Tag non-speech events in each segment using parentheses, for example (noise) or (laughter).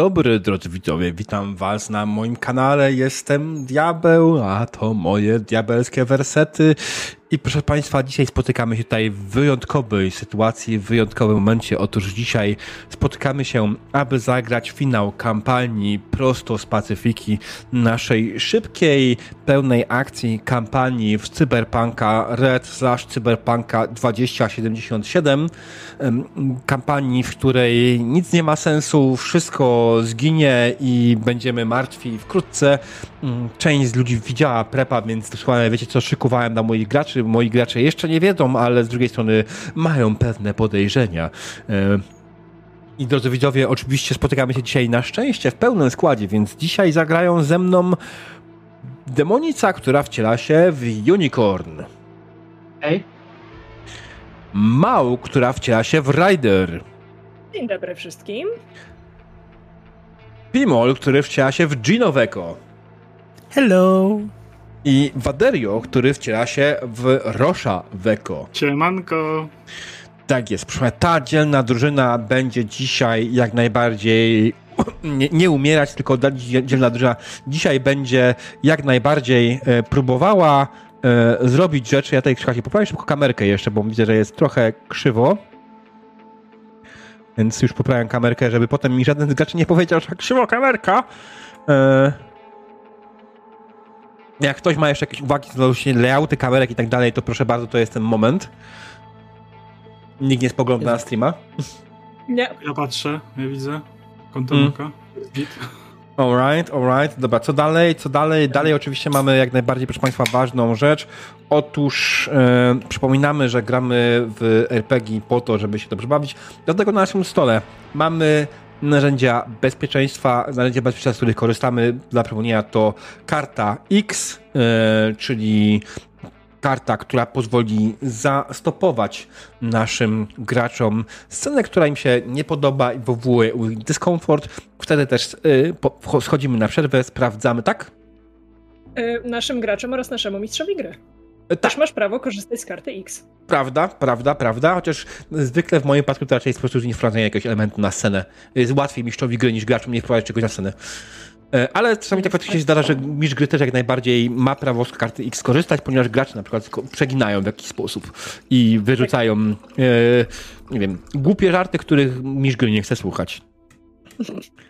Dobry, drodzy widzowie. Witam Was na moim kanale. Jestem Diabeł, a to moje diabelskie wersety. I proszę Państwa, dzisiaj spotykamy się tutaj w wyjątkowej sytuacji, w wyjątkowym momencie. Otóż dzisiaj spotykamy się, aby zagrać finał kampanii prosto z Pacyfiki, naszej szybkiej, pełnej akcji kampanii w Cyberpunka Red slash Cyberpunka 2077. Kampanii, w której nic nie ma sensu, wszystko zginie i będziemy martwi wkrótce. Mm, część z ludzi widziała prepa, więc dosłownie wiecie co szykowałem dla moich graczy. Moi gracze jeszcze nie wiedzą, ale z drugiej strony mają pewne podejrzenia. E, I drodzy widzowie, oczywiście spotykamy się dzisiaj na szczęście w pełnym składzie, więc dzisiaj zagrają ze mną demonica, która wciela się w unicorn. Ej. Mał, która wciela się w rider. Dzień dobry wszystkim. Pimol, który wciela się w Ginoweko. Hello. I Waderio, który wciela się w Rosza Weko. Ciemanko. Tak jest. Proszę, ta dzielna drużyna będzie dzisiaj jak najbardziej (coughs) nie, nie umierać, tylko dzielna drużyna dzisiaj będzie jak najbardziej e, próbowała e, zrobić rzeczy. Ja tutaj, słuchajcie, poprawię szybko kamerkę jeszcze, bo widzę, że jest trochę krzywo. Więc już poprawiam kamerkę, żeby potem mi żaden z graczy nie powiedział, że krzywo kamerka. E, jak ktoś ma jeszcze jakieś uwagi co do layouty kamerek i tak dalej, to proszę bardzo, to jest ten moment. Nikt nie spogląda na streama. Nie. Ja patrzę, ja widzę. Kątem mm. oka. Alright, alright. Dobra, co dalej? Co dalej? Dalej oczywiście mamy jak najbardziej, proszę Państwa, ważną rzecz. Otóż e, przypominamy, że gramy w RPG po to, żeby się dobrze bawić. Dlatego na naszym stole mamy narzędzia bezpieczeństwa. Narzędzia bezpieczeństwa, z których korzystamy dla przypomnienia to karta X, e, czyli karta, która pozwoli zastopować naszym graczom scenę, która im się nie podoba i wywołuje dyskomfort. Wtedy też y, schodzimy na przerwę, sprawdzamy, tak? Y, naszym graczom oraz naszemu mistrzowi gry. E, też masz prawo korzystać z karty X. Prawda, prawda, prawda, chociaż zwykle w moim przypadku to raczej jest po prostu nie wprowadzenie jakiegoś elementu na scenę. Jest łatwiej mistrzowi gry niż graczom nie wprowadzić czegoś na scenę. E, ale czasami tak faktycznie się zdarza, że mistrz gry też jak najbardziej ma prawo z karty X korzystać, ponieważ gracze na przykład przeginają w jakiś sposób i wyrzucają, e, nie wiem, głupie żarty, których mistrz gry nie chce słuchać. (laughs)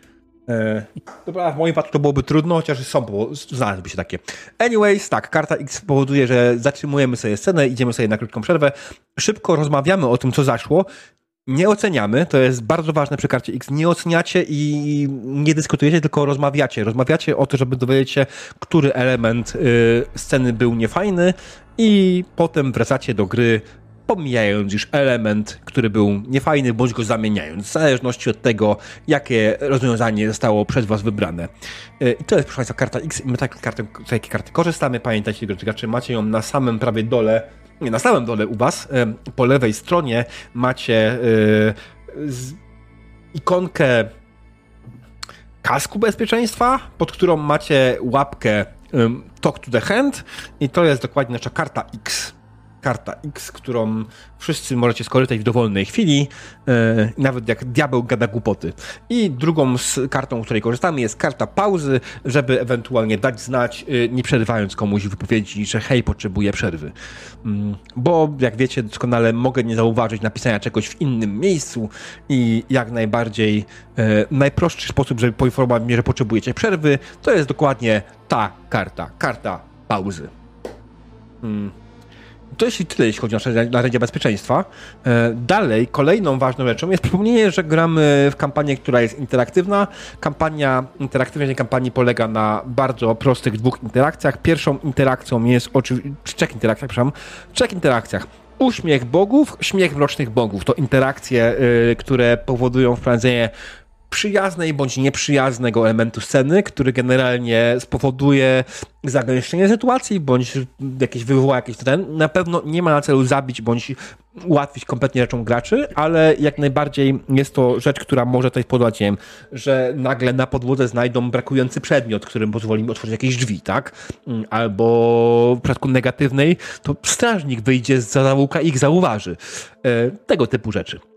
E, dobra, w moim wypadku to byłoby trudno, chociaż są, znalazłyby się takie. Anyways, tak, karta X powoduje, że zatrzymujemy sobie scenę, idziemy sobie na krótką przerwę, szybko rozmawiamy o tym, co zaszło, nie oceniamy, to jest bardzo ważne przy karcie X. Nie oceniacie i nie dyskutujecie, tylko rozmawiacie. Rozmawiacie o to, żeby dowiedzieć się, który element y, sceny był niefajny i potem wracacie do gry, pomijając już element, który był niefajny, bądź go zamieniając, w zależności od tego, jakie rozwiązanie zostało przez was wybrane. Y, I to jest, proszę Państwa, karta X. My tak karty, z jakiej karty korzystamy. Pamiętajcie, drodzy gracze, macie ją na samym prawie dole nie, na samym dole u Was, po lewej stronie macie e, ikonkę kasku bezpieczeństwa, pod którą macie łapkę Talk to the Hand i to jest dokładnie nasza karta X karta X, którą wszyscy możecie skorzystać w dowolnej chwili, e, nawet jak diabeł gada głupoty. I drugą z kartą, której korzystamy, jest karta pauzy, żeby ewentualnie dać znać, e, nie przerywając komuś wypowiedzi, że hej, potrzebuję przerwy. Mm, bo jak wiecie doskonale, mogę nie zauważyć napisania czegoś w innym miejscu i jak najbardziej e, najprostszy sposób, żeby poinformować mnie, że potrzebujecie przerwy, to jest dokładnie ta karta, karta pauzy. Hmm to jest tyle, jeśli chodzi o nasze narzędzia bezpieczeństwa. E, dalej, kolejną ważną rzeczą jest przypomnienie, że gramy w kampanię, która jest interaktywna. Kampania, interaktywność kampanii polega na bardzo prostych dwóch interakcjach. Pierwszą interakcją jest oczywiście, trzech interakcjach, przepraszam, trzech interakcjach. Uśmiech bogów, śmiech mrocznych bogów. To interakcje, y, które powodują wprowadzenie przyjaznej bądź nieprzyjaznego elementu sceny, który generalnie spowoduje zagęszczenie sytuacji, bądź jakieś wywoła jakieś ten, na pewno nie ma na celu zabić bądź ułatwić kompletnie rzeczą graczy, ale jak najbardziej jest to rzecz, która może tutaj spowodować, nie wiem, że nagle na podłodze znajdą brakujący przedmiot, którym pozwoli mi otworzyć jakieś drzwi, tak? Albo w przypadku negatywnej, to strażnik wyjdzie z zawałka i ich zauważy. E, tego typu rzeczy.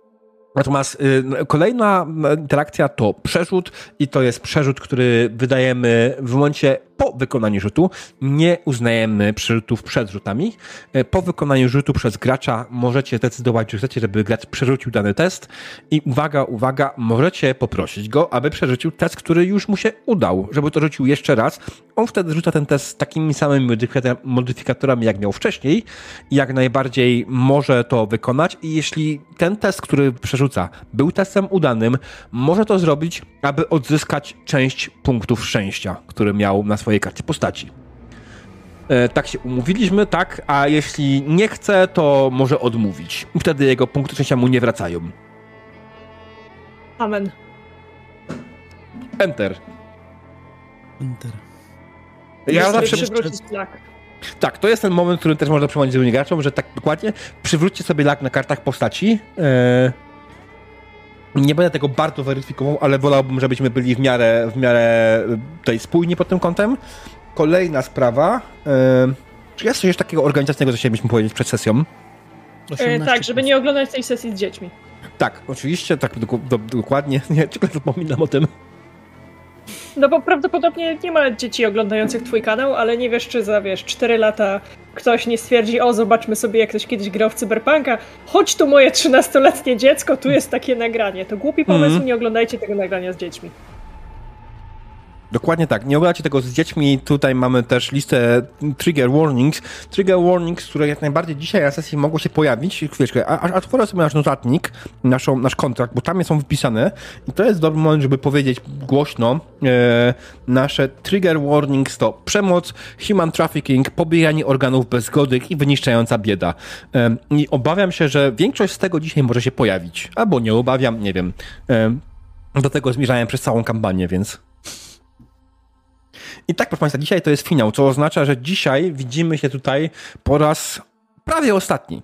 Natomiast y, kolejna interakcja to przerzut i to jest przerzut, który wydajemy w momencie po wykonaniu rzutu. Nie uznajemy przerzutów przed rzutami. Y, po wykonaniu rzutu przez gracza możecie zdecydować, czy chcecie, żeby gracz przerzucił dany test i uwaga, uwaga, możecie poprosić go, aby przerzucił test, który już mu się udał, żeby to rzucił jeszcze raz. On wtedy rzuca ten test z takimi samymi modyfikatorami, jak miał wcześniej jak najbardziej może to wykonać i jeśli ten test, który przerzuca, był testem udanym, może to zrobić, aby odzyskać część punktów szczęścia, które miał na swojej karcie postaci. E, tak się umówiliśmy, tak, a jeśli nie chce, to może odmówić. Wtedy jego punkty szczęścia mu nie wracają. Amen. Enter. Enter. Ja zawsze... Tak, to jest ten moment, który też można przypomnieć z graczom, że tak dokładnie przywróćcie sobie lak na kartach postaci. Yy, nie będę tego bardzo weryfikował, ale wolałbym, żebyśmy byli w miarę, w miarę tutaj spójni pod tym kątem. Kolejna sprawa. Yy, czy jest coś takiego organizacyjnego, co chcielibyśmy powiedzieć przed sesją? E, tak, żeby nie oglądać tej sesji z dziećmi. Tak, oczywiście, tak do, do, dokładnie. (laughs) Nie, tylko zapominam o tym. No bo prawdopodobnie nie ma dzieci oglądających twój kanał, ale nie wiesz, czy za, wiesz, 4 lata ktoś nie stwierdzi, o zobaczmy sobie, jak ktoś kiedyś grał w Cyberpunka, chodź tu moje 13-letnie dziecko, tu jest takie nagranie. To głupi pomysł, mm. nie oglądajcie tego nagrania z dziećmi. Dokładnie tak. Nie oglądacie tego z dziećmi. Tutaj mamy też listę trigger warnings. Trigger warnings, które jak najbardziej dzisiaj na sesji mogą się pojawić. Chwileczkę, a, a otworzę sobie nasz notatnik, naszą, nasz kontrakt, bo tam są wypisane i to jest dobry moment, żeby powiedzieć głośno e, nasze trigger warnings to przemoc, human trafficking, pobieranie organów bez zgody i wyniszczająca bieda. E, I obawiam się, że większość z tego dzisiaj może się pojawić. Albo nie obawiam, nie wiem. E, do tego zmierzałem przez całą kampanię, więc... I tak, proszę Państwa, dzisiaj to jest finał, co oznacza, że dzisiaj widzimy się tutaj po raz prawie ostatni.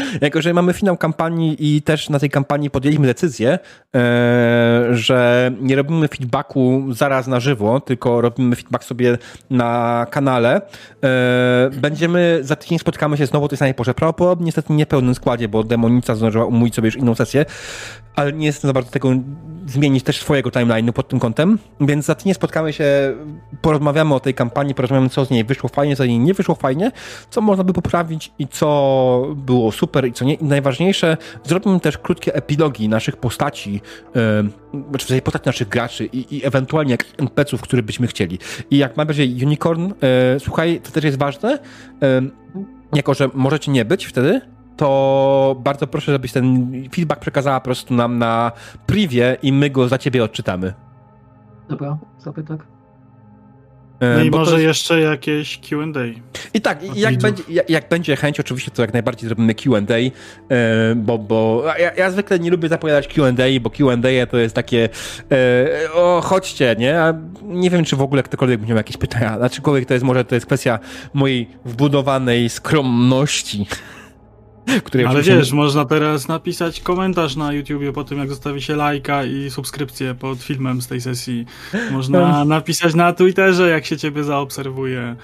(laughs) jako, że mamy finał kampanii i też na tej kampanii podjęliśmy decyzję, e, że nie robimy feedbacku zaraz na żywo, tylko robimy feedback sobie na kanale. E, będziemy, za tydzień spotkamy się znowu o tej samej porze. Prawdopodobnie niestety nie w pełnym składzie, bo Demonica zdążyła umówić sobie już inną sesję, ale nie jestem za bardzo tego zmienić też swojego timeline'u pod tym kątem, więc za tydzień spotkamy się, porozmawiamy o tej kampanii, porozmawiamy co z niej wyszło fajnie, co z niej nie wyszło fajnie, co można by poprawić i co było super i co nie. I najważniejsze, zrobimy też krótkie epilogi naszych postaci, yy, znaczy postaci naszych graczy i, i ewentualnie jak NPC-ów, których byśmy chcieli. I jak ma będzie Unicorn, yy, słuchaj, to też jest ważne, yy, jako że możecie nie być wtedy, to bardzo proszę, żebyś ten feedback przekazała po prostu nam na privie i my go za ciebie odczytamy. Dobra, sobie tak. E, no i może jest... jeszcze jakieś QA. I tak, jak będzie, jak, jak, będzie chęć, oczywiście to jak najbardziej zrobimy QA, e, bo, bo ja, ja, zwykle nie lubię zapowiadać QA, bo QA to jest takie e, o, chodźcie, nie? A nie wiem, czy w ogóle ktokolwiek będzie miał jakieś pytania. Znaczy, to jest może to jest kwestia mojej wbudowanej skromności. Której Ale wiesz, można teraz napisać komentarz na YouTubie po tym, jak zostawi się lajka i subskrypcję pod filmem z tej sesji. Można napisać na Twitterze, jak się ciebie zaobserwuje.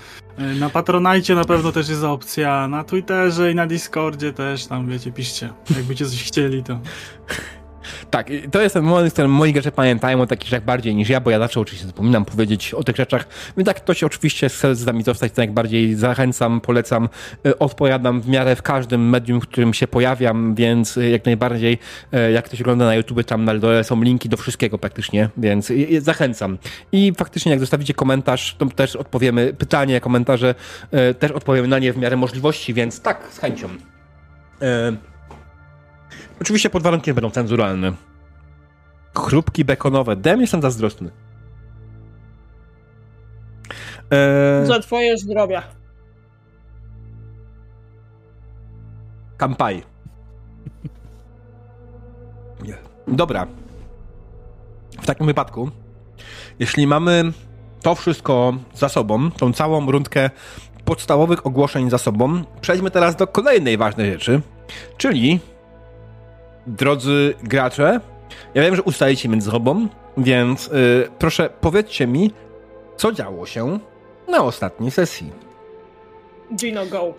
Na Patronajcie na pewno też jest opcja. Na Twitterze i na Discordzie też tam, wiecie, piszcie. Jakbyście coś chcieli, to... Tak, to jest ten moment, w którym moi gracze pamiętają o takich rzeczach bardziej niż ja, bo ja zawsze oczywiście zapominam powiedzieć o tych rzeczach. Więc tak, ktoś oczywiście chce z nami zostać, to jak bardziej zachęcam, polecam, y, odpowiadam w miarę w każdym medium, w którym się pojawiam, więc y, jak najbardziej, y, jak ktoś ogląda na YouTube, tam na dole są linki do wszystkiego praktycznie, więc zachęcam. I faktycznie jak zostawicie komentarz, to też odpowiemy, pytanie, komentarze, też odpowiemy na nie w miarę możliwości, więc tak, z chęcią. Oczywiście pod warunkiem, będą cenzuralne. Chrupki bekonowe. Dem jestem zazdrosny. Eee... Za twoje zdrowie. Kampaj. Nie. Dobra. W takim wypadku, jeśli mamy to wszystko za sobą, tą całą rundkę podstawowych ogłoszeń za sobą, przejdźmy teraz do kolejnej ważnej rzeczy, czyli drodzy gracze, ja wiem, że ustajecie między sobą, więc yy, proszę powiedzcie mi, co działo się na ostatniej sesji. Gino, go.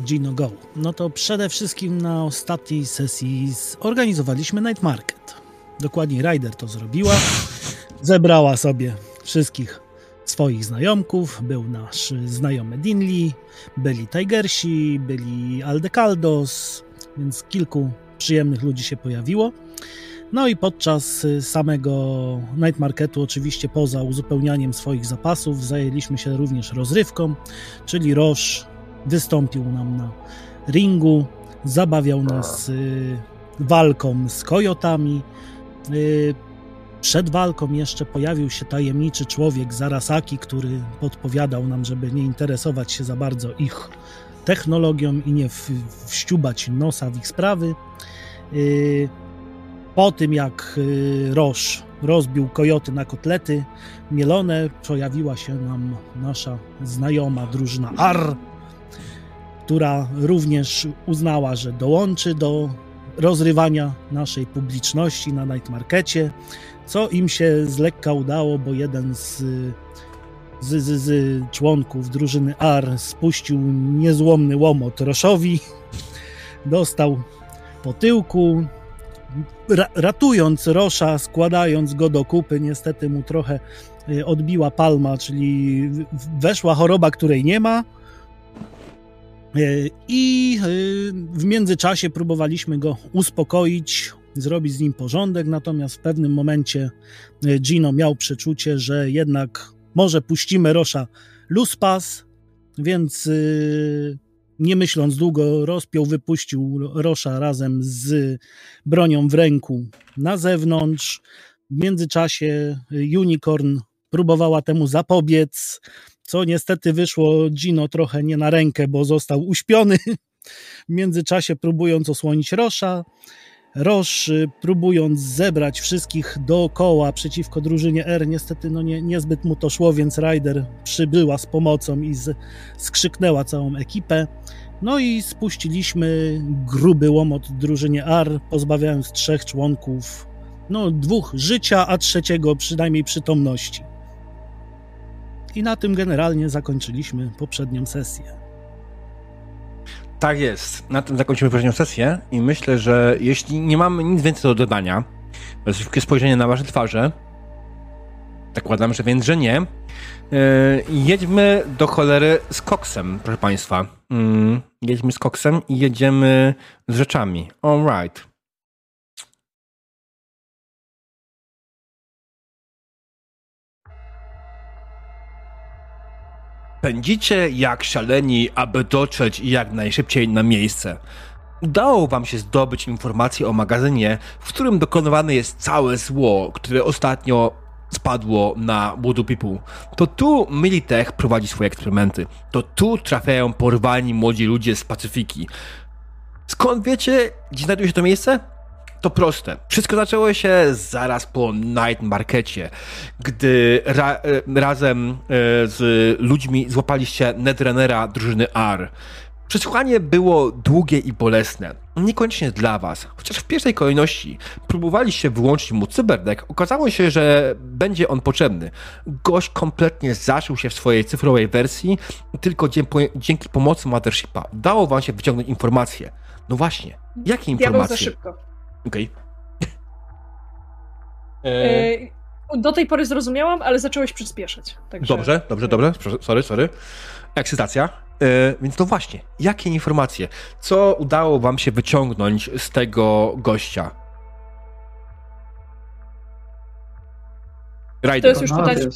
Gino Go? No to przede wszystkim na ostatniej sesji zorganizowaliśmy Night Market. Dokładnie Ryder to zrobiła. Zebrała sobie wszystkich swoich znajomków. Był nasz znajomy Dinley, byli Tigersi, byli Aldecaldos, więc kilku przyjemnych ludzi się pojawiło. No i podczas samego night marketu, oczywiście poza uzupełnianiem swoich zapasów, zajęliśmy się również rozrywką, czyli Roche wystąpił nam na ringu, zabawiał nas y, walką z kojotami. Y, przed walką jeszcze pojawił się tajemniczy człowiek Zarasaki, który podpowiadał nam, żeby nie interesować się za bardzo ich technologią i nie w, wściubać nosa w ich sprawy. Y, po tym jak Roż rozbił kojoty na kotlety mielone, pojawiła się nam nasza znajoma drużyna AR, która również uznała, że dołączy do rozrywania naszej publiczności na night markecie, co im się z lekka udało, bo jeden z, z, z, z członków drużyny AR spuścił niezłomny łomot Roszowi, dostał po tyłku, ra, ratując Rosza, składając go do kupy, niestety mu trochę y, odbiła palma, czyli weszła choroba, której nie ma, E, I e, w międzyczasie próbowaliśmy go uspokoić, zrobić z nim porządek, natomiast w pewnym momencie Gino miał przeczucie, że jednak może puścimy Rosza luspas, więc nie myśląc długo rozpiął, wypuścił Rosza razem z bronią w ręku na zewnątrz. W międzyczasie Unicorn próbowała temu zapobiec, co niestety wyszło Gino trochę nie na rękę, bo został uśpiony. (laughs) W międzyczasie próbując osłonić Rosza. Y, próbując zebrać wszystkich dookoła przeciwko drużynie R, niestety no nie, niezbyt mu to szło, więc Ryder przybyła z pomocą i z, skrzyknęła całą ekipę. No i spuściliśmy gruby łomot drużynie R, pozbawiając trzech członków, no dwóch życia, a trzeciego przynajmniej przytomności. I na tym generalnie zakończyliśmy poprzednią sesję. Tak jest. Na tym zakończymy poprzednią sesję i myślę, że jeśli nie mamy nic więcej do dodania, szybkie spojrzenie na wasze twarze, zakładam, że więc, że nie, yy, jedźmy do cholery z koksem, proszę państwa. Yy, jedźmy z koksem i jedziemy z rzeczami. All right. Pędzicie jak szaleni, aby dotrzeć jak najszybciej na miejsce. Udało wam się zdobyć informacje o magazynie, w którym dokonywane jest całe zło, które ostatnio spadło na Voodoo People. To tu Militech prowadzi swoje eksperymenty. To tu trafiają porwani młodzi ludzie z Pacyfiki. Skąd wiecie, gdzie znajduje się to miejsce? To proste. Wszystko zaczęło się zaraz po Night Markecie, gdy ra e, razem e, z ludźmi złapaliście Netrunnera drużyny R. Przesłuchanie było długie i bolesne. Niekoniecznie dla was, chociaż w pierwszej kolejności próbowaliście wyłączyć mu cyberdeck, okazało się, że będzie on potrzebny. Gość kompletnie zaszył się w swojej cyfrowej wersji tylko dzięki pomocy Mothershipa udało wam się wyciągnąć informacje. No właśnie, jakie informacje? Ja za szybko. Okej. Okay. (laughs) E, do tej pory zrozumiałam, ale zacząłeś przyspieszać. Także... Dobrze, dobrze, dobrze. Sorry, sorry. Ekscytacja. E, więc to właśnie, jakie informacje? Co udało wam się wyciągnąć z tego gościa? Rider. To jest już pytanie.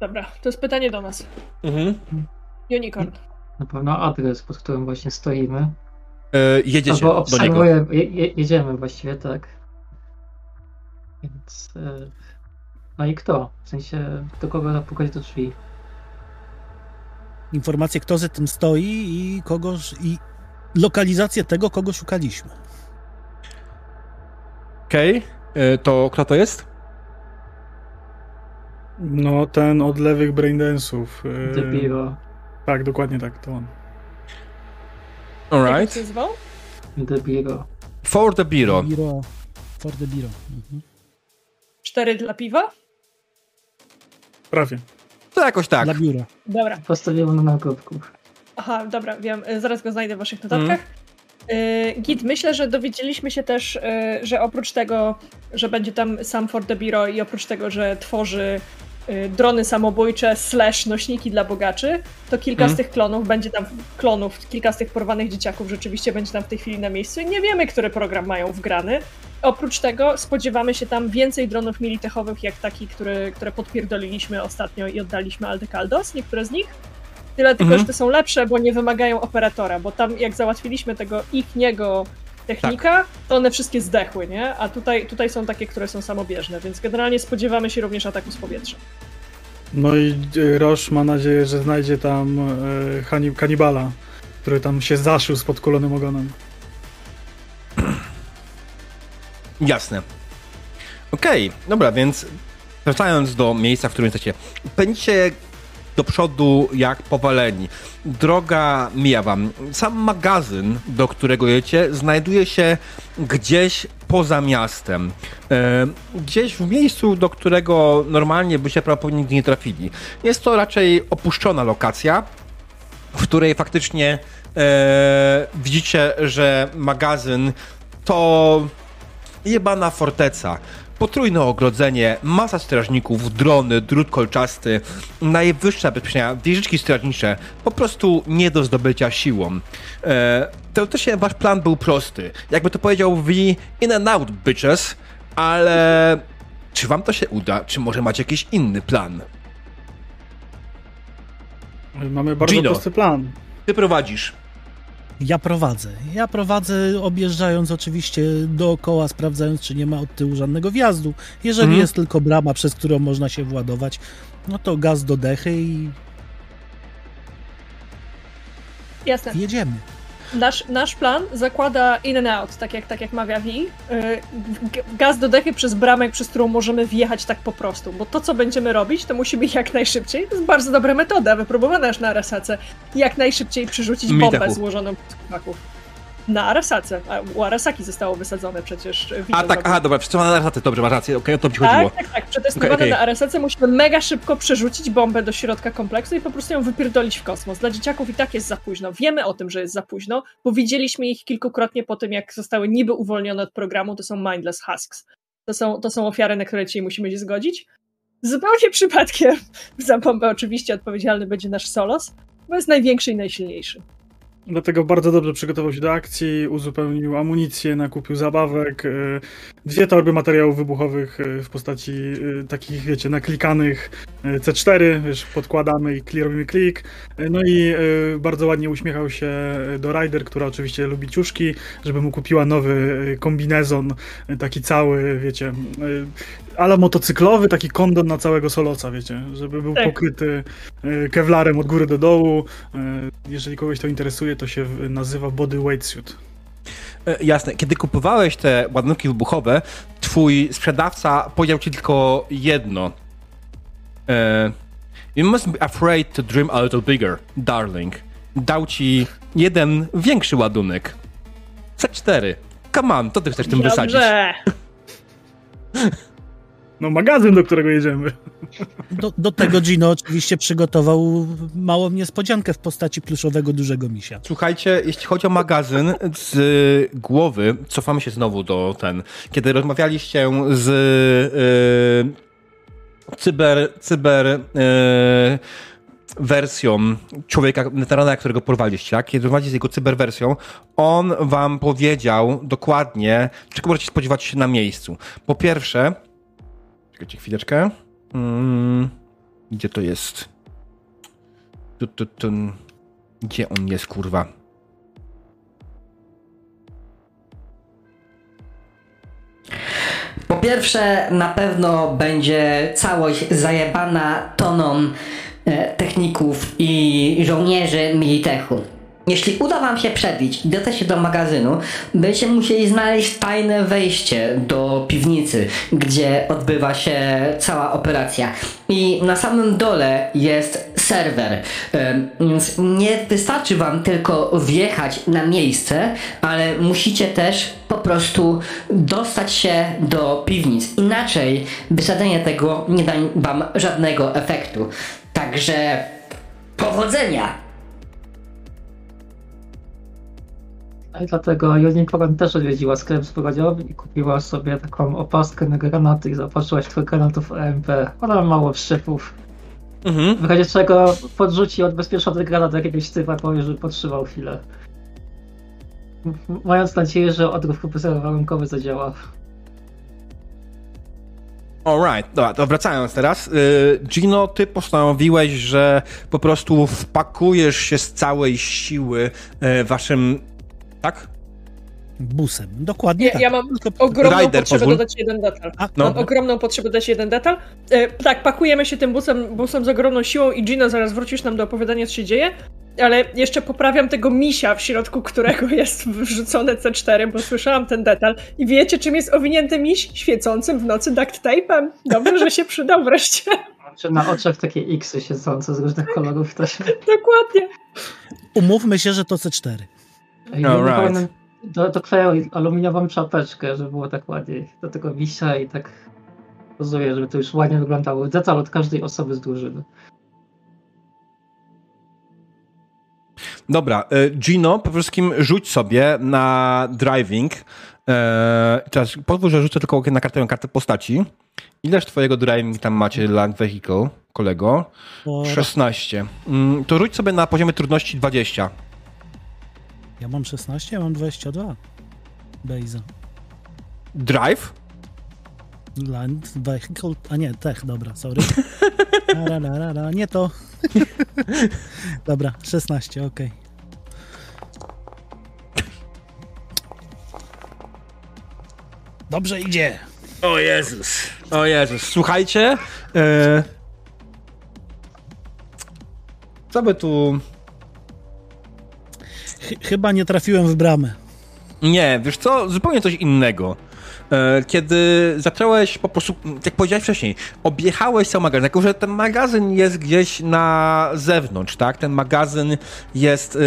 Dobra, to jest pytanie do nas. Mhm. Unicorn. Na pewno adres, pod którym właśnie stoimy. Yy, jedziecie Albo do niego. Je, jedziemy właściwie, tak. Więc... Yy, no i kto? W sensie, do kogo zapukać do drzwi? Informacje, kto za tym stoi i kogoś... i lokalizację tego, kogo szukaliśmy. Okej, okay. yy, to kto to jest? No, ten od lewych braindance'ów. Yy... Debiro. Tak, dokładnie tak, to on. Alright. Jak się zwał? The Biro. For the Biro. Biro. For the Biro. Mhm. Cztery dla piwa? Prawie. To jakoś tak. Dla biura. Dobra. Postawiłem na nagrobków. Aha, dobra, wiem, y, zaraz go znajdę w waszych notatkach. Mm. Git, myślę, że dowiedzieliśmy się też, że oprócz tego, że będzie tam sam for the Biro i oprócz tego, że tworzy drony samobójcze slash nośniki dla bogaczy, to kilka mm. z tych klonów będzie tam, klonów, kilka z tych porwanych dzieciaków rzeczywiście będzie tam w tej chwili na miejscu i nie wiemy, który program mają wgrany. Oprócz tego spodziewamy się tam więcej dronów militechowych, jak taki, który, które podpierdoliliśmy ostatnio i oddaliśmy Aldecaldos, niektóre z nich. Tyle tylko, mhm. że te są lepsze, bo nie wymagają operatora, bo tam jak załatwiliśmy tego ich niego technika, tak. to one wszystkie zdechły, nie? A tutaj, tutaj są takie, które są samobieżne, więc generalnie spodziewamy się również ataku z powietrza. No i e, Roche ma nadzieję, że znajdzie tam e, kanibala, który tam się zaszył z podkulonym ogonem. (clears throat) Jasne. Okej, okay, dobra, więc wracając do miejsca, w którym jesteście. Pędzicie do przodu jak powaleni. Droga mija wam. Sam magazyn, do którego jedziecie, znajduje się gdzieś poza miastem. E, gdzieś w miejscu, do którego normalnie byście prawdopodobnie nigdy nie trafili. Jest to raczej opuszczona lokacja, w której faktycznie e, widzicie, że magazyn to jebana forteca. Potrójne ogrodzenie, masa strażników, drony, drut kolczasty, najwyższa bezpieczenia, wieżyczki strażnicze, po prostu nie do zdobycia siłą. E, teoretycznie wasz plan był prosty. Jakby to powiedział V, in and out, bitches, ale czy wam to się uda? Czy może macie jakiś inny plan? Mamy bardzo Gino, prosty plan. Ty prowadzisz. Ja prowadzę. Ja prowadzę, objeżdżając oczywiście dookoła, sprawdzając, czy nie ma od tyłu żadnego wjazdu. Jeżeli mhm. jest tylko brama, przez którą można się władować, no to gaz do dechy i. Jasne. Jedziemy. Nasz, nasz plan zakłada in and out, tak jak, tak jak mawia Vi. Gaz do dechy przez bramę, przez którą możemy wjechać tak po prostu, bo to, co będziemy robić, to musi być jak najszybciej. To jest bardzo dobra metoda, wypróbowana już na Arasace. Jak najszybciej przerzucić bombę złożoną z chłopaków. Na Arasace. A u Arasaki zostało wysadzone przecież. A tak, aha, dobra, przetestowane na Arasace, dobrze, masz rację, okej, okay, o to mi chodziło. Tak, tak, tak, przetestowane okay, okay. na Arasace musimy mega szybko przerzucić bombę do środka kompleksu i po prostu ją wypierdolić w kosmos. Dla dzieciaków i tak jest za późno. Wiemy o tym, że jest za późno, bo widzieliśmy ich kilkukrotnie po tym, jak zostały niby uwolnione od programu, to są Mindless Husks. To są, to są ofiary, na które dzisiaj musimy się zgodzić. Zupełnie (laughs) przypadkiem za bombę oczywiście odpowiedzialny będzie nasz Solos, bo jest największy i najsilniejszy. Dlatego bardzo dobrze przygotował się do akcji, uzupełnił amunicję, nakupił zabawek, e, dwie torby materiałów wybuchowych e, w postaci e, takich, wiecie, naklikanych C4, wiesz, podkładamy i robimy klik. No i bardzo ładnie uśmiechał się do Ryder, która oczywiście lubi ciuszki, żeby mu kupiła nowy kombinezon, taki cały, wiecie, ale motocyklowy, taki kondon na całego Soloca, wiecie, żeby był tak. pokryty kevlarem od góry do dołu. Jeżeli kogoś to interesuje, to się nazywa body weight suit. E, jasne. Kiedy kupowałeś te ładunki wybuchowe, twój sprzedawca powiedział ci tylko jedno. E, you must be afraid to dream a little bigger, darling. Dał ci jeden większy ładunek. C4. Come on, to ty chcesz tym Dobrze. wysadzić. (laughs) No magazyn, do którego jedziemy. Do, do, tego Gino oczywiście przygotował małą niespodziankę w postaci pluszowego dużego misia. Słuchajcie, jeśli chodzi o magazyn, z głowy cofamy się znowu do ten, kiedy rozmawialiście z yy, cyber, cyber yy, wersją człowieka, weterana, którego porwaliście, tak? Kiedy rozmawiacie z jego cyberwersją, on wam powiedział dokładnie, czego możecie spodziewać się na miejscu. Po pierwsze, Czekajcie chwileczkę. Mm, gdzie to jest? Tu, tu, tu. Gdzie on jest, kurwa? Po pierwsze, na pewno będzie całość zajebana toną e, techników i żołnierzy Militechu. Jeśli uda Wam się przebić i dostać się do magazynu, będziecie musieli znaleźć tajne wejście do piwnicy, gdzie odbywa się cała operacja. I na samym dole jest serwer, więc nie wystarczy Wam tylko wjechać na miejsce, ale musicie też po prostu dostać się do piwnic. Inaczej wysadzenie tego nie da Wam żadnego efektu. Także powodzenia! i dlatego Unicorn też odwiedziła sklep zbrojeniowy i kupiła sobie taką opaskę na granaty i zaopatrzyła się w granatów EMP. Ona ma mało wszczepów. Mhm. W razie czego podrzuci odbezpieczony granat jakiegoś typa, powie, że potrzymał chwilę. Mając nadzieję, że odruch warunkowy zadziała. Alright, dobra, to wracając teraz. Y, Gino, ty postanowiłeś, że po prostu wpakujesz się z całej siły y, waszym. Tak? Busem. Dokładnie. Ja, tak. ja mam ogromną Rider, potrzebę pozwól. dodać jeden detal. A, no. Mam ogromną potrzebę dodać jeden detal. E, tak, pakujemy się tym busem, busem z ogromną siłą i Gino, zaraz wrócisz nam do opowiadania, co się dzieje. Ale jeszcze poprawiam tego misia, w środku (laughs) którego jest wrzucone C4, bo słyszałam ten detal. I wiecie, czym jest owinięty miś? Świecącym w nocy duct tape'em. Dobrze, że się przydał wreszcie. (laughs) (laughs) Czy na oczach takie X-y siedzące z różnych kolorów też. Dokładnie. Umówmy się, że to C4. No, right do, dokleją aluminiową czapeczkę, żeby było tak ładniej do tego wisia i tak pozuję, żeby to już ładnie wyglądało. Detal od każdej osoby z drużyny. Dobra, e, Gino, przede wszystkim rzuć sobie na driving. Eee, teraz pozwól, że rzucę tylko na kartę, kartę postaci. Ileż twojego driving tam macie land vehicle, kolego? 16. Mm, to rzuć sobie na poziomie trudności 20. Ja mam 16, ja mam 22. Bejza. Drive? Land Vehicle, a nie, tech, dobra, sorry. (laughs) Ra, ra, ra, nie to. (laughs) dobra, 16, ok. Dobrze idzie. O Jezus. O Jezus. Słuchajcie. E... Co by tu chyba nie trafiłem w bramę. Nie, wiesz co, zupełnie coś innego. E, kiedy zacząłeś po prostu, jak powiedziałeś wcześniej, objechałeś cały magazyn, jako że ten magazyn jest gdzieś na zewnątrz, tak? Ten magazyn jest yy,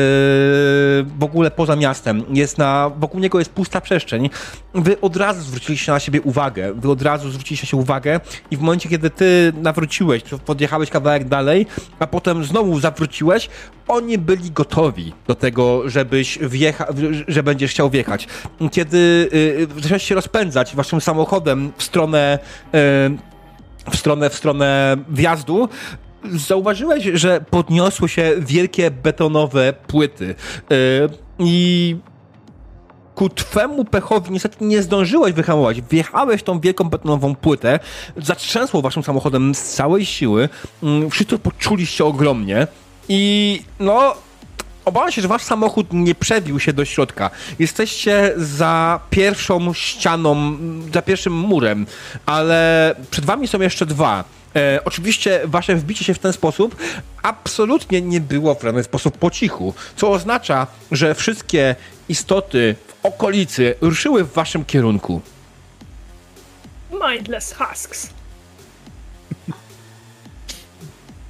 w ogóle poza miastem, jest na, wokół niego jest pusta przestrzeń. Wy od razu zwróciliście na siebie uwagę, wy od razu zwróciliście się uwagę i w momencie, kiedy ty nawróciłeś, podjechałeś kawałek dalej, a potem znowu zawróciłeś, oni byli gotowi do tego, żebyś wjecha, że będziesz chciał wjechać. Kiedy yy, zacząłeś się rozpędzać waszym samochodem w stronę, yy, w stronę, w stronę wjazdu, zauważyłeś, że podniosły się wielkie betonowe płyty yy, i ku twemu pechowi niestety nie zdążyłeś wyhamować. Wjechałeś tą wielką betonową płytę, zatrzęsło waszym samochodem z całej siły. Yy, wszyscy poczuliście ogromnie. I no, obawiam się, że wasz samochód nie przebił się do środka. Jesteście za pierwszą ścianą, za pierwszym murem, ale przed wami są jeszcze dwa. E, oczywiście wasze wbicie się w ten sposób absolutnie nie było w żaden sposób po cichu, co oznacza, że wszystkie istoty w okolicy ruszyły w waszym kierunku. Mindless husks.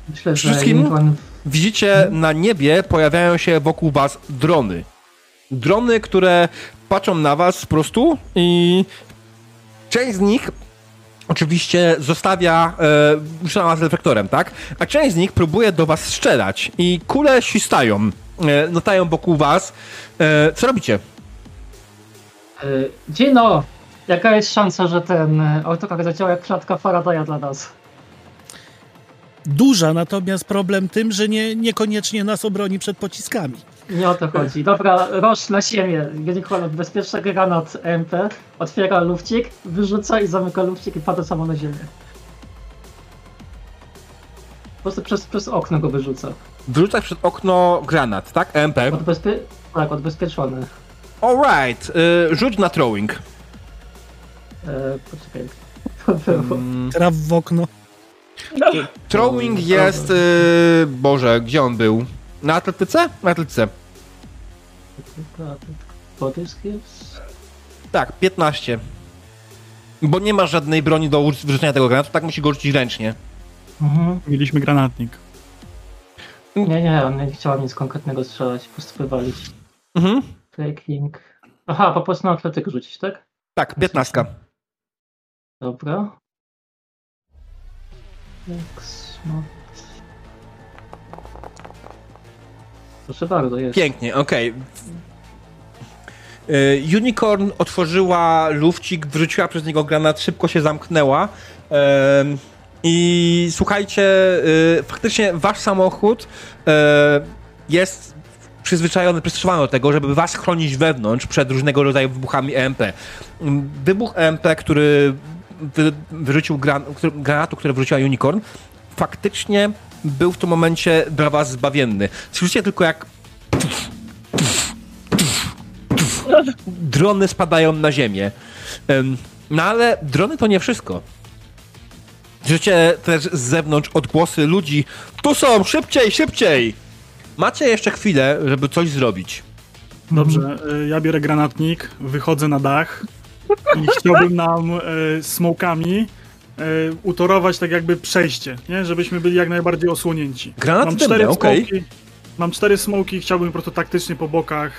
Myślę, że Wszystkim widzicie na niebie pojawiają się wokół was drony. Drony, które patrzą na was po prostu i część z nich oczywiście zostawia e, was reflektorem, tak? A część z nich próbuje do was strzelać i kule świstają, e, latają wokół was. E, co robicie? E, Gino, jaka jest szansa, że ten autokar zadziała jak klatka Faradaya dla nas? Duża, natomiast problem tym, że nie, niekoniecznie nas obroni przed pociskami. Nie o to chodzi. Dobra, roż na ziemię. Unicorn bezpieczny granat MP, otwiera lufcik, wyrzuca i zamyka lufcik i pada samo na ziemię. Po prostu przez, przez okno go wyrzuca. Wyrzuca przez okno granat, tak? MP? Odbezpie... Tak, odbezpieczony. Alright, yy, rzuć na throwing. Yy, poczekaj. (laughs) Traf w okno. No. Throwing jest. Yy, Boże, gdzie on był? Na atletyce? Na atletyce. Podysk jest? Tak, 15. Bo nie ma żadnej broni do wyrzucenia tego granatu, tak musi go rzucić ręcznie. Mhm. Mieliśmy granatnik. Nie, nie, on nie chciał nic konkretnego strzelać, po prostu wywalić. Mhm. Taking. Aha, po prostu na atletyk rzucić, tak? Tak, 15. Dobra. Proszę bardzo, jest. Pięknie, okej. Okay. Unicorn otworzyła lufcik, wrzuciła przez niego granat, szybko się zamknęła. I słuchajcie, faktycznie wasz samochód jest przyzwyczajony, przystosowany do tego, żeby was chronić wewnątrz przed różnego rodzaju wybuchami EMP. Wybuch EMP, który wy, wyrzucił gran, granatu, który wyrzuciła Unicorn, faktycznie był w tym momencie dla was zbawienny. Słyszycie tylko jak drony spadają na ziemię. No ale drony to nie wszystko. Słyszycie też z zewnątrz odgłosy ludzi. Tu są! Szybciej, szybciej! Macie jeszcze chwilę, żeby coś zrobić. Dobrze, e, ja biorę granatnik, wychodzę na dach i chciałbym nam e, smokami e, utorować tak jakby przejście, nie? żebyśmy byli jak najbardziej osłonięci. Granat mam cztery okej. Okay. Mam cztery smoki, chciałbym po prostu taktycznie po bokach,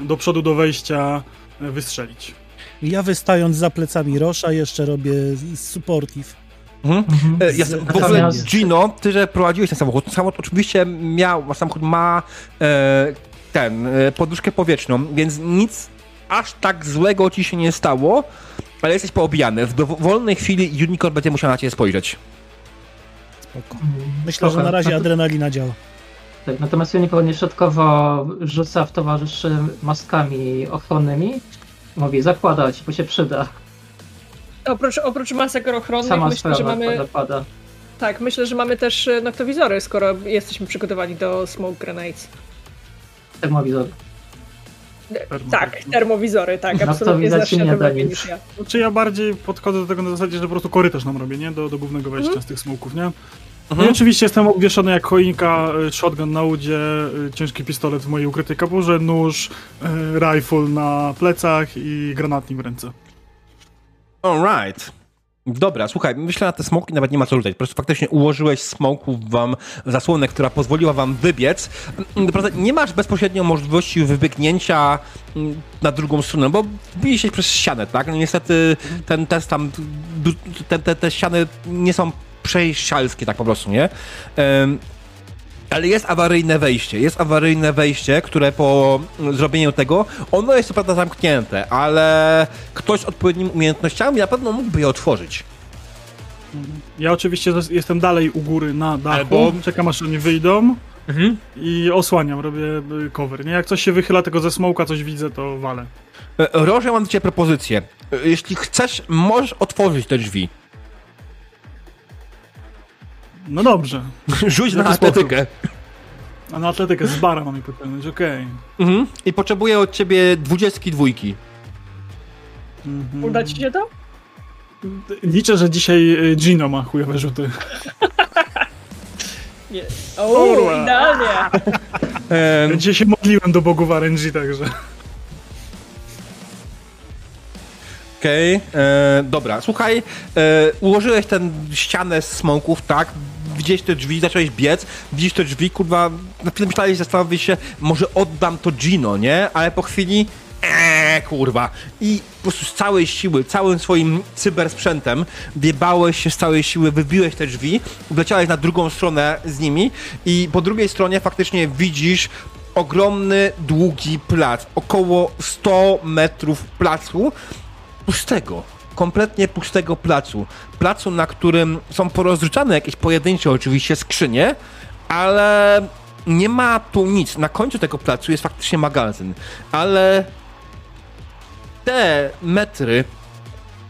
do przodu, do wejścia e, wystrzelić. Ja wystając za plecami Rosza jeszcze robię supportive. Mhm. Mhm. Ja, w ogóle Gino, ty, że prowadziłeś ten samochód, samochód oczywiście miał, samochód ma e, ten, e, poduszkę powietrzną, więc nic aż tak złego ci się nie stało, ale jesteś poobijany. W dowolnej chwili Unicorn będzie musiał na ciebie spojrzeć. Spoko. Myślę, że na razie adrenalina działa. Tak, natomiast Unicorn nieśrodkowo rzuca w towarzyszy maskami ochronnymi. Mówi, zakładać, bo się przyda. Oprócz, oprócz masek ochronnych Sama myślę, że mamy... Tak, myślę, że mamy też e, noktowizory, skoro jesteśmy przygotowani do smoke grenades. Termowizory. Tak, termowizory, tak, absolutnie znasz się lepiej niż ja. Znaczy ja bardziej podchodzę do tego na zasadzie, że po prostu korytarz nam robię, nie? Do, do głównego wejścia mhm. z tych smoków, nie? Mhm. No oczywiście jestem obwieszony jak choinka, y, shotgun na udzie, y, ciężki pistolet w mojej ukrytej kaburze, nóż, y, rifle na plecach i granatnik w ręce. Alright. Dobra, słuchaj, myślę na te smoki nawet nie ma co rzucać. Po prostu faktycznie ułożyłeś smoków wam zasłonę, która pozwoliła wam wybiec. Naprawdę nie masz bezpośrednio możliwości wybiegnięcia mm, na drugą stronę, bo wbiliście przez ścianę, tak? No niestety ten test tam, te, te, te ściany nie są przejścialskie tak po prostu, nie? Ale jest awaryjne wejście. Jest awaryjne wejście, które po zrobieniu tego, ono jest co prawda zamknięte, ale ktoś z odpowiednimi umiejętnościami na pewno mógłby je otworzyć. Ja oczywiście jestem dalej u góry na dachu, Albo... czekam aż oni wyjdą mhm. i osłaniam, robię y, cover. Nie? Jak coś się wychyla tego ze smoka, coś widzę, to walę. E, Roże, mam do ciebie propozycję. E, jeśli chcesz, możesz otworzyć te drzwi. No dobrze. (laughs) Rzuć na atletykę. A na atletykę z bara mamy pociągnąć, okej. Okay. Mhm. I potrzebuję od ciebie dwudziestki dwójki. Mhm. Uda ci się to? Liczę, że dzisiaj y, Gino ma chujowe rzuty. (laughs) Nie. O, idealnie! (laughs) Dzisiaj się modliłem do bogów RNG, także... Okej, okay. E, dobra, słuchaj, e, ułożyłeś ten ścianę z smoków, tak? Widziałeś te drzwi, zacząłeś biec, widzisz te drzwi, kurwa, na chwilę myślałeś, zastanowić się, może oddam to Gino, nie? Ale po chwili, eee, kurwa. I po prostu z całej siły, całym swoim cybersprzętem biebałeś się z całej siły, wybiłeś te drzwi, wleciałeś na drugą stronę z nimi i po drugiej stronie faktycznie widzisz ogromny, długi plac, około 100 metrów placu, pustego, kompletnie pustego placu. Placu, na którym są porozrzucane jakieś pojedyncze oczywiście skrzynie, ale nie ma tu nic. Na końcu tego placu jest faktycznie magazyn, ale te metry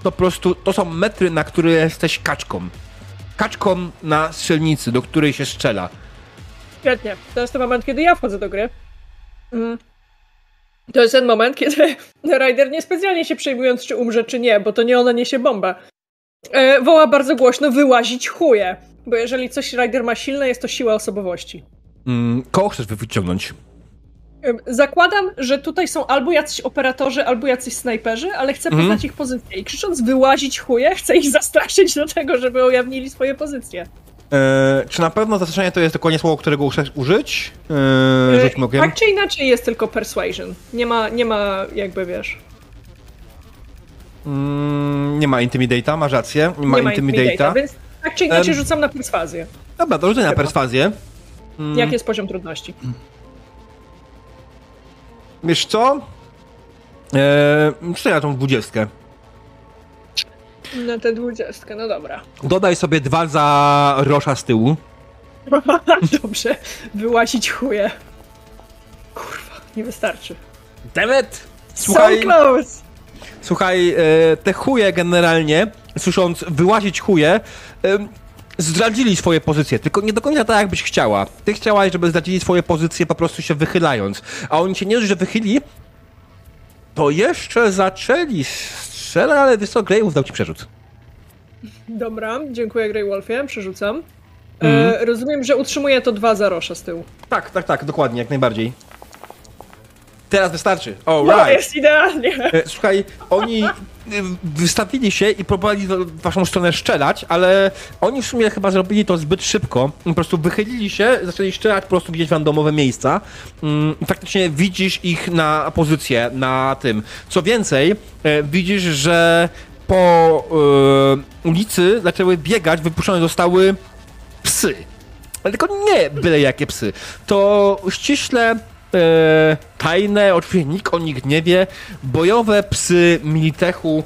to po prostu to są metry, na które jesteś kaczką. Kaczką na strzelnicy, do której się strzela. Świetnie. To jest ten moment, kiedy ja wchodzę do gry. Mm. To jest ten moment, kiedy (laughs) Ryder niespecjalnie się przejmując, czy umrze, czy nie, bo to nie ona niesie bombę, e, woła bardzo głośno wyłazić chuje. Bo jeżeli coś Ryder ma silne, jest to siła osobowości. Mm, koło chcesz wyciągnąć? Zakładam, że tutaj są albo jacyś operatorzy, albo jacyś snajperzy, ale chcę mm. poznać ich pozycję. I krzycząc wyłazić chuje, chcę ich (laughs) zastraszyć do tego, żeby ujawnili swoje pozycje. E, czy na pewno zastraszenie to jest dokładnie słowo, którego chcesz użyć? Eee, rzućmy okiem. Tak czy inaczej jest tylko persuasion. Nie ma, nie ma jakby, wiesz... Mm, nie ma intimidate'a, masz rację. Nie ma, nie ma intimidate'a. Więc tak czy inaczej rzucam na perswazję. Dobra, to rzucę na perswazję. Mm. Jaki jest poziom trudności? Wiesz co? Eee, na tą dwudziestkę. Na tę dwudziestkę, no dobra. Dodaj sobie dwa za Rosza z tyłu. (laughs) Dobrze. Wyłazić chuje. Kurwa, nie wystarczy. Demet! Słuchaj, so close! Słuchaj, e, te chuje generalnie, słysząc wyłazić chuje, zdradzili swoje pozycje, tylko nie do końca tak, jakbyś chciała. Ty chciałaś, żeby zdradzili swoje pozycje po prostu się wychylając, a oni się nie dość, że wychyli, to jeszcze zaczęli strzelać, ale wiesz co, Grey dał ci przerzut. Dobra, dziękuję Grey Wolfie, przerzucam. Mm. E, mhm. rozumiem, że utrzymuje to dwa zarosza z tyłu. Tak, tak, tak, dokładnie, jak najbardziej. Teraz wystarczy. All no, right. jest idealnie. E, słuchaj, oni (laughs) wystawili się i próbowali w waszą stronę strzelać, ale oni w sumie chyba zrobili to zbyt szybko. Po prostu wychylili się, zaczęli strzelać po prostu gdzieś w randomowe miejsca. Mm, faktycznie widzisz ich na pozycję na tym. Co więcej, e, widzisz, że po ulicy zaczęły biegać, wypuszczone zostały psy. Ale tylko nie byle jakie psy. To ściśle e, tajne, oczywiście nikt o nich nie wie, bojowe psy Militechu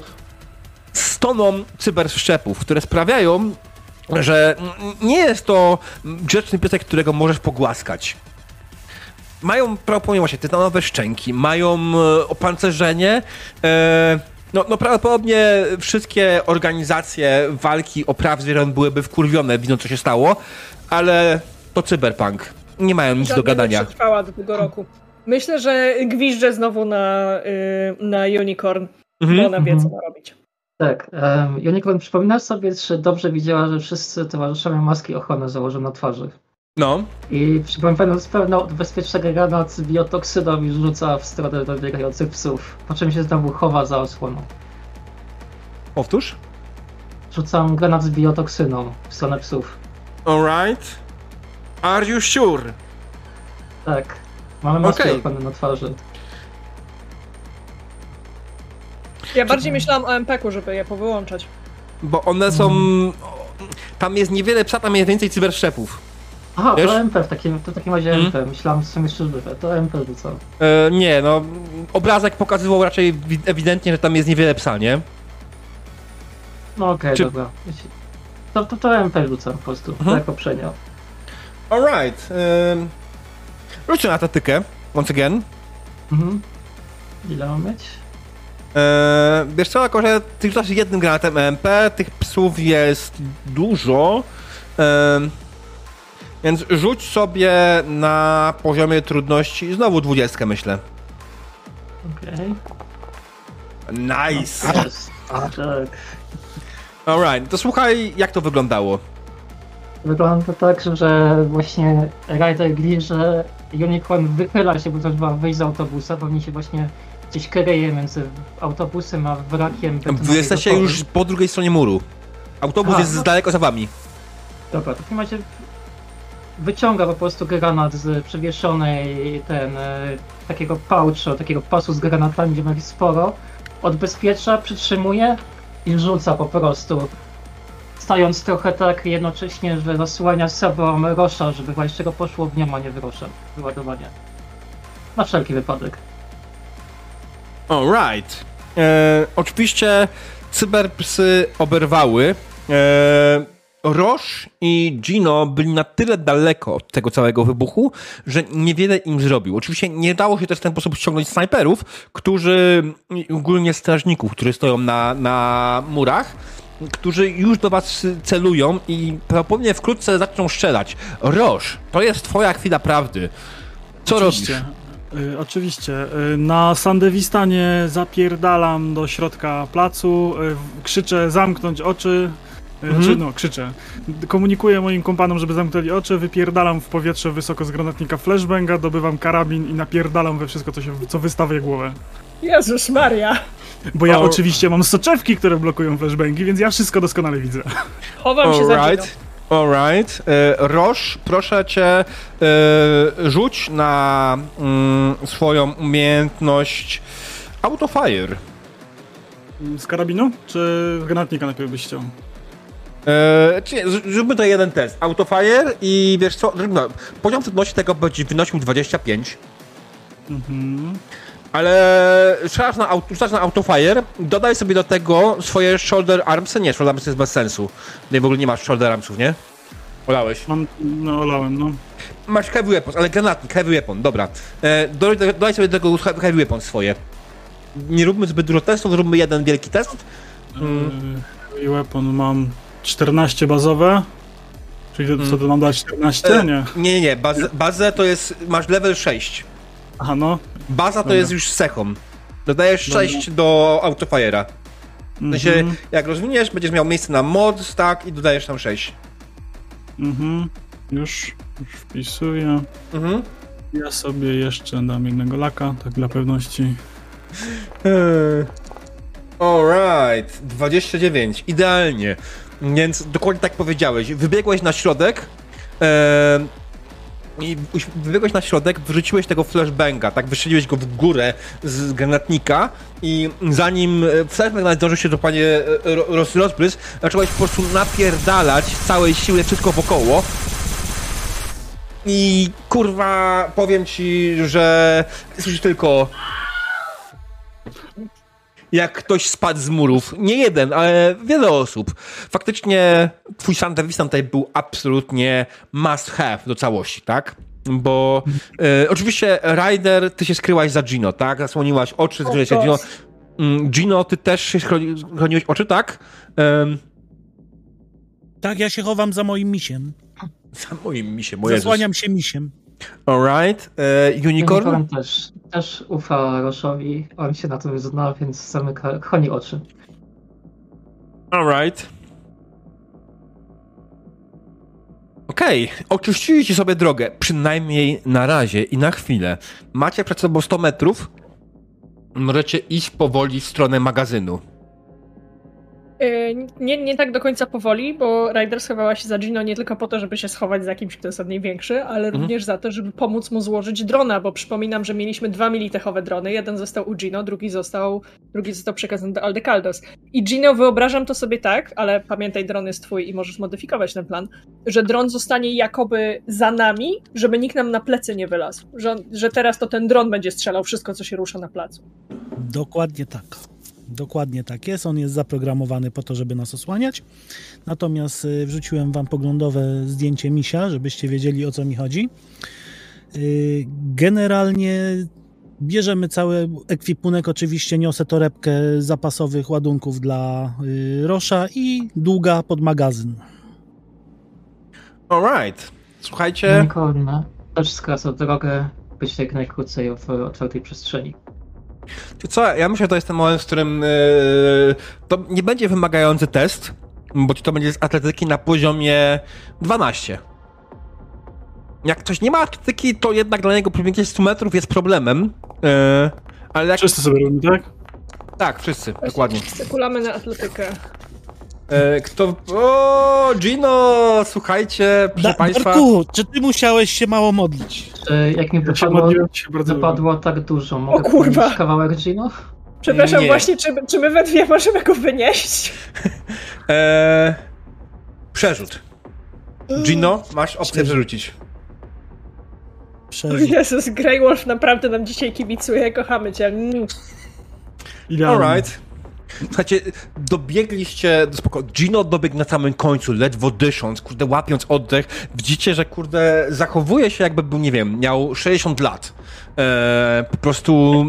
z toną cyberszczepów, które sprawiają, że nie jest to grzeczny piesek, którego możesz pogłaskać. Mają prawdopodobnie właśnie tytanowe szczęki, mają e, opancerzenie, e, no, no prawdopodobnie wszystkie organizacje walki o praw zwierząt byłyby wkurwione, widząc co się stało, ale to cyberpunk nie mają nic do gadania. Nie trwała do tego roku. Myślę, że gwizdże znowu na, yy, na Unicorn, mhm. bo ona wie, co ma robić. Tak. Um, Unicorn przypomina sobie, że dobrze widziała, że wszyscy towarzysze mają maski ochrony założone na twarzy. No. I przypominając pewno bezpiecznego granat z biotoksyną i rzuca w stronę dobiegających psów, po czym się znowu chowa za osłoną. Powtórz? Rzucam granat z biotoksyną w stronę psów. Alright. Are you sure? Tak. Mamy maskę okay. na twarzy. Ja bardziej myślałam o MPK-u, żeby je powyłączać. Bo one są... Tam jest niewiele psa, tam jest więcej cyberszczepów. Aha, Wiesz? to MP w takim, to w takim razie? MP. Myślałem, że są jeszcze żywe. To MP co? E, nie, no obrazek pokazywał raczej ewidentnie, że tam jest niewiele psa, nie? No okej, okay, Czy... dobra. To, to, to MP rzucam po prostu, mhm. tak poprzednio. Alright. Um, wróćmy na tatykę, once again. Mhm. Ile mam mieć? Eee, wiesz co, jako że ty rzucasz jednym granatem MP, tych psów jest dużo, eee, więc rzuć sobie na poziomie trudności znowu dwudziestkę, myślę. Okej. Okay. Nice! Yes. Tak. Alright, to słuchaj, jak to wyglądało? Wygląda to tak, że właśnie Rider gli, że Unicorn wychyla się, bo też ma wyjść z autobusa, bo oni się właśnie gdzieś kryje między autobusem a wrakiem. Wy jesteście już po drugiej stronie muru. Autobus a, jest no. daleko za wami. Dobra, w takim razie wyciąga po prostu granat z przewieszonej ten e, takiego poucha, takiego pasu z granatami, gdzie ma ich sporo, odbezpiecza, przytrzymuje i rzuca po prostu stając trochę tak jednocześnie, że zasłania sobą Rosza, żeby właśnie go poszło w niemu, a nie w Rosza. Wyładowanie. Na wszelki wypadek. Alright. E, oczywiście cyberpsy oberwały. E, i Gino byli na tyle daleko od tego całego wybuchu, że niewiele im zrobił. Oczywiście nie dało się też w ten sposób ściągnąć snajperów, którzy, ogólnie strażników, którzy stoją na, na murach, którzy już do was celują i prawdopodobnie wkrótce zaczną strzelać. Roż, to jest twoja chwila prawdy. Co oczywiście, robisz? Y, oczywiście. Y, na Sandewistanie zapierdalam do środka placu, y, krzyczę zamknąć oczy, Mhm. Czy no, krzyczę. Komunikuję moim kompanom, żeby zamknęli oczy, wypierdalam w powietrze wysoko z granatnika flashbanga, dobywam karabin i napierdalam we wszystko, co, się, co wystawię głowę. Jezus Maria! Bo ja oczywiście mam soczewki, które blokują flashbangi, więc ja wszystko doskonale widzę. Chowam się za right. Alright. E, Roż, proszę cię, e, rzuć na mm, swoją umiejętność Autofire. Z karabinu? Czy z granatnika najpierw byś chciał? Eee, zróbmy to jeden test. Autofire i wiesz co, no, poziom trudności tego będzie wynosił 25. Mhm. Ale strzelasz na, auto, na autofire, dodaj sobie do tego swoje shoulder armsy. Nie, shoulder armsy jest bez sensu. No w ogóle nie masz shoulder armsów, nie? Olałeś. Mam, no olałem, no. Masz heavy weapons, ale granatnik, heavy weapon, dobra. E, dodaj, dodaj sobie do tego heavy weapons swoje. Nie róbmy zbyt dużo testów, zróbmy jeden wielki test. Mm. Heavy weapon mam 14 bazowe. Czyli co, to mm. mam dać 14? E, nie. Nie, nie, nie. Bazę, bazę to jest. Masz level 6. Aha, no. Baza to jest już sechą. Dodajesz 6 do autofire'a. W sensie, -hmm. jak rozwiniesz, będziesz miał miejsce na mod, tak, i dodajesz tam 6. Mhm. Już, już wpisuję. Mhm. Ja sobie jeszcze dam jednego laka, tak dla pewności. (laughs) Alright, 29, idealnie. Więc dokładnie tak powiedziałeś. Wybiegłeś na środek. E, i wybiegłeś na środek, wrzuciłeś tego flashbanga, tak, wystrzeliłeś go w górę z granatnika i zanim e, flashbang nawet zdążył się do panie e, roz, rozbryz, zacząłeś po prostu napierdalać całej siły wszystko wokoło. I kurwa, powiem ci, że słyszysz tylko jak ktoś spadł z murów. Nie jeden, ale wiele osób. Faktycznie twój Sandewisan tutaj był absolutnie must have do całości, tak? Bo e, oczywiście Ryder, ty się skryłaś za Gino, tak? Zasłoniłaś oczy, skryłaś się Gino. Mm, Gino, ty też się chroniłeś oczy, tak? Um, tak, ja się chowam za moim misiem. (laughs) Za moim misiem, moje Zasłaniam się misiem. Alright. E, unicorn? Unicorn też, też ufa Roszowi. On się na to zna, więc zamyka, chroni oczy. Alright. Okej, okay. oczyściliście sobie drogę, przynajmniej na razie i na chwilę. Macie przed sobą 100 metrów. Możecie iść powoli w stronę magazynu. Y, nie, nie tak do końca powoli, bo Ryder schowała się za Gino nie tylko po to, żeby się schować za kimś, kto jest od niej większy, ale mhm. również za to, żeby pomóc mu złożyć drona, bo przypominam, że mieliśmy dwa militechowe drony. Jeden został u Gino, drugi został, drugi został przekazany do Aldecaldos. I Gino, wyobrażam to sobie tak, ale pamiętaj, dron jest twój i możesz modyfikować ten plan, że dron zostanie jakoby za nami, żeby nikt nam na plecy nie wylazł. Że, że teraz to ten dron będzie strzelał wszystko, co się rusza na placu. Dokładnie tak. Dokładnie tak jest. On jest zaprogramowany po to, żeby nas osłaniać. Natomiast y, wrzuciłem Wam poglądowe zdjęcie misia, żebyście wiedzieli o co mi chodzi. Y, generalnie bierzemy cały ekwipunek. Oczywiście niosę torebkę zapasowych ładunków dla y, Rosza i długa pod magazyn. Alright. Słuchajcie. Lincoln też skraca drogę być jak najkrócej w otwartej przestrzeni. Co, ja myślę, że to jest ten moment, w którym yy, to nie będzie wymagający test, bo to będzie z atletyki na poziomie 12. Jak ktoś nie ma atletyki, to jednak dla niego przebiegnięcie 100 metrów jest problemem. Yy, ale jak... Wszyscy sobie robimy, tak? Tak, wszyscy, Właśnie dokładnie. Wszyscy kulamy na atletykę. E, kto. O, Gino! Słuchajcie, proszę da, Państwa. Darku, czy ty musiałeś się mało modlić? E, jak mi wypadło, wypadło tak dużo, mogę o kurwa. kawałek Gino? Przepraszam, Nie. właśnie, czy, czy my we dwie możemy go wynieść? (laughs) E, przerzut. Gino, masz opcję przerzucić. Przerzut. Jezus, Grey Wolf naprawdę nam dzisiaj kibicuje, kochamy cię. Mm. Alright. Słuchajcie, dobiegliście, spoko, Gino dobiegł na samym końcu, ledwo dysząc, kurde, łapiąc oddech. Widzicie, że kurde, zachowuje się jakby był, nie wiem, miał 60 lat. Eee, po prostu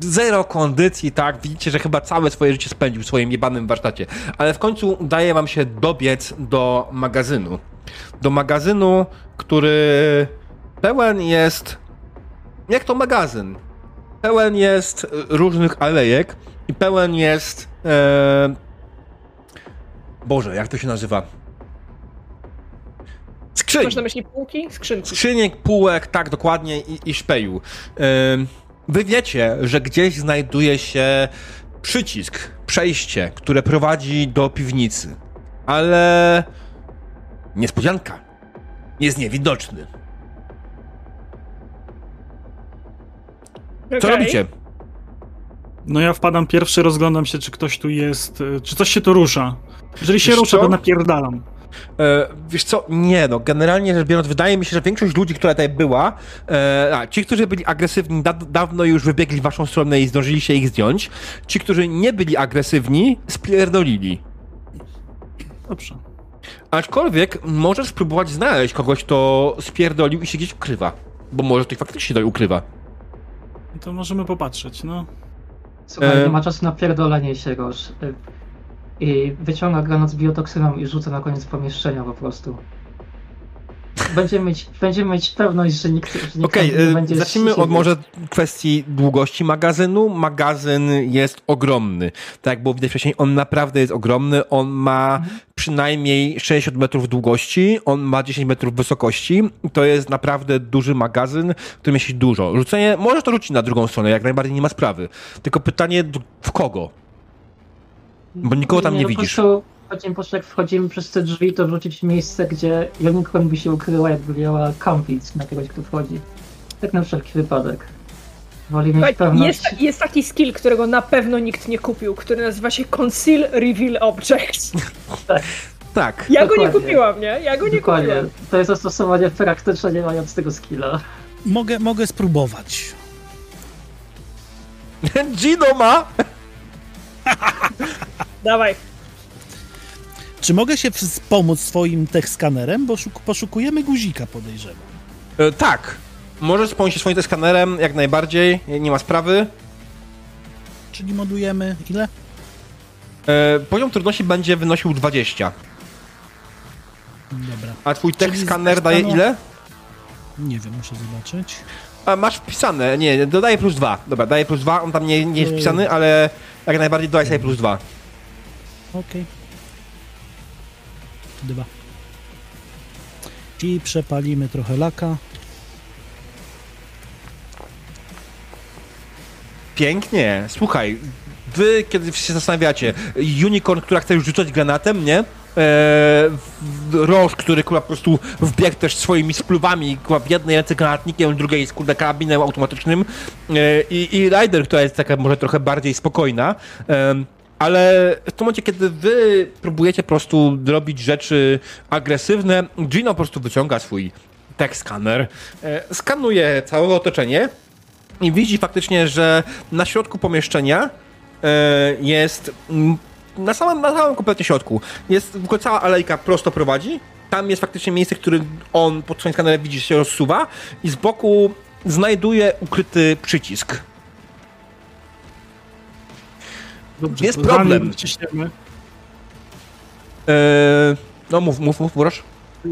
zero kondycji, tak? Widzicie, że chyba całe swoje życie spędził w swoim jebanym warsztacie. Ale w końcu udaje wam się dobiec do magazynu. Do magazynu, który pełen jest... Jak to magazyn? Pełen jest różnych alejek, i pełen jest. E... Boże, jak to się nazywa? Skrzyń. Masz na myśli półki? Skrzynki. Skrzyniek, półek, tak dokładnie i, i szpeju. E... Wy wiecie, że gdzieś znajduje się przycisk, przejście, które prowadzi do piwnicy. Ale niespodzianka. Jest niewidoczny. Co okay. robicie? No ja wpadam pierwszy, rozglądam się, czy ktoś tu jest, e, czy coś się tu rusza. Jeżeli się Wiesz rusza, co? to napierdalam. E, wiesz co, nie no, generalnie rzecz biorąc, wydaje mi się, że większość ludzi, która tutaj była, e, a, ci, którzy byli agresywni, da, dawno już wybiegli w waszą stronę i zdążyli się ich zdjąć. Ci, którzy nie byli agresywni, spierdolili. Dobrze. Aczkolwiek możesz spróbować znaleźć kogoś, kto spierdolił i się gdzieś ukrywa. Bo może to faktycznie tutaj ukrywa. To możemy popatrzeć, no. Słuchaj, e... nie ma czasu na pierdolenie się, Roż. I wyciąga granat z biotoksyną i rzuca na koniec pomieszczenia po prostu. Będziemy mieć, będziemy mieć pewność, że nikt, że nikt okay, nie e, będzie... zacznijmy od może kwestii długości magazynu. Magazyn jest ogromny. Tak jak było widać wcześniej, on naprawdę jest ogromny. On ma mhm. przynajmniej 60 metrów długości, on ma 10 metrów wysokości. To jest naprawdę duży magazyn, który mieści dużo. Rzucenie, może to rzucić na drugą stronę, jak najbardziej nie ma sprawy. Tylko pytanie, w kogo? Bo nikogo tam nie, nie widzisz. Chodzimy, po prostu jak wchodzimy przez te drzwi, to wrócić w miejsce, gdzie unicorn by się ukryła, jakby miała kampić na kogoś, kto wchodzi. Tak na wszelki wypadek. Woli mieć pewność... jest, jest taki skill, którego na pewno nikt nie kupił, który nazywa się Conceal Reveal Objects. (laughs) tak. Tak. Ja Dokładnie. go nie kupiłam, nie? Ja go nie Dokładnie. kupiłam. To jest zastosowanie praktyczne, nie mając tego skilla. Mogę, mogę spróbować. Gino ma! Dawaj. Czy mogę się pomóc swoim tech skanerem, bo poszukujemy guzika, podejrzewam. E, tak. Możesz wspomnieć się swoim tech skanerem, jak najbardziej, nie ma sprawy. Czyli modujemy ile? E, poziom trudności będzie wynosił 20. Dobra. A twój tech skaner daje ile? Nie wiem, muszę zobaczyć. A masz wpisane, nie, dodaje plus 2. Dobra, daje plus 2, on tam nie, nie jest wpisany, ale jak najbardziej dodaj sobie plus 2. Okej. Okay. Dwa. I przepalimy trochę laka. Pięknie. Słuchaj, wy kiedy się zastanawiacie, unicorn, która chce już rzucać granatem, nie? Eee, Roż, który kurwa, po prostu wbiegł też swoimi spluwami, kurwa, w jednej ręce granatnikiem, w drugiej z kurde karabinem automatycznym eee, i, i która jest taka może trochę bardziej spokojna, eee, ale w tym momencie, kiedy wy próbujecie po prostu robić rzeczy agresywne, Gino po prostu wyciąga swój tech scanner, e, skanuje całe otoczenie i widzi faktycznie, że na środku pomieszczenia e, jest na samym, na samym kompletnie środku jest w ogóle cała alejka prosto prowadzi. Tam jest faktycznie miejsce, które on pod swoim skanerem widzi, się rozsuwa i z boku znajduje ukryty przycisk. Dobrze, jest problem. Wciśniemy. Eee, no mów, mów, mów, proszę.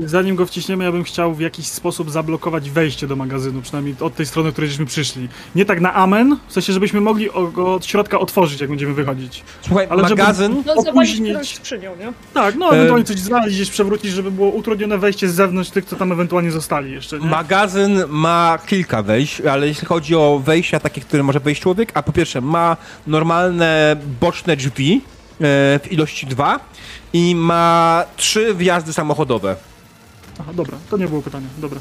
Zanim go wciśniemy, ja bym chciał w jakiś sposób zablokować wejście do magazynu, przynajmniej od tej strony, której żeśmy przyszli. Nie tak na amen, w sensie, żebyśmy mogli go od środka otworzyć, jak będziemy wychodzić. Słuchaj, Ale magazyn... Żeby no, opóźnić... skrzynią, nie? Tak, no ewentualnie coś znaleźć, gdzieś przewrócić, żeby było utrudnione wejście z zewnątrz tych, co tam ewentualnie zostali jeszcze, nie? Magazyn ma kilka wejść, ale jeśli chodzi o wejścia takie, które może wejść człowiek, a po pierwsze ma normalne boczne drzwi e, w ilości dwa i ma trzy wjazdy samochodowe. Aha, dobra, to nie było pytanie, dobra.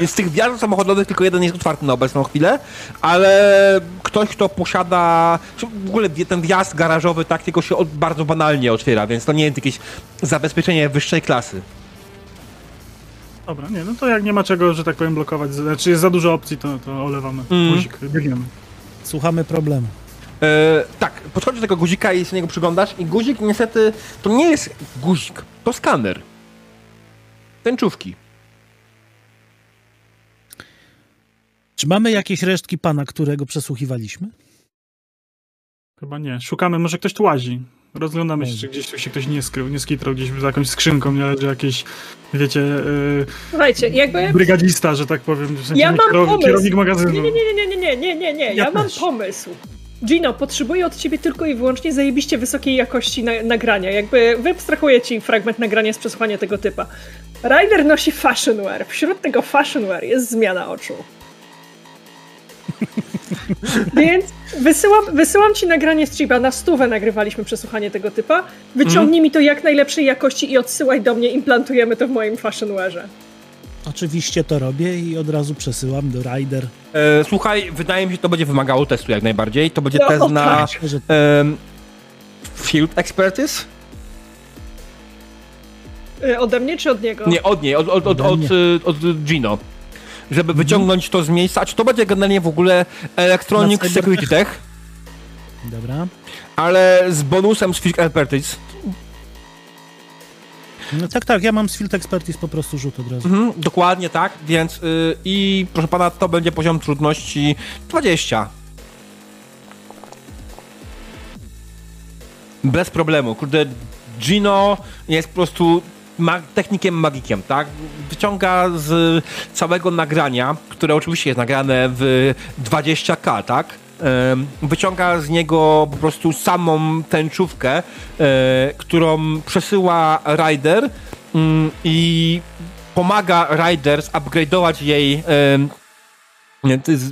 Więc z tych wjazdów samochodowych tylko jeden jest otwarty na obecną chwilę, ale ktoś, kto posiada. W ogóle ten wjazd garażowy tak tylko się od, bardzo banalnie otwiera, więc to nie jest jakieś zabezpieczenie wyższej klasy. Dobra, nie, no to jak nie ma czego, że tak powiem, blokować, znaczy jest za dużo opcji, to, to olewamy. Mm. Guzik, biegniemy. Słuchamy problemu. E, tak, podchodzisz do tego guzika i się niego przyglądasz i guzik niestety to nie jest guzik, to skaner tęczówki. Czy mamy jakieś resztki pana, którego przesłuchiwaliśmy? Chyba nie. Szukamy, może ktoś tu łazi. Rozglądamy się, czy gdzieś tu się ktoś nie skrył, nie skitrał gdzieś za jakąś skrzynką, nie leży jakieś, wiecie, yy, Słuchajcie, jakby... brygadzista, że tak powiem. W sensie ja mam kierow, pomysł. Kierownik magazynu. Nie, nie, nie, nie, nie, nie, nie, nie, ja, ja mam pomysł. Gino, potrzebuję od ciebie tylko i wyłącznie zajebiście wysokiej jakości na nagrania. Jakby wyabstrahuję ci fragment nagrania z przesłuchania tego typa. Ryder nosi fashion wear. Wśród tego fashion wear jest zmiana oczu. (laughs) Więc wysyłam, wysyłam ci nagranie z Chiba. Na stówę nagrywaliśmy przesłuchanie tego typa. Wyciągnij mm. mi to jak najlepszej jakości i odsyłaj do mnie. Implantujemy to w moim fashion wearze. Oczywiście to robię i od razu przesyłam do Rider. E, słuchaj, wydaje mi się, że to będzie wymagało testu jak najbardziej. To będzie no, test na e, Field Expertise. Y, ode mnie czy od niego? Nie, od niej, od, od, od, od, y, od Gino. Żeby wyciągnąć to z miejsca. A czy to będzie generalnie w ogóle Electronic Security Tech? Dobra. Ale z bonusem z Physical Expertise. No tak, tak, ja mam z Field Expertise po prostu rzut od razu. Mhm, dokładnie tak, więc yy, i proszę pana, to będzie poziom trudności 20. Bez problemu. Kurde, Gino jest po prostu technikiem magikiem, tak? Wyciąga z całego nagrania, które oczywiście jest nagrane w 20k, tak? Wyciąga z niego po prostu samą tęczówkę, którą przesyła Rider mm, i pomaga Rider upgrade'ować jej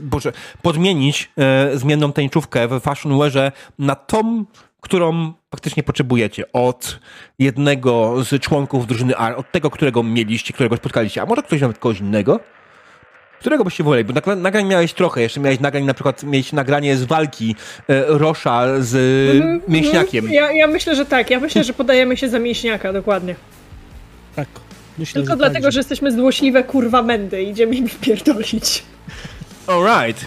Boże, podmienić e, zmienną tęczówkę w Fashion Wearze na tą którą faktycznie potrzebujecie od jednego z członków drużyny A, od tego, którego mieliście, którego spotkaliście, a może ktoś nawet kogoś innego? Którego byście woleli? Bo nagrań miałeś trochę, jeszcze miałeś nagrań, na przykład mieć nagranie z walki e, Rosza z mm, mięśniakiem. Ja, ja, myślę, że tak. Ja myślę, że podajemy się za mięśniaka, dokładnie. Tak. Myślę, Tylko że dlatego, tak, że... że jesteśmy złośliwe kurwa mędy i idziemy im wpierdolić. Alright.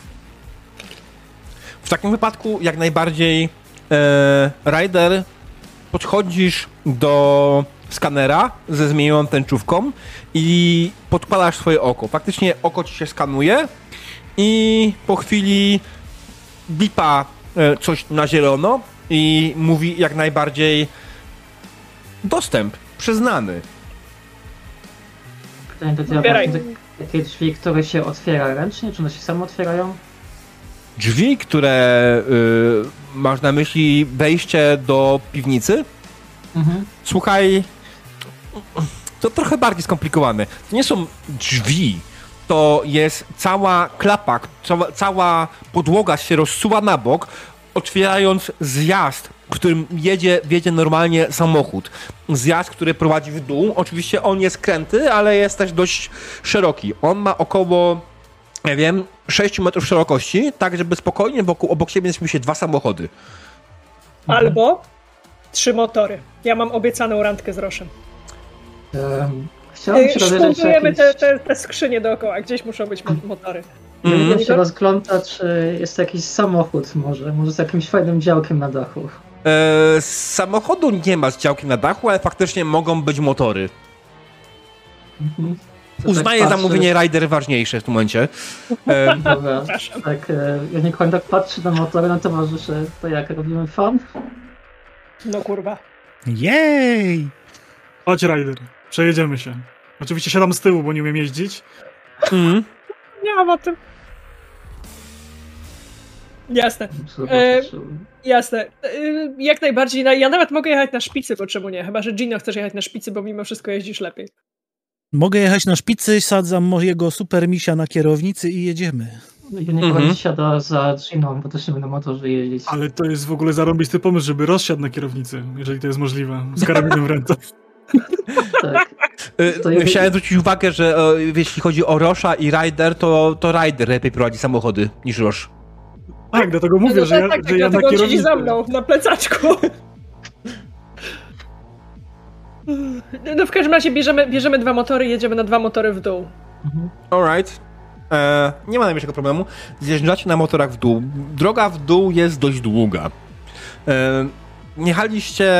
W takim wypadku jak najbardziej e, Rider, podchodzisz do skanera ze zmienioną tęczówką i podkładasz swoje oko. Faktycznie oko ci się skanuje i po chwili bipa e, coś na zielono i mówi jak najbardziej dostęp przyznany. Pytanie do ciebie, takie drzwi, które się otwiera ręcznie, czy one się same otwierają? Drzwi, które y, masz na myśli wejście do piwnicy? Mhm. Słuchaj, to trochę bardziej skomplikowane. To nie są drzwi, to jest cała klapa, cała, cała podłoga się rozsuwa na bok, otwierając zjazd, którym jedzie, normalnie samochód. Zjazd, który prowadzi w dół. Oczywiście on jest kręty, ale jest też dość szeroki. On ma około, nie wiem, 6 metrów szerokości, tak żeby spokojnie wokół, obok siebie zmieściły się dwa samochody. Albo trzy motory. Ja mam obiecaną randkę z Roszem. Um, chciałbym się Szpuntujemy te, te, te skrzynie dookoła, gdzieś muszą być motory. Mm. Ja się rozgląda, czy jest jakiś samochód może, może z jakimś fajnym działkiem na dachu. E, samochodu nie ma z działkiem na dachu, ale faktycznie mogą być motory. Mhm. Uznaję tak zamówienie Rider ważniejsze w tym momencie. E, (laughs) Dobra, tak, e, ja nie tak patrzy na motory na towarzysze, to jak robimy fan? No kurwa. Jej! Chodź Rider, przejedziemy się. Oczywiście siadam z tyłu, bo nie umiem jeździć. Mhm. Nie mam o tym. Jasne. E, jasne. E, jak najbardziej. Ja nawet mogę jechać na szpicy, bo czemu nie? Chyba, że Gino chcesz jechać na szpicy, bo mimo wszystko jeździsz lepiej. Mogę jechać na szpicy, sadzam mojego super misia na kierownicy i jedziemy. Ja nie mhm. siada za Giną, bo też nie będę motorze jeździć. Ale to jest w ogóle zarąbisty pomysł, żeby rozsiadł na kierownicy, jeżeli to jest możliwe, z karabinem w ręce. (laughs) tak. Y, chciałem zwrócić uwagę, że e, jeśli chodzi o Rosza i Ryder, to, to Ryder lepiej prowadzi samochody niż Rosz. Tak, dlatego mówię, no, że, ja, tak, tak, że ja na kierownicy... za mną, na plecaczku. No w każdym razie bierzemy, bierzemy dwa motory i jedziemy na dwa motory w dół. Mhm. Alright. E, nie ma najmniejszego problemu. Zjeżdżacie na motorach w dół. Droga w dół jest dość długa. E, jechaliście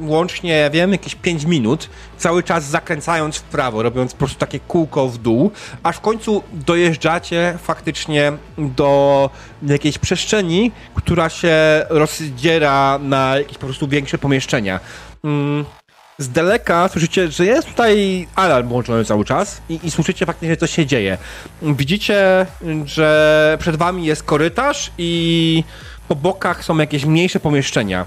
łącznie, wiem, jakieś 5 minut, cały czas zakręcając w prawo, robiąc po prostu takie kółko w dół, aż w końcu dojeżdżacie faktycznie do jakiejś przestrzeni, która się rozdziera na jakieś po prostu większe pomieszczenia. Mm, z daleka słyszycie, że jest tutaj alarm włączony cały czas i, i słyszycie faktycznie, co się dzieje. Widzicie, że przed wami jest korytarz i po bokach są jakieś mniejsze pomieszczenia.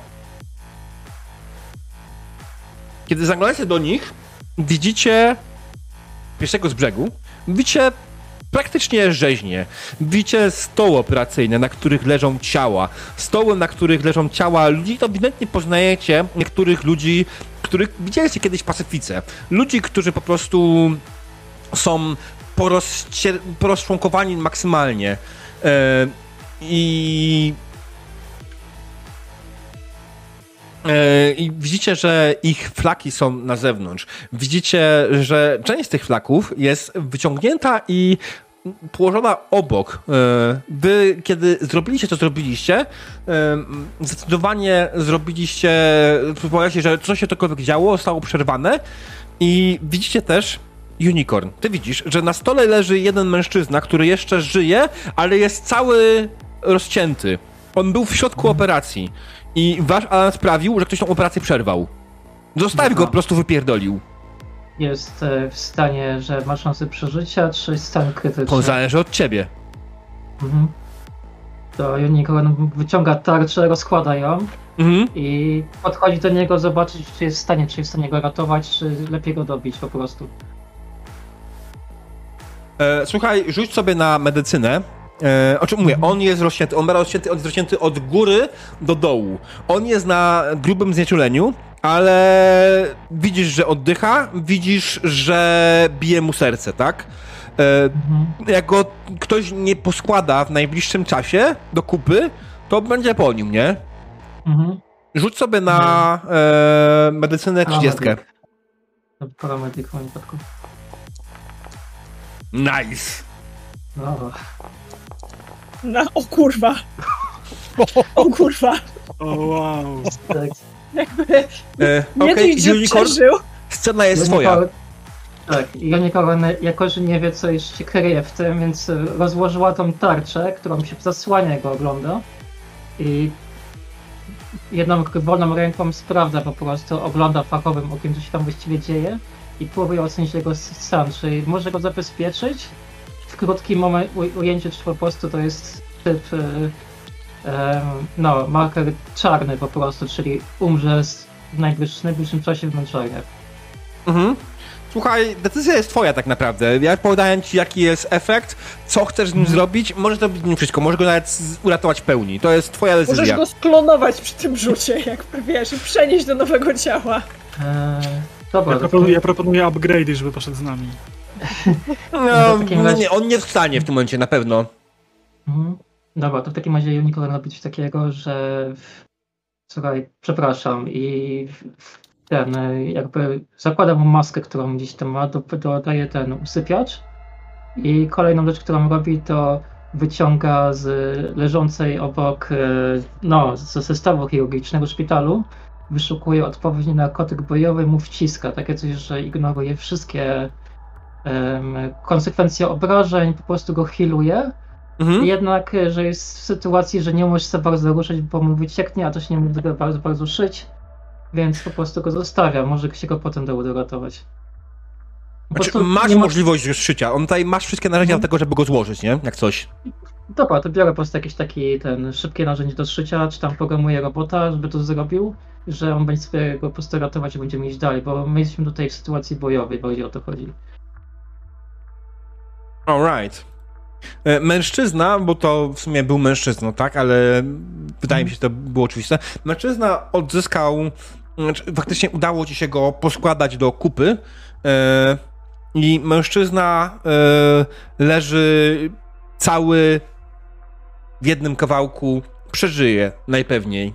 Kiedy zaglądacie do nich, widzicie pierwszego z brzegu, widzicie praktycznie rzeźnie. Widzicie stoły operacyjne, na których leżą ciała. Stoły, na których leżą ciała ludzi, to ewidentnie poznajecie niektórych ludzi, których widzieliście kiedyś w Pacyfice. Ludzi, którzy po prostu są porozczłonkowani maksymalnie. Yy, I I widzicie, że ich flaki są na zewnątrz. Widzicie, że część z tych flaków jest wyciągnięta i położona obok. E, wy, kiedy zrobiliście to, zrobiliście, e, zdecydowanie zrobiliście, powiedzieliście, że coś się tokolwiek działo, zostało przerwane i widzicie też Unicorn. Ty widzisz, że na stole leży jeden mężczyzna, który jeszcze żyje, ale jest cały rozcięty. On był w środku operacji. I wasz alarm sprawił, że ktoś tą operację przerwał. Zostawił go, po prostu wypierdolił. Jest e, w stanie, że ma szansę przeżycia, czy jest stan krytyczny? To zależy od ciebie. Mhm. To Unicorn wyciąga tarczę, rozkłada ją mhm. i podchodzi do niego zobaczyć, czy jest w stanie, czy jest w stanie go ratować, czy lepiej go dobić po prostu. E, słuchaj, rzuć sobie na medycynę. E, o czym mówię? On jest rozcięty, on ma rozcięty, on jest rozcięty od góry do dołu. On jest na grubym znieczuleniu, ale widzisz, że oddycha, widzisz, że bije mu serce, tak? E, mhm. Jak go ktoś nie poskłada w najbliższym czasie do kupy, to będzie po nim, nie? Mhm. Rzuć sobie na mhm. e, medycynę 30. Paramedyk, moim Nice! No. No, o kurwa. O kurwa. O wow. Tak. Jakby e, nie okay. przeżył. Scena jest twoja. Tak, Unicorn jako, że nie wie co jeszcze kryje w tym, więc rozłożyła tą tarczę, którą się zasłania jego ogląda i jedną wolną ręką sprawdza po prostu, ogląda fachowym okiem, co się tam właściwie dzieje i próbuje ocenić jego stan, czyli może go zabezpieczyć, w krótkim moment, ujęciu, czy po prostu to jest typ, y, no, marker czarny po prostu, czyli umrze w najbliższym, najbliższym czasie w męczarniach. Mhm. Słuchaj, decyzja jest twoja tak naprawdę. Ja podałem ci, jaki jest efekt, co chcesz z nim mhm. zrobić. Możesz zrobić nim wszystko, możesz go nawet uratować w pełni. To jest twoja decyzja. Możesz go sklonować przy tym rzucie, jak wiesz, i przenieść do nowego ciała. Eee, dobra, ja, proponuję, ja proponuję upgrade'y, żeby poszedł z nami. No, no nie, on nie wstanie w tym momencie, na pewno. Mhm. Dobra, to w takim razie Unicorn robi coś takiego, że słuchaj, przepraszam i ten, jakby zakłada mu maskę, którą gdzieś tam ma, dodaje ten usypiacz i kolejną rzecz, którą robi, to wyciąga z leżącej obok, e, no, ze zestawu chirurgicznego szpitalu, wyszukuje odpowiedni narkotyk bojowy, mu wciska, takie coś, że ignoruje wszystkie konsekwencje obrażeń, po prostu go healuje. Mhm. Jednak, e, że jest w sytuacji, że nie możesz za bardzo ruszyć, bo mu wycieknie, a też nie mógł bardzo, bardzo szyć, więc po prostu go zostawia. Może się go potem da uratować. Znaczy, masz ma... możliwość szycia. On tutaj masz wszystkie narzędzia mhm. do tego, żeby go złożyć, nie? Jak coś. Dobra, to biorę po prostu jakieś takie ten szybkie narzędzie do szycia, czy tam programuję robota, żeby to zrobił, że on będzie sobie go po prostu ratować i będziemy iść dalej, bo my jesteśmy tutaj w sytuacji bojowej, bardziej o to chodzi. Alright. E, mężczyzna, bo to w sumie był mężczyzną, tak, ale wydaje mi się, że to było oczywiste. Mężczyzna odzyskał, znaczy faktycznie udało ci się go poskładać do kupy e, i mężczyzna e, leży cały w jednym kawałku, przeżyje najpewniej.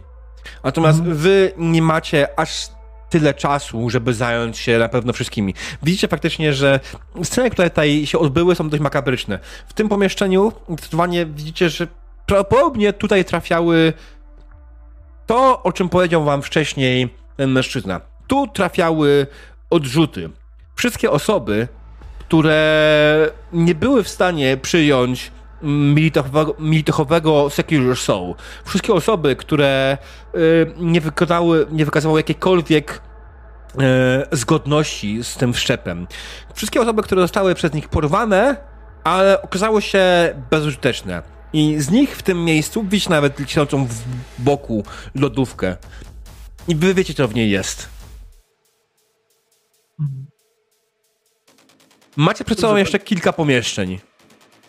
Natomiast mhm. wy nie macie aż tyle czasu, żeby zająć się na pewno wszystkimi. Widzicie faktycznie, że sceny, które tutaj się odbyły, są dość makabryczne. W tym pomieszczeniu zdecydowanie widzicie, że prawdopodobnie tutaj trafiały to, o czym powiedział wam wcześniej ten mężczyzna. Tu trafiały odrzuty. Wszystkie osoby, które nie były w stanie przyjąć militochowego, militochowego Secure Soul. Wszystkie osoby, które y, nie, wykazały, nie wykazały jakiejkolwiek y, zgodności z tym wszczepem. Wszystkie osoby, które zostały przez nich porwane, ale okazały się bezużyteczne. I z nich w tym miejscu widzicie nawet liczącą w boku lodówkę. I wy wiecie, co w niej jest. Macie przed sobą jeszcze kilka pomieszczeń.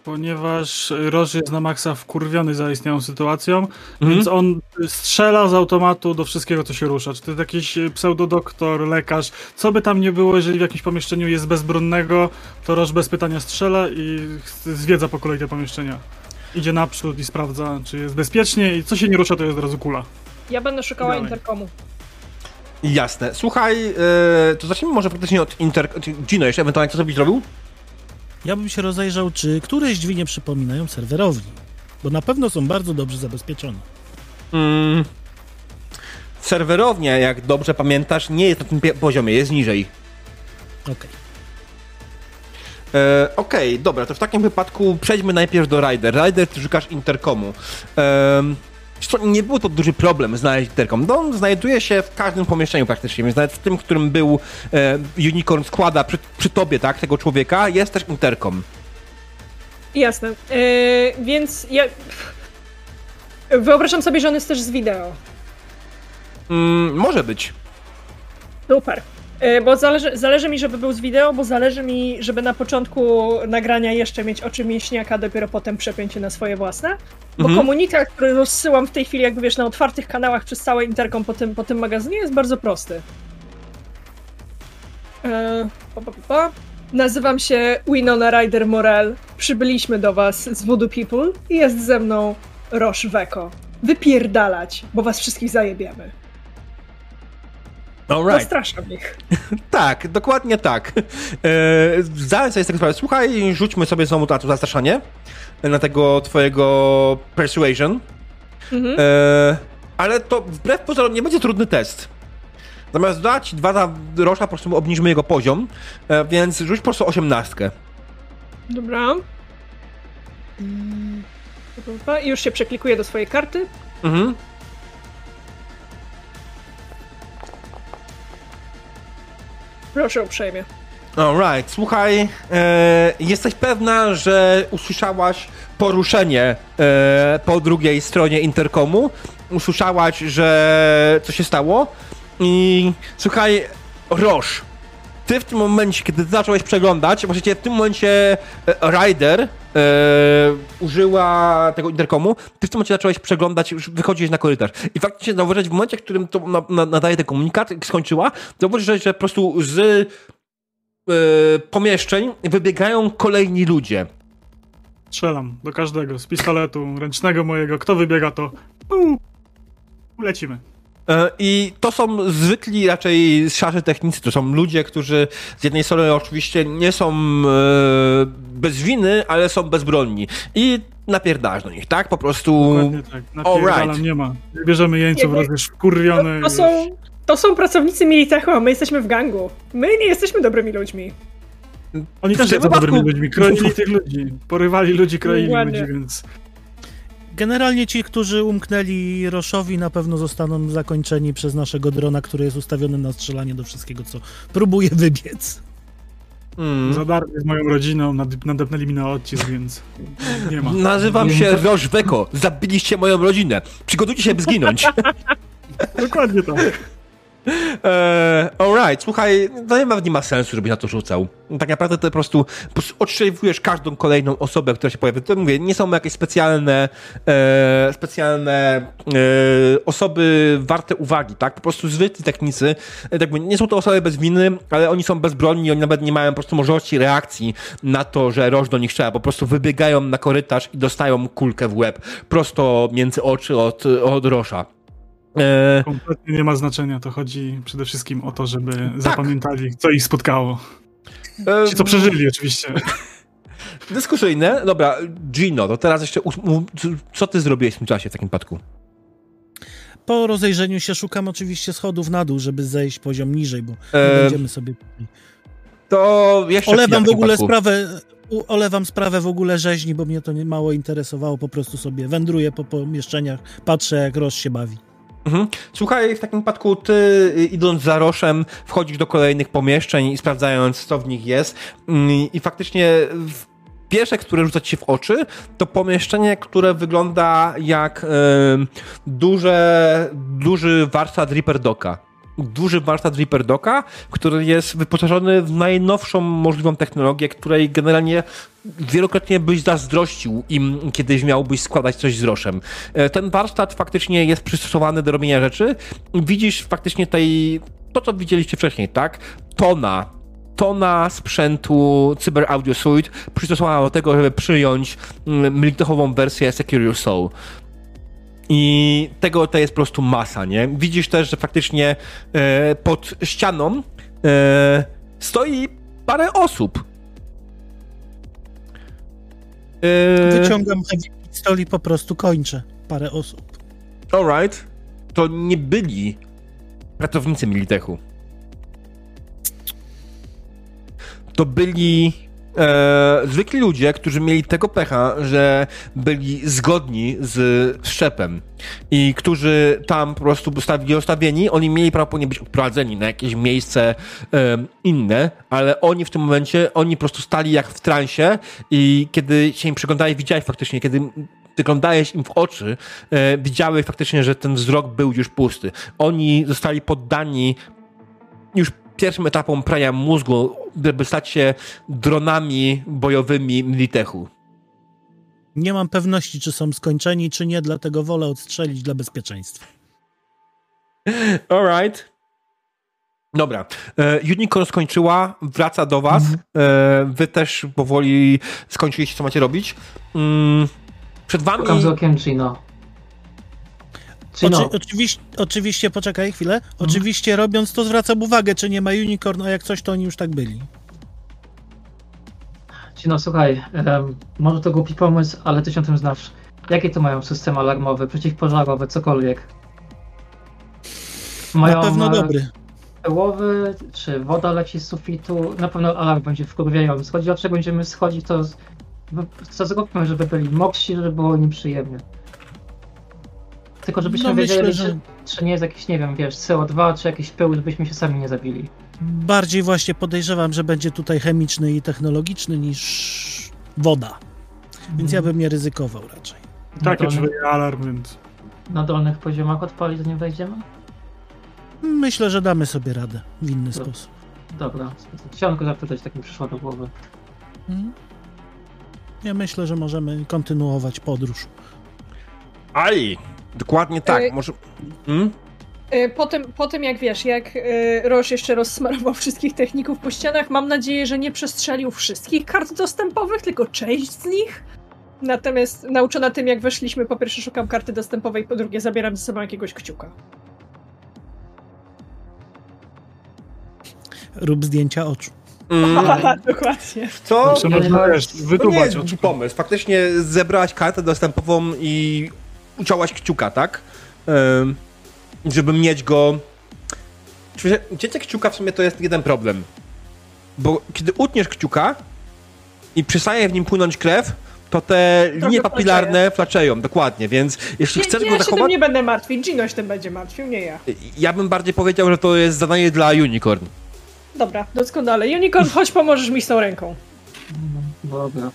Ponieważ Roż jest na maksa wkurwiony zaistniałą sytuacją, mm więc on strzela z automatu do wszystkiego, co się rusza. Czy to jest jakiś pseudodoktor, lekarz, co by tam nie było, jeżeli w jakimś pomieszczeniu jest bezbronnego, to Roż bez pytania strzela i zwiedza po kolei te pomieszczenia. Idzie naprzód i sprawdza, czy jest bezpiecznie i co się nie rusza, to jest od razu kula. Ja będę szukała Dalej. interkomu. Jasne. Słuchaj, yy, to zacznijmy może faktycznie od Inter... Gino, jeszcze ewentualnie co byś zrobił? Ja bym się rozejrzał, czy któreś drzwi nie przypominają serwerowni, bo na pewno są bardzo dobrze zabezpieczone. Mm. Serwerownia, jak dobrze pamiętasz, nie jest na tym poziomie, jest niżej. Okej. Okay. E, okej, okay, dobra, to w takim wypadku przejdźmy najpierw do Rider. Rider, ty szukasz interkomu. E, nie był to duży problem znaleźć interkom. No, on znajduje się w każdym pomieszczeniu praktycznie, więc nawet w tym, w którym był e, Unicorn składa przy, przy, tobie, tak, tego człowieka, jest też interkom. Jasne. E, więc ja... Wyobrażam sobie, że on jest też z wideo. Mm, może być. Super. E, bo zależy, zależy mi, żeby był z wideo, bo zależy mi, żeby na początku nagrania jeszcze mieć oczy mięśniaka, dopiero potem przepięcie na swoje własne. Bo mhm. komunikat, który rozsyłam w tej chwili, jakby wiesz, na otwartych kanałach przez cały interkom po tym, po tym magazynie jest bardzo prosty. Eee, pa, pa, pa. Nazywam się Winona Ryder Morel. Przybyliśmy do was z Voodoo People i jest ze mną Roche Weko. Wypierdalać, bo was wszystkich zajebiemy. Alright. Zastraszam ich. (laughs) tak, dokładnie tak. E, zdałem sobie z tego sprawę. Słuchaj, rzućmy sobie znowu na to zastraszanie, na tego twojego persuasion. Mhm. E, ale to wbrew pozorom nie będzie trudny test. Zamiast dać dwa na rosza, po prostu obniżmy jego poziom, e, więc rzuć po prostu osiemnastkę. Dobra. I już się przeklikuję do swojej karty. Mhm. Proszę uprzejmie. Alright, słuchaj, e, jesteś pewna, że usłyszałaś poruszenie e, po drugiej stronie interkomu? Usłyszałaś, że co się stało? I słuchaj, Roż, ty w tym momencie, kiedy zacząłeś przeglądać, właściwie w tym momencie e, Ryder e, użyła tego interkomu, ty w tym momencie zacząłeś przeglądać, już wychodziłeś na korytarz. I faktycznie zauważyć w momencie, w którym to na, na, nadaje ten komunikat, skończyła, zauważysz, że, po prostu z e, pomieszczeń wybiegają kolejni ludzie. Strzelam do każdego, z pistoletu ręcznego mojego. Kto wybiega, to Pum. lecimy. E, I to są zwykli raczej szarzy technicy, to są ludzie, którzy z jednej strony oczywiście nie są e, bez winy, ale są bezbronni. I napierdasz do nich, tak? Po prostu... Tak. Napierdalam nie ma. Bierzemy jeńców, rozumiesz, wkurwione. To, to, są, to są pracownicy Militechu, a my jesteśmy w gangu. My nie jesteśmy dobrymi ludźmi. Oni też są dobrymi ludźmi. Kroili tych ludzi. Porywali ludzi, kroili Ładnie. ludzi, więc... Generalnie ci, którzy umknęli Roszowi, na pewno zostaną zakończeni przez naszego drona, który jest ustawiony na strzelanie do wszystkiego, co próbuje wybiec. Mm. Zadarli z moją rodziną, nad, nadepnęli mi na odcisk, więc nie ma. Nazywam się Roż Beko. Zabiliście moją rodzinę. Przygotujcie się, by zginąć. (laughs) Dokładnie tak. Eee, alright, słuchaj, to nie ma, nie ma sensu, żebyś na to rzucał. Tak naprawdę to po prostu, po prostu każdą kolejną osobę, która się pojawia. To mówię, nie są jakieś specjalne e, specjalne e, osoby warte uwagi, tak? Po prostu zwykli technicy, e, tak nie są to osoby bez winy, ale oni są bezbronni, oni nawet nie mają po prostu możliwości reakcji na to, że roż do nich trzeba. Po prostu wybiegają na korytarz i dostają kulkę w łeb prosto między oczy od, od Rosza. E... Kompletnie nie ma znaczenia. To chodzi przede wszystkim o to, żeby tak. zapamiętali, co ich spotkało. E... Ci, co przeżyli, oczywiście. Dyskusyjne. Dobra, Gino, to teraz jeszcze co ty zrobiłeś w tym czasie, w takim przypadku? Po rozejrzeniu się szukam oczywiście schodów na dół, żeby zejść poziom niżej, bo e... będziemy sobie... To jeszcze Olewam w ogóle sprawę, olewam sprawę w ogóle rzeźni, bo mnie to nie mało interesowało, po prostu sobie wędruję po pomieszczeniach, patrzę jak Ross się bawi. Mhm. Słuchaj, w takim wypadku ty y, idąc za roszem wchodzisz do kolejnych pomieszczeń i sprawdzając co w nich jest mm, i faktycznie pierwsze, które rzuca ci się w oczy, to pomieszczenie, które wygląda jak duże, duży warsztat Reaper Doka duży warsztat Reaper Doka, który jest wyposażony w najnowszą możliwą technologię, której generalnie wielokrotnie byś zazdrościł im, kiedyś miałbyś składać coś z roszem. E, ten warsztat faktycznie jest przystosowany do robienia rzeczy. Widzisz faktycznie tej, to co widzieliście wcześniej, tak? Tona tona sprzętu Cyber Audio Suite przystosowana do tego, żeby przyjąć mm, militechową wersję Secure Your Soul. I tego to jest po prostu masa, nie? Widzisz też, że faktycznie e, pod ścianą e, stoi parę osób. E... Wyciągam heavy pistol i po prostu kończę parę osób. Alright. To nie byli pracownicy Militechu. To byli e, zwykli ludzie, którzy mieli tego pecha, że byli zgodni z szczepem i którzy tam po prostu zostali ostawieni, oni mieli prawo nie być odprowadzeni na jakieś miejsce e, inne, ale oni w tym momencie, oni po prostu stali jak w transie i kiedy się im przyglądałeś, widziałeś faktycznie, kiedy wyglądałeś im w oczy, e, widziałeś faktycznie, że ten wzrok był już pusty. Oni zostali poddani już pierwszym etapom prania mózgu, by stać się dronami bojowymi Militechu. Nie mam pewności, czy są skończeni, czy nie, dlatego wolę odstrzelić dla bezpieczeństwa. (laughs) Alright. Dobra. E, Unicorn skończyła, wraca do was. Mhm. E, wy też powoli skończyliście, co macie robić. Mm, przed wami... Szukam z okiem Gino. Oczy, oczywiście, oczywiście, poczekaj chwilę. Oczywiście robiąc to zwracam uwagę, czy nie ma unicorn, a jak coś, to oni już tak byli. No słuchaj, um, może to głupi pomysł, ale ty się o tym znasz. Jakie to mają system alarmowy, przeciwpożarowy, cokolwiek? Mają, Na pewno e, dobry. Pyłowy, czy woda leci z sufitu, na pewno alarm będzie wkurwiający. Chodzi o czego będziemy schodzić, to co zróbmy, żeby byli moksi, żeby było nieprzyjemnie. Tylko żebyśmy no, wiedzieli, myślę, że... czy, czy nie jest jakiś, nie wiem, wiesz, CO2, czy jakiś pył, żebyśmy się sami nie zabili. Bardziej właśnie podejrzewam, że będzie tutaj chemiczny i technologiczny niż woda. Więc ja bym nie ryzykował raczej. Tak, ja czuję alarm, więc... Na dolnych poziomach odpalić, zanim wejdziemy? Myślę, że damy sobie radę w inny Do... sposób. Dobra, chciałem tylko zapytać, tak mi przyszło do głowy. Mhm. Ja myślę, że możemy kontynuować podróż. Aj! Dokładnie tak. Y Może... Hmm? Po tym, po tym, jak wiesz, jak y, Roż jeszcze rozsmarował (laughs) wszystkich techników po ścianach, mam nadzieję, że nie przestrzelił wszystkich kart dostępowych, tylko część z nich. Natomiast nauczona tym, jak weszliśmy, po pierwsze szukam karty dostępowej, po drugie zabieram ze sobą jakiegoś kciuka. Rób zdjęcia oczu. Mm. (laughs) Dokładnie. Co? Wytłumaczyć. To nie pomysł. Faktycznie zebrałaś kartę dostępową i uciąłaś kciuka, tak? Um, żeby mieć go... Cięcie kciuka w sumie to jest jeden problem. Bo kiedy utniesz kciuka i przestaje w nim płynąć krew, to te linie papilarne flaczeją, dokładnie, więc jeśli nie, chcesz nie, go zachować... Ja się nie będę martwić, Gino się tym będzie martwił, nie ja. Ja bym bardziej powiedział, że to jest zadanie dla Unicorn. Dobra, doskonale. Unicorn, chodź pomożesz mi z tą ręką. Dobra.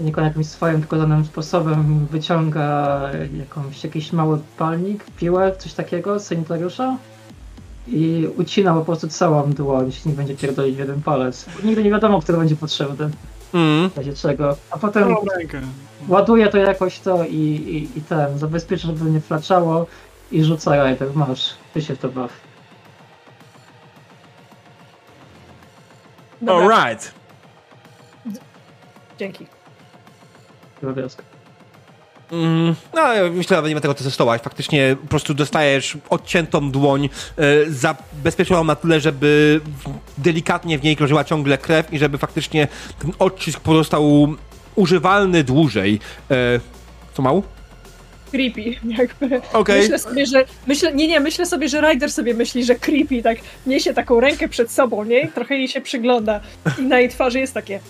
Unicorn jakimś swoim tylko danym sposobem wyciąga jakąś, jakiś mały palnik, piłę, coś takiego z sanitariusza i ucina po prostu całą dłoń, jeśli nie będzie pierdolić w jeden palec. Nigdy nie wiadomo, który będzie potrzebny. Mm. W razie czego. A potem ładuje to jakoś to i, i, i ten, zabezpiecza, żeby nie flaczało i rzuca rajder. Masz, ty się w to baw. Alright. Dzięki. Drobiazg. Mm, no, myślę, że nie ma tego testować. Faktycznie po prostu dostajesz odciętą dłoń, e, zabezpieczoną na tyle, żeby delikatnie w niej krążyła ciągle krew i żeby faktycznie ten odcisk pozostał używalny dłużej. E, co mał? creepy, (laughs) jakby. Okay. Myślę sobie, że. Myślę, nie, nie, myślę sobie, że Ryder sobie myśli, że creepy, tak niesie taką rękę przed sobą, nie? Trochę jej się przygląda. I na jej twarzy jest takie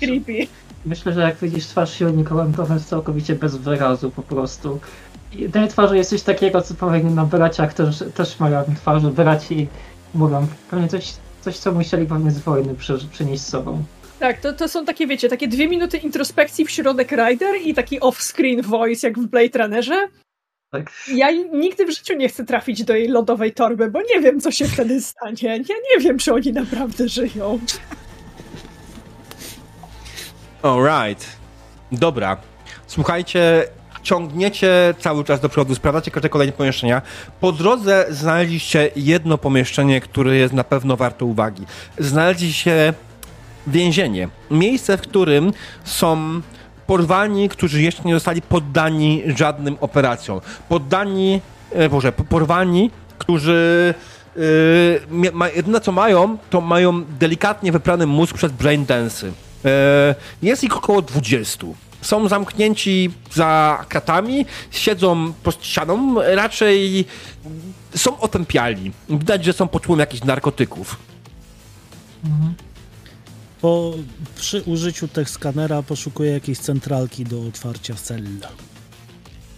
creepy. Myślę, że jak widzisz twarz silnika to jest całkowicie bez wyrazu po prostu. I jej twarzy jest coś takiego, co powinni na braciach też, też mają twarzy. Braci mówią pewnie coś, coś co musieli pewnie z wojny przynieść z sobą. Tak, to, to są takie, wiecie, takie dwie minuty introspekcji w środek Rider i taki off-screen voice jak w Blade Runnerze. Tak. Ja nigdy w życiu nie chcę trafić do jej lodowej torby, bo nie wiem, co się wtedy stanie. Ja nie wiem, czy oni naprawdę żyją. Alright. Dobra. Słuchajcie, ciągniecie cały czas do przodu, sprawdzacie każde kolejne pomieszczenia. Po drodze znaleźliście jedno pomieszczenie, które jest na pewno warte uwagi. Znaleźliście więzienie. Miejsce, w którym są porwani, którzy jeszcze nie zostali poddani żadnym operacjom. Poddani, e, Boże, porwani, którzy Yy, ma, jedyne co mają, to mają delikatnie wyprany mózg przez brain. Yy, jest ich około 20. Są zamknięci za kratami, siedzą pod ścianą, raczej są otępiali. Widać, że są pod wpływem jakichś narkotyków. Mhm. Po, przy użyciu tych skanera poszukuję jakiejś centralki do otwarcia cel.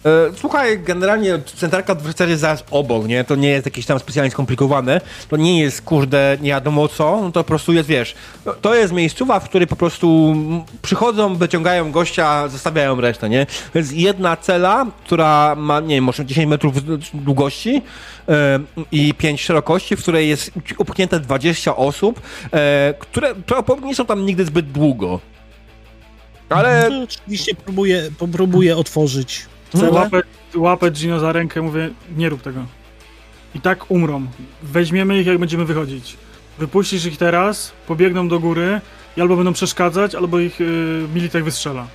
E, słuchaj, generalnie centralka adwersarii jest zaraz obok, nie? To nie jest jakieś tam specjalnie skomplikowane. To nie jest, kurde, nie wiadomo co. No to po prostu jest, wiesz, no, to jest miejscowa, w której po prostu przychodzą, wyciągają gościa, zostawiają resztę, nie? Jest jedna cela, która ma, nie wiem, może 10 metrów długości yy, i 5 szerokości, w której jest upchnięte 20 osób, yy, które prawdopodobnie nie są tam nigdy zbyt długo. Ale... No, oczywiście próbuję, próbuję otworzyć Łapę, łapę Gino za rękę, mówię, nie rób tego. I tak umrą. Weźmiemy ich, jak będziemy wychodzić. Wypuścisz ich teraz, pobiegną do góry i albo będą przeszkadzać, albo ich yy, Militek wystrzela.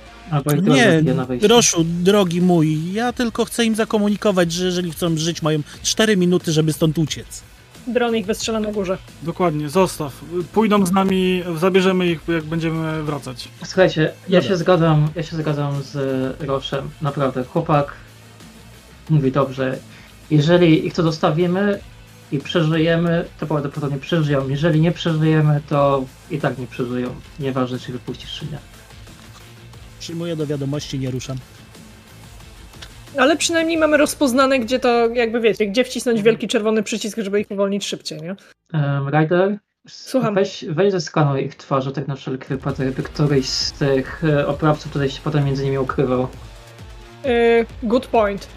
nie, Roszu, drogi mój, ja tylko chcę im zakomunikować, że jeżeli chcą żyć, mają 4 minuty, żeby stąd uciec. Dron ich wystrzela na górze. Dokładnie, zostaw. Pójdą z nami, zabierzemy ich, jak będziemy wracać. Słuchajcie, ja się zgadzam, ja się zgadzam z Roszem. Naprawdę, chłopak mówi dobrze. Jeżeli ich to zostawimy i przeżyjemy, to prawdopodobnie przeżyją. Jeżeli nie przeżyjemy, to i tak nie przeżyją. Nieważne, czy wypuścisz, czy nie. Przyjmuję do wiadomości, nie ruszam. Ale przynajmniej mamy rozpoznane, gdzie to, jakby wiecie, gdzie wcisnąć mhm. wielki czerwony przycisk, żeby ich uwolnić szybciej, nie? Um, Ryder, Słucham. Weź, weź zeskanuj ich twarze tak na wszelki wypadek, by któryś z tych e, oprawców tutaj się potem między nimi ukrywał. E, good point.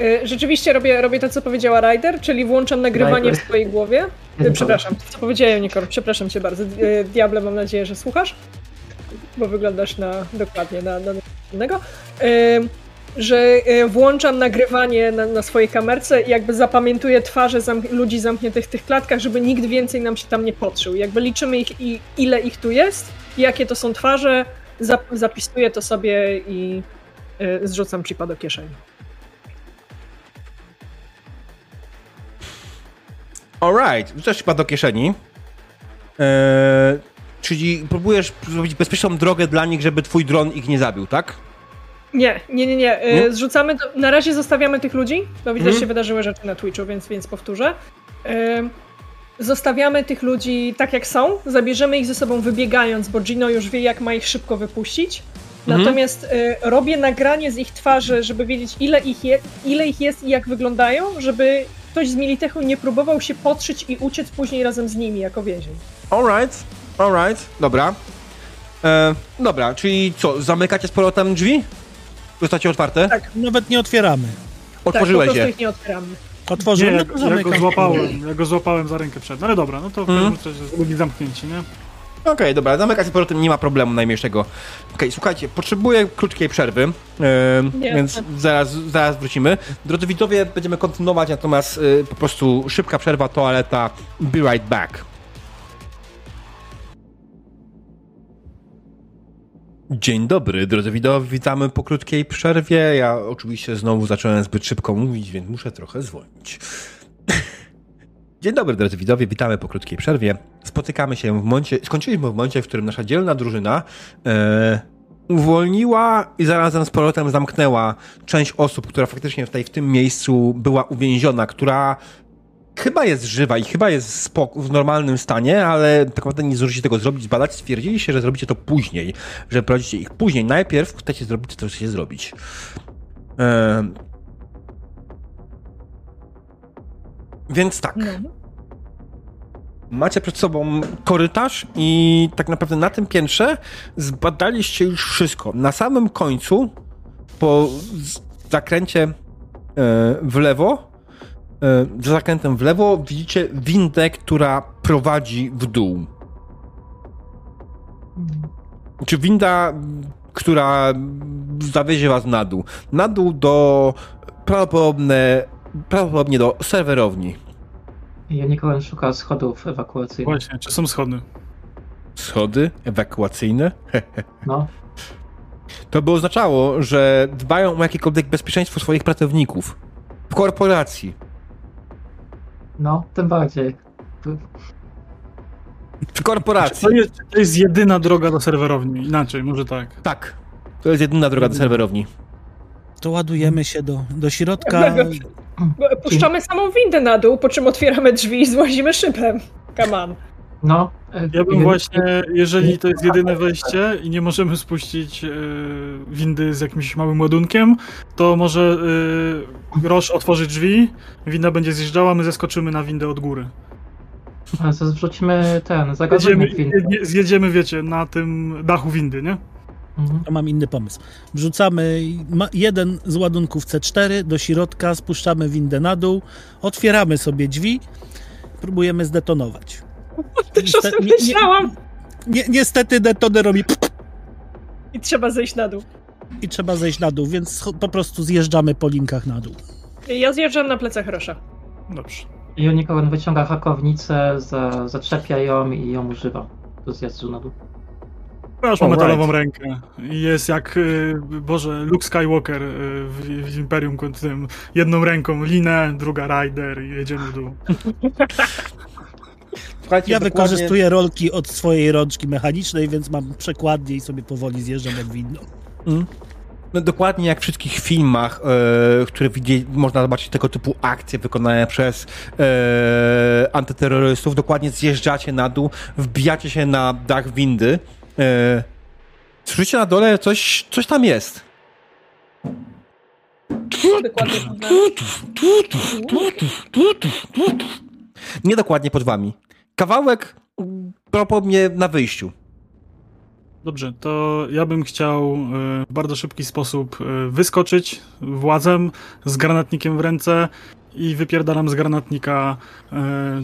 E, rzeczywiście robię, robię to, co powiedziała Ryder, czyli włączam nagrywanie Ryder. w swojej głowie. przepraszam, co powiedziałem, Nikor, przepraszam cię bardzo. Diable, mam nadzieję, że słuchasz, bo wyglądasz na dokładnie na, na innego że e, włączam nagrywanie na, na swojej kamerce i jakby zapamiętuję twarze zam ludzi zamkniętych w tych klatkach, żeby nikt więcej nam się tam nie podszył. Jakby liczymy ich i ile ich tu jest, jakie to są twarze, zap zapisuję to sobie i y, zrzucam chipa do kieszeni. Alright, wrzucasz chipa do kieszeni. Eee, czyli próbujesz zrobić bezpieczną drogę dla nich, żeby twój dron ich nie zabił, tak? Nie, nie, nie, nie. nie? Zrzucamy. To, na razie zostawiamy tych ludzi. No widać, mhm. się wydarzyły rzeczy na Twitchu, więc, więc powtórzę. Zostawiamy tych ludzi tak jak są, zabierzemy ich ze sobą wybiegając, bo Gino już wie, jak ma ich szybko wypuścić. Mhm. Natomiast y, robię nagranie z ich twarzy, żeby wiedzieć, ile ich, je, ile ich jest i jak wyglądają, żeby ktoś z Militechu nie próbował się podszyć i uciec później razem z nimi jako więzień. Alright, alright, dobra. E, dobra, czyli co, zamykacie z powrotem drzwi? Zostacie otwarte? Tak. Nawet nie otwieramy. Otworzyłeś tak, je. ich nie otwieramy. Otworzyłem, nie, ja, ja go złapałem, ja go złapałem za rękę przed. No ale dobra, no to hmm. byli zamknięci, nie? Okej, okay, dobra, zamykać z powrotem nie ma problemu najmniejszego. Okej, okay, słuchajcie, potrzebuję krótkiej przerwy, yy, więc zaraz, zaraz wrócimy. Drodzy widzowie, będziemy kontynuować, natomiast yy, po prostu szybka przerwa, toaleta, be right back. Dzień dobry, drodzy widzowie, witamy po krótkiej przerwie. Ja oczywiście znowu zacząłem zbyt szybko mówić, więc muszę trochę zwolnić. (laughs) Dzień dobry, drodzy widzowie, witamy po krótkiej przerwie. Spotykamy się w momencie, skończyliśmy w momencie, w którym nasza dzielna drużyna e, uwolniła i zarazem z powrotem zamknęła część osób, która faktycznie tutaj w tym miejscu była uwięziona, która chyba jest żywa i chyba jest w normalnym stanie, ale tak naprawdę nie zdążycie tego zrobić, zbadać. Stwierdziliście, że zrobicie to później, że prowadzicie ich później. Najpierw chcecie zrobić to, co chcecie zrobić. Eee... Więc tak. No. Macie przed sobą korytarz i tak naprawdę na tym piętrze zbadaliście już wszystko. Na samym końcu, po zakręcie e, w lewo, za zakrętem w lewo widzicie windę, która prowadzi w dół. Czy winda, która zawiezie was na dół. Na dół do prawdopodobnie, prawdopodobnie do serwerowni. Ja Nikolan szuka schodów ewakuacyjnych. Właśnie, czy są schody? Schody ewakuacyjne? (laughs) No. to by oznaczało, że dbają o jakiekolwiek bezpieczeństwo swoich pracowników w korporacji. No, tym bardziej. W korporacji. To jest, to jest jedyna droga do serwerowni, inaczej, może tak. Tak, to jest jedyna droga do serwerowni. To ładujemy się do, do środka. Puszczamy samą windę na dół, po czym otwieramy drzwi i złazimy szybem. Come on. No. E, ja bym właśnie, jeżeli to jest jedyne wejście i nie możemy spuścić e, windy z jakimś małym ładunkiem, to może e, Roż otworzy drzwi, winda będzie zjeżdżała, my zeskoczymy na windę od góry. Zrzucimy ten, zagadzimy zjedziemy, zjedziemy, wiecie, na tym dachu windy, nie? Mhm. To mam inny pomysł. Wrzucamy jeden z ładunków C4 do środka, spuszczamy windę na dół, otwieramy sobie drzwi, próbujemy zdetonować. (laughs) Też o tym myślałam. Ni niestety detoner robi... I trzeba zejść na dół. I trzeba zejść na dół, więc po prostu zjeżdżamy po linkach na dół. Ja zjeżdżam na plecach Rosza. Dobrze. I Unicorn wyciąga hakownicę, za, zaczepia ją i ją używa do zjazdu na dół. Masz ma metalową right. rękę. Jest jak, y, Boże, Luke Skywalker y, w, w Imperium tym jedną ręką linę, druga rider i jedziemy w dół. (laughs) Słuchajcie, ja dokładnie... wykorzystuję rolki od swojej rączki mechanicznej, więc mam przekładnie i sobie powoli zjeżdżam jak winno. Mm. No, dokładnie jak w wszystkich filmach, e, które widzi, można zobaczyć tego typu akcje wykonane przez e, antyterrorystów, dokładnie zjeżdżacie na dół, wbijacie się na dach windy. E, słyszycie na dole, coś, coś tam jest. Nie dokładnie pod wami. Kawałek prawdopodobnie na wyjściu. Dobrze, to ja bym chciał e, w bardzo szybki sposób e, wyskoczyć władzem z granatnikiem w ręce i wypierdalam z granatnika e,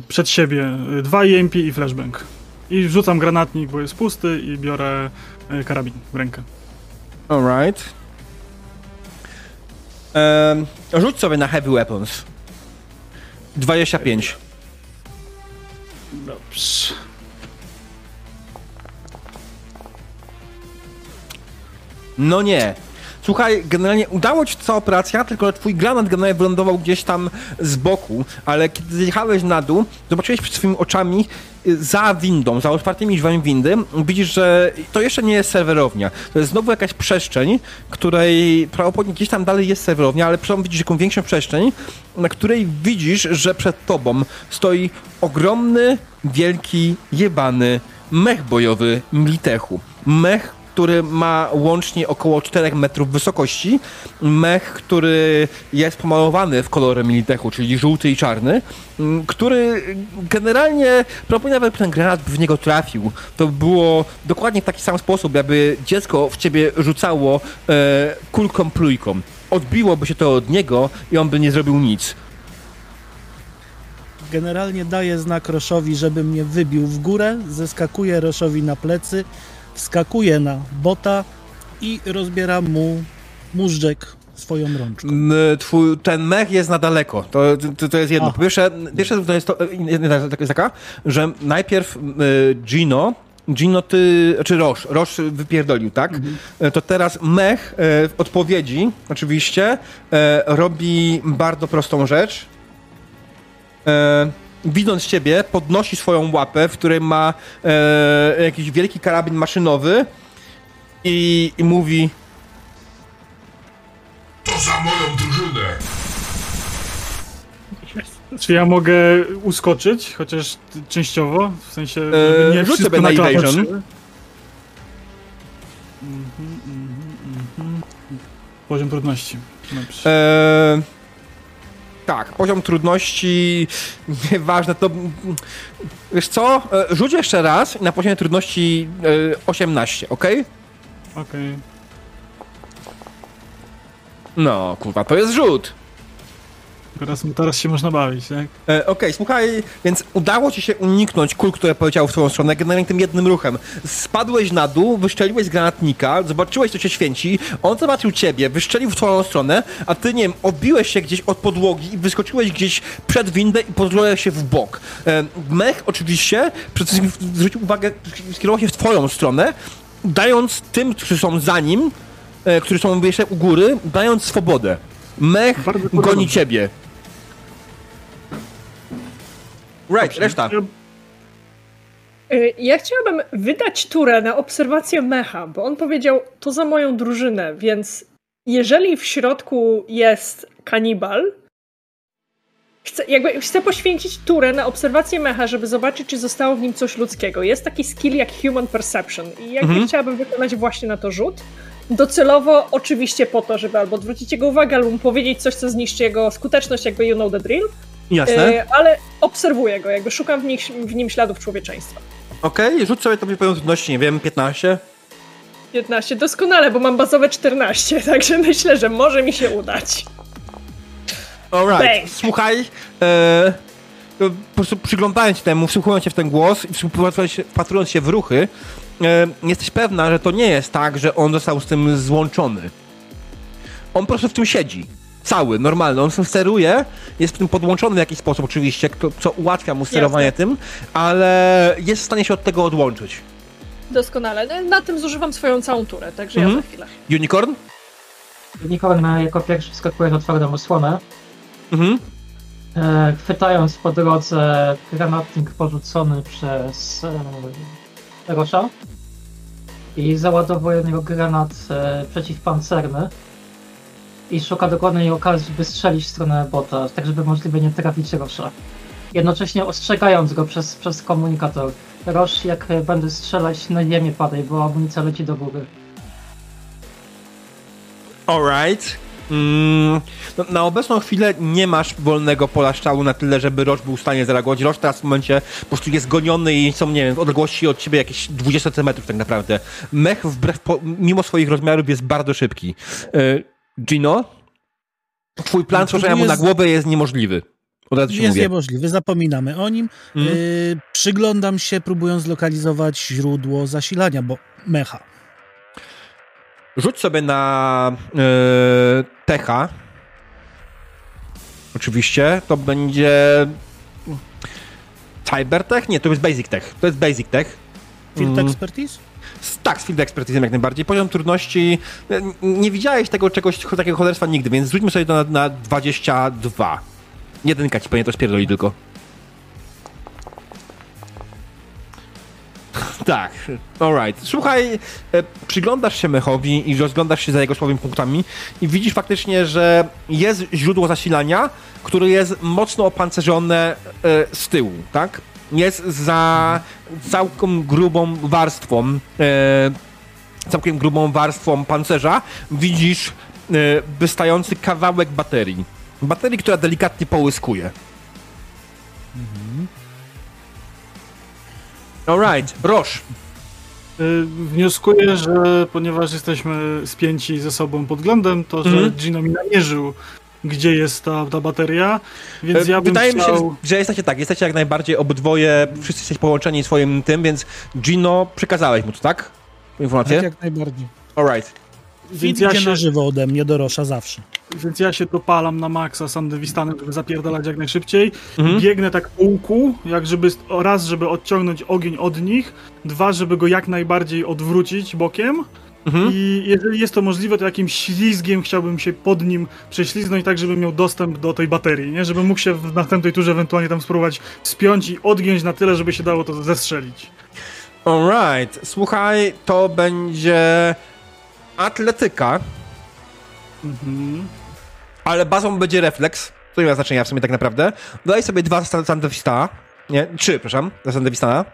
przed siebie dwa EMP i flashbang. I rzucam granatnik, bo jest pusty i biorę karabin w rękę. Alright. Um, rzuć sobie na heavy weapons. 25. Dobrze. No nie. Słuchaj, generalnie udało ci cała operacja, tylko twój granat generalnie wylądował gdzieś tam z boku, ale kiedy zjechałeś na dół, zobaczyłeś przed swoimi oczami y, za windą, za otwartymi drzwiami windy, widzisz, że to jeszcze nie jest serwerownia. To jest znowu jakaś przestrzeń, której prawdopodobnie gdzieś tam dalej jest serwerownia, ale przed widzisz jakąś większą przestrzeń, na której widzisz, że przed tobą stoi ogromny, wielki, jebany mech bojowy Militechu. Mech, który ma łącznie około 4 metrów wysokości, mech, który jest pomalowany w kolorze Militechu, czyli żółty i czarny, mm, który generalnie proponuję ten granat by w niego trafił. To było dokładnie w taki sam sposób, jakby dziecko w ciebie rzucało e, kulką plujką. Odbiłoby się to od niego i on by nie zrobił nic generalnie daję znak Roszowi, żeby mnie wybił w górę, zeskakuje Roszowi na plecy, wskakuje na bota i rozbiera mu móżdżek swoją rączką. Twój, ten mech jest na daleko. To, to, to jest jedno. Po pierwsze, pierwsze to jest, to, jest taka, że najpierw Gino Gino, ty, czy Roż, Roż wypierdolił, tak? Mhm. E, to teraz Mech e, w odpowiedzi, oczywiście, e, robi bardzo prostą rzecz widząc ciebie, podnosi swoją łapę, w której ma e, jakiś wielki karabin maszynowy i, i mówi To za moją drużynę! Czy ja mogę uskoczyć, chociaż częściowo, w sensie, żeby nie sobie na evasion. Mhm, mhm, mhm. Poziom trudności. Eee, tak, poziom trudności, nieważne, to... Wiesz co? E, rzuć jeszcze raz na poziomie trudności 18, ok? Okej. Okay. No, kurwa, to jest rzut. Teraz, teraz się można bawić, tak? E, Okej, okay, słuchaj, więc udało ci się uniknąć kul, które poleciały w twoją stronę, generalnie tym jednym ruchem. Spadłeś na dół, wyszczeliłeś z granatnika, zobaczyłeś, co się święci, on zobaczył ciebie, wyszczelił w twoją stronę, a ty, nie wiem, odbiłeś się gdzieś od podłogi i wyskoczyłeś gdzieś przed windę i pozwoliłeś się w bok. E, mech oczywiście, zwrócił uwagę, skierował się w twoją stronę, dając tym, którzy są za nim, e, którzy są jeszcze u góry, dając swobodę. Mech goni ciebie. Right, reszta. Y, ja chciałabym wydać turę na obserwację mecha, bo on powiedział to za moją drużynę, więc jeżeli w środku jest kanibal, chcę, jakby chcę poświęcić turę na obserwację mecha, żeby zobaczyć, czy zostało w nim coś ludzkiego. Jest taki skill jak Human Perception i jakby mhm. chciałabym wykonać właśnie na to rzut. Docelowo oczywiście po to, żeby albo odwrócić jego uwagę, albo mu powiedzieć coś, co zniszczy jego skuteczność, jakby you know the drill. Jasne. Yy, ale obserwuję go, jakby szukam w, nich, w nim śladów człowieczeństwa. Okej, okay, rzuć sobie to poziom trudności, nie wiem, 15? 15, doskonale, bo mam bazowe 14, (laughs) także myślę, że może mi się udać. Alright, Bang. słuchaj, e, po prostu przyglądając się temu, wsłuchując się w ten głos i wpatrując się w ruchy, e, jesteś pewna, że to nie jest tak, że on został z tym złączony. On po prostu w tym siedzi. Cały, normalny. On steruje, jest w tym podłączony w jakiś sposób oczywiście, co ułatwia mu sterowanie Jasne. tym, ale jest w stanie się od tego odłączyć. Doskonale. Na tym zużywam swoją całą turę, także mhm. ja za chwilę. Unicorn? Unicorn jako pierwszy wskakuje na twardą osłonę. Mhm. E, chwytając po drodze granatnik porzucony przez e, Rosza i załadowuje niego granat e, przeciwpancerny i szuka dokładnej okazji, by strzelić w stronę bota, tak żeby możliwie nie trafić Rosza. Jednocześnie ostrzegając go przez, przez komunikator. Rosz, jak będę strzelać, na ziemię padaj, bo amunicja leci do góry. Alright. Mm, no, na obecną chwilę nie masz wolnego pola strzału na tyle, żeby Roż był w stanie zareagować. Roż teraz w momencie po prostu jest goniony i są, nie wiem, w odległości od ciebie jakieś 20 cm tak naprawdę. Mech wbrew, po, mimo swoich rozmiarów jest bardzo szybki. Yy, Gino? Twój plan tworzenia mu na głowę jest niemożliwy. Od razu jest mówię. niemożliwy, zapominamy o nim. Mm. Yy, przyglądam się, próbując zlokalizować źródło zasilania, bo mecha. Rzuć sobie na yy, techa. Oczywiście. To będzie Cybertech? Nie, to jest Basic Tech. To jest Basic Tech. Field mm. Expertise? Tak, z field expertise jak najbardziej. Poziom trudności, e, nie widziałeś tego czegoś, takiego cholerstwa nigdy, więc rzućmy sobie to na, na 22. Jedynka ci pewnie to spierdoli tylko. (laughs) Tak, alright. Słuchaj, e, przyglądasz się mechowi i rozglądasz się za jego słabymi punktami i widzisz faktycznie, że jest źródło zasilania, które jest mocno opancerzone e, z tyłu, tak? Jest za całkiem grubą warstwą, e, całkiem grubą warstwą pancerza widzisz e, wystający kawałek baterii. Baterii, która delikatnie połyskuje. Mhm. Alright, Roż. Y, wnioskuję, że ponieważ jesteśmy spięci ze sobą podglądem, to że mm. Gino mi namierzył gdzie jest ta, ta bateria, więc e, ja bym Wydaje chciał... mi się, że jesteście tak, jesteście jak najbardziej obydwoje, wszyscy jesteście połączeni swoim tym, więc Gino, przekazałeś mu to, tak? Informację? Tak, jak najbardziej. Alright. Więc ja się na żywo ode mnie do Rosza zawsze. Więc ja się dopalam na maksa Sandewistanem, żeby zapierdalać jak najszybciej. Mhm. Biegnę tak po łuku, jak żeby raz, żeby odciągnąć ogień od nich, dwa, żeby go jak najbardziej odwrócić bokiem Mhm. I jeżeli jest to możliwe, to jakimś ślizgiem chciałbym się pod nim prześlizgnąć tak, żeby miał dostęp do tej baterii, nie? Żeby mógł się w następnej turze ewentualnie tam spróbować spiąć i odgiąć na tyle, żeby się dało to zestrzelić. Alright. Słuchaj, to będzie atletyka. Mhm. Ale bazą będzie refleks. To nie ma znaczenia w sumie tak naprawdę. Daj sobie dwa Sandewistana. Nie, trzy, przepraszam, za Sandewistana.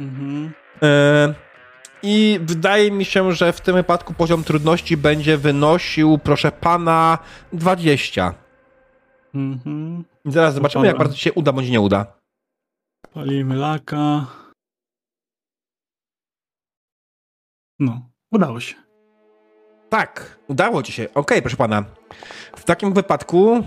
Mhm. Y i wydaje mi się, że w tym wypadku poziom trudności będzie wynosił, proszę pana, 20. Mhm. I zaraz zobaczymy, jak bardzo się uda, bądź nie uda. Palimy laka. No, udało się. Tak, udało ci się. Okej, okay, proszę pana. W takim wypadku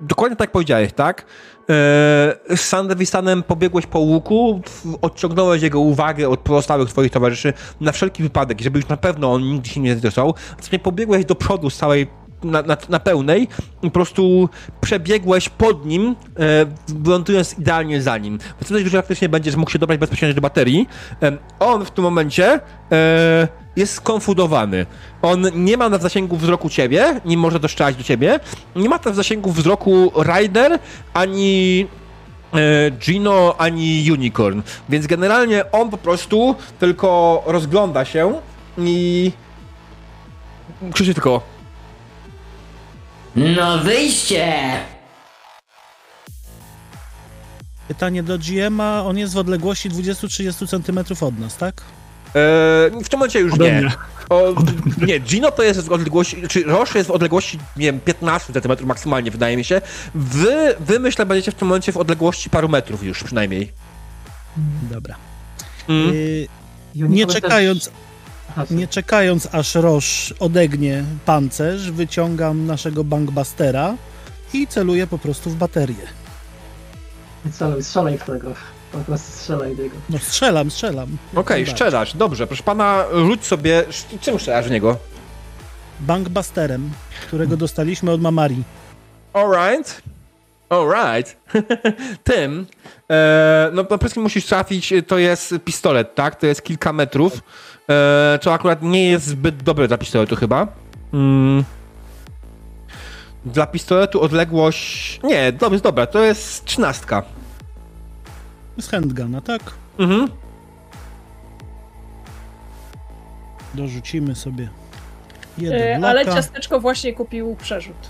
dokładnie tak powiedziałeś, tak? E, z Sandewistanem pobiegłeś po łuku, odciągnąłeś jego uwagę od pozostałych twoich towarzyszy na wszelki wypadek, żeby już na pewno on nigdy się nie zdesał. Następnie pobiegłeś do przodu z całej na, na, na pełnej po prostu przebiegłeś pod nim, e, wylądując idealnie za nim. W tym że faktycznie będziesz mógł się dobrać bezpośrednio do baterii. E, on w tym momencie e, jest skonfudowany. On nie ma na zasięgu wzroku ciebie, nie może dostrzelać do ciebie. Nie ma też w zasięgu wzroku Ryder, ani e, Gino, ani Unicorn. Więc generalnie on po prostu tylko rozgląda się i krzyczy tylko No wyjście! Pytanie do GM-a, on jest w odległości 20-30 cm od nas, tak? Eee, w tym momencie już Ode nie. O, nie, Gino to jest w odległości, czy Roche jest w odległości, nie wiem, 15 cm maksymalnie, wydaje mi się. Wy, wy myślę, będziecie w tym momencie w odległości paru metrów już przynajmniej. Dobra. Mm. Y, Unicorn nie czekając, nie czekając aż Roż odegnie pancerz, wyciągam naszego bankbustera i celuję po prostu w baterię. Nie celuj, strzelaj w tego. Po prostu strzelaj do niego. No strzelam, strzelam. Okej, Najbardziej. strzelasz, dobrze, proszę pana, rzuć sobie, czym strzelasz w niego? Bankbusterem, którego dostaliśmy od Mamari. Alright. Alright. (laughs) Tym. E, no, po prostu musisz trafić, to jest pistolet, tak? To jest kilka metrów. E, to akurat nie jest zbyt dobre dla pistoletu chyba. Mm. Dla pistoletu odległość... Nie, dobra, jest dobra, to jest trzynastka. Z handguna, tak? Mhm. Dorzucimy sobie jeden E, laka, ale ale, ciasteczko właśnie kupił przerzut.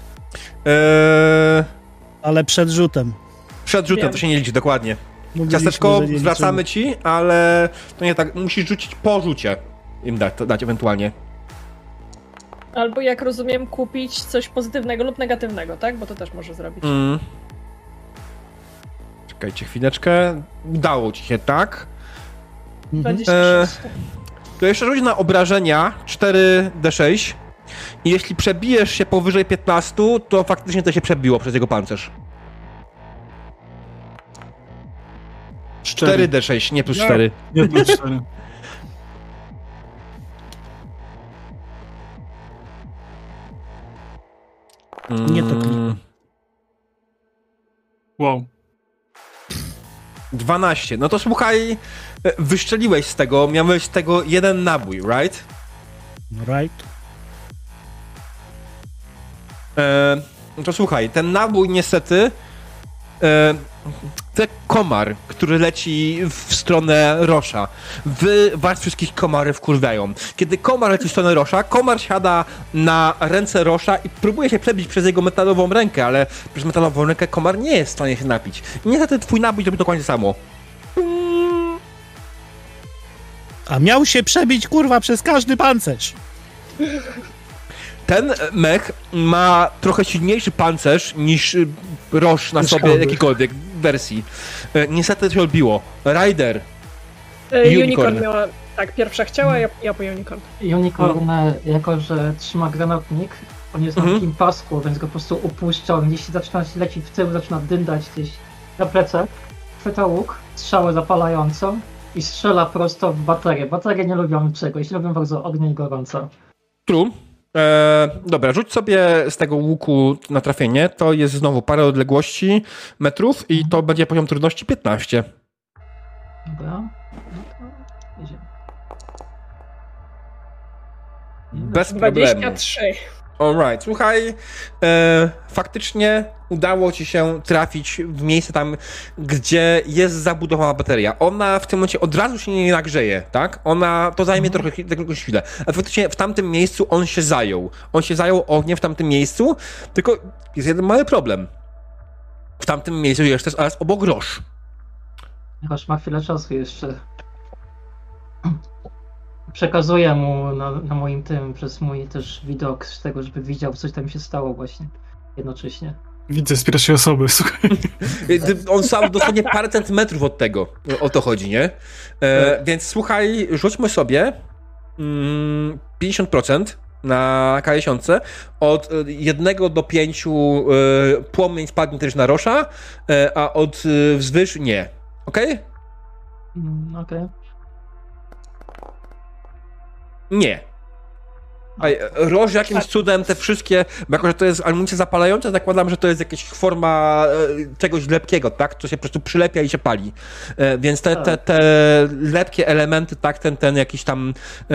E, przed rzutem. przed rzutem Wiem. to się nie liczy, dokładnie. Mówiliśmy, Ciasteczko zwracamy ci, ale to nie tak, musisz rzucić po rzucie. Im dać, dać ewentualnie. Albo jak rozumiem, kupić coś pozytywnego lub negatywnego, tak? Bo to też może zrobić. Mm. Czekajcie chwileczkę. Udało ci się, tak? Mhm. 26. To jeszcze rzuć na obrażenia 4d6. I jeśli przebijesz się powyżej 15, to faktycznie to się przebiło przez jego pancerz. 4d6, nie plus Ja. 4. Nie plus (laughs) cztery. Nie to kliknę. Wow. 12. No to słuchaj, e, wyszczeliłeś z tego, miałeś z tego jeden nabój, right? Right. E, no to słuchaj, ten nabój niestety e, komar, który leci w stronę Rosza. Wy was wszystkich komary wkurwiają. Kiedy komar leci w stronę Rosza, komar siada na ręce Rosza i próbuje się przebić przez jego metalową rękę, ale przez metalową rękę komar nie jest w stanie się napić. I niestety twój nabój robi dokładnie samo. A miał się przebić, kurwa, przez każdy pancerz. Ten mech ma trochę silniejszy pancerz niż Roż na sobie Hellboy. Wersji. E, Niestety to się odbiło. Rider. E, Unicorn. Unicorn miała, tak, pierwsza chciała, ja, ja po Unicorn. Unicorn, jako że trzyma granatnik, on jest Mhm. na takim pasku, więc go po prostu upuszcza. On jeśli zaczyna się lecieć w tył, zaczyna dyndać gdzieś na plecach, chwyta łuk, strzałę zapalającą i strzela prosto w baterię. Baterie nie lubią czegoś, lubią bardzo ognia i gorąco. True. E, dobra, rzuć sobie z tego łuku na trafienie. To jest znowu parę odległości metrów i to będzie poziom trudności 15. Dobra. No to jedziemy. Bez problemu. 23. Alright, słuchaj, e, faktycznie udało ci się trafić w miejsce tam, gdzie jest zabudowana bateria. Ona w tym momencie od razu się nie nagrzeje, tak? Ona, to zajmie trochę, trochę chwilę. A faktycznie w tamtym miejscu on się zajął. On się zajął ogniem w tamtym miejscu, tylko jest jeden mały problem. W tamtym miejscu jeszcze jest obok grosz. Chociaż ma chwilę czasu jeszcze. Przekazuję mu na, na moim tym, przez mój też widok z tego, żeby widział, coś tam się stało właśnie jednocześnie. Widzę z pierwszej osoby, (laughs) słuchaj. Y, On stał dosłownie parę centymetrów od tego. O to chodzi, nie? E, więc słuchaj, rzućmy sobie mm, 50% na K10. Od 1 do 5 y, płomień spadnie też na Rosza, e, a od y, wzwyż nie. Okej? Mm, Okej. Nie. Roż jakimś tak. cudem te wszystkie, bo jako, że to jest amunicja zapalająca, zakładam, że to jest jakaś forma e, czegoś lepkiego, tak? Co się po prostu przylepia i się pali. E, więc te, te, tak. te lepkie elementy, tak? Ten, ten jakiś tam e,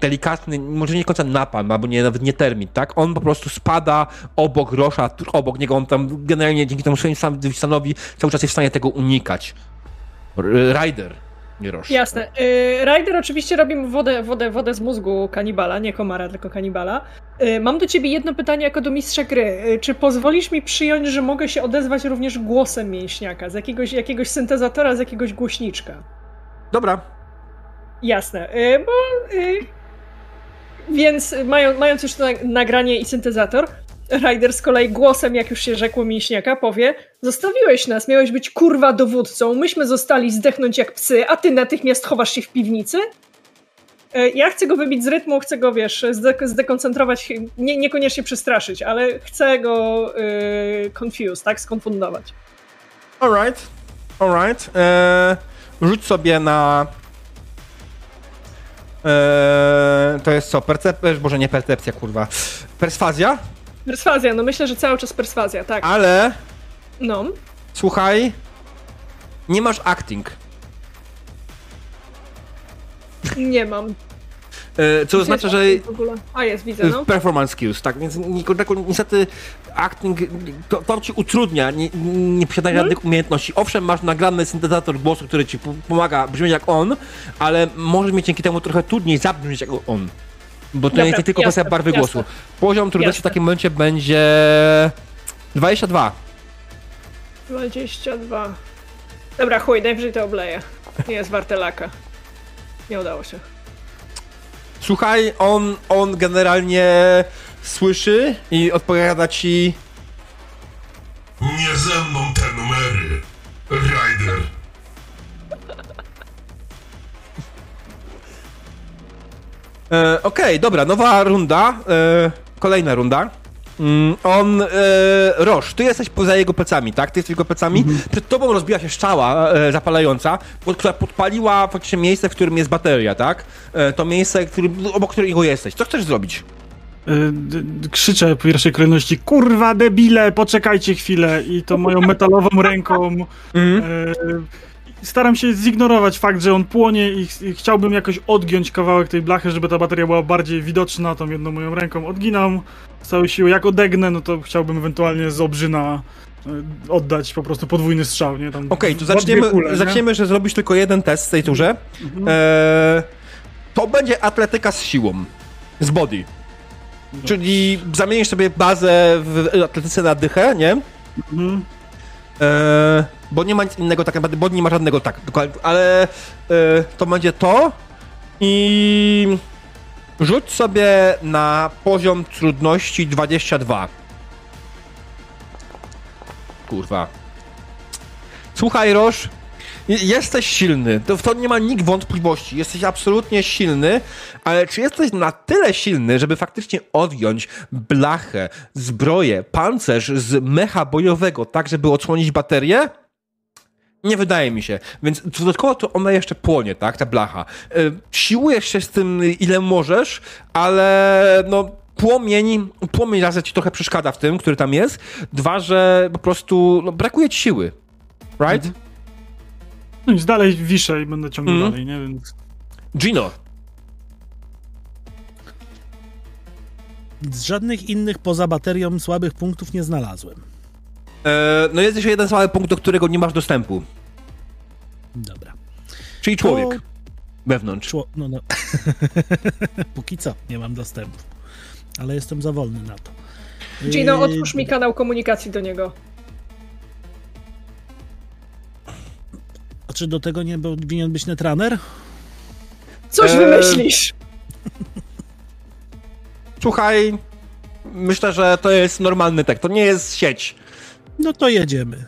delikatny, może nie końca napalm, albo nie, nawet nie termit, tak? On po prostu spada obok Rosza, obok niego, on tam generalnie dzięki temu swoim stanowi cały czas jest w stanie tego unikać. Rider nie rośnie. Jasne. Y, Ryder oczywiście robi mu wodę, wodę, wodę z mózgu kanibala, nie komara, tylko kanibala. Y, mam do ciebie jedno pytanie jako do mistrza gry. Y, czy pozwolisz mi przyjąć, że mogę się odezwać również głosem mięśniaka, z jakiegoś, jakiegoś syntezatora, z jakiegoś głośniczka? Dobra. Jasne, bo... Więc mając już to nagranie i syntezator, Ryder z kolei głosem, jak już się rzekło mięśniaka, powie Zostawiłeś nas, miałeś być kurwa dowódcą, myśmy zostali zdechnąć jak psy, a ty natychmiast chowasz się w piwnicy? E, ja chcę go wybić z rytmu, chcę go, wiesz, zdekoncentrować, nie, niekoniecznie przestraszyć, ale chcę go yy, confuse, tak? Skonfundować. Alright, alright. Eee, rzuć sobie na... Eee, to jest co? Percepcja? Boże, nie percepcja, kurwa. Perswazja? Perswazja, no myślę, że cały czas perswazja, tak. Ale. No. Słuchaj. Nie masz acting. Nie mam. E, co oznacza, że. A jest, widzę. No. Performance skills, tak. Więc niestety acting to, to ci utrudnia, nie, nie posiadanie hmm? żadnych umiejętności. Owszem, masz nagrany syntezator głosu, który ci pomaga brzmieć jak on, ale możesz mieć dzięki temu trochę trudniej zabrzmieć jak on. Bo to Dobra, nie jest tylko kwestia barwy jasne. głosu. Poziom trudności w takim momencie będzie 22. 22. Dobra, chuj, najwyżej to obleję. Nie jest warte laka. Nie udało się. Słuchaj, on, on generalnie słyszy i odpowiada ci. Nie ze mną te numery, Ryder. E, Okej, dobra, nowa runda. E, kolejna runda. Mm, on, e, Roż, ty jesteś poza jego plecami, tak? Ty jesteś jego plecami. Mhm. Przed tobą rozbiła się szczała e, zapalająca, pod, która podpaliła faktycznie miejsce, w którym jest bateria, tak? E, to miejsce, który, obok którego jesteś. Co chcesz zrobić? E, krzyczę w pierwszej kolejności, kurwa debile, poczekajcie chwilę i to moją metalową ręką mhm. e, staram się zignorować fakt, że on płonie i, i, chciałbym jakoś odgiąć kawałek tej blachy, żeby ta bateria była bardziej widoczna, tą jedną moją ręką odginam z całej siły. Jak odegnę, no to chciałbym ewentualnie z obrzyna e, oddać po prostu podwójny strzał, nie? Okej, okay, to zaczniemy, kule, zaczniemy, że zrobisz tylko jeden test w tej turze. Mhm. Eee, to będzie atletyka z siłą, z body. Czyli zamienisz sobie bazę w atletyce na dychę, nie? Mhm. Eee, bo nie ma nic innego tak naprawdę, bo nie ma żadnego tak, ale e, to będzie to i rzuć sobie na poziom trudności 22. Kurwa. Słuchaj, Roż, jesteś silny, to w to nie ma nikt wątpliwości, jesteś absolutnie silny, ale czy jesteś na tyle silny, żeby faktycznie odjąć blachę, zbroję, pancerz z mecha bojowego, tak żeby odsłonić baterię? Nie wydaje mi się. Więc dodatkowo to ona jeszcze płonie, tak, ta blacha. Yy, siłujesz się z tym ile możesz, ale no płomień, płomień raz ci trochę przeszkadza w tym, który tam jest. Dwa, że po prostu no, brakuje ci siły. Right? Mhm. No nic, dalej wiszę i będę ciągnął mm. dalej, nie? Więc... Gino. Z żadnych innych poza baterią słabych punktów nie znalazłem. E, no jest jeszcze jeden słaby punkt, do którego nie masz dostępu. Dobra. Czyli człowiek. To... Wewnątrz. Czło... No, no. (laughs) Póki co nie mam dostępu. Ale jestem za wolny na to. Gino, otwórz mi kanał komunikacji do niego. Czy do tego nie powinien być netrunner? Coś eee... wymyślisz! Słuchaj, myślę, że to jest normalny tekst. To nie jest sieć. No to jedziemy.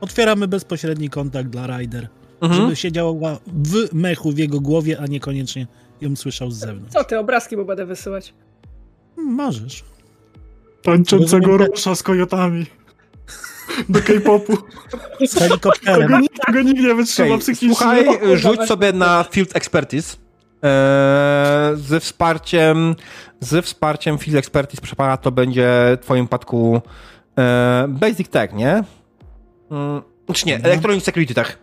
Otwieramy bezpośredni kontakt dla Ryder, mhm. żeby siedziała w mechu w jego głowie, a niekoniecznie ją słyszał z zewnątrz. Co ty, obrazki mu będę wysyłać? Możesz. Tańczącego Rosza z kojotami. Do K-popu. Z helikopterem. Tego, tego nikt nie wytrzyma okay. psychicznie. Słuchaj, rzuć sobie na Field Expertise. ze wsparciem ze wsparciem Field Expertise, proszę pana, to będzie w twoim przypadku Basic Tech, nie? Mm, znaczy nie, mhm. Electronic Security Tech.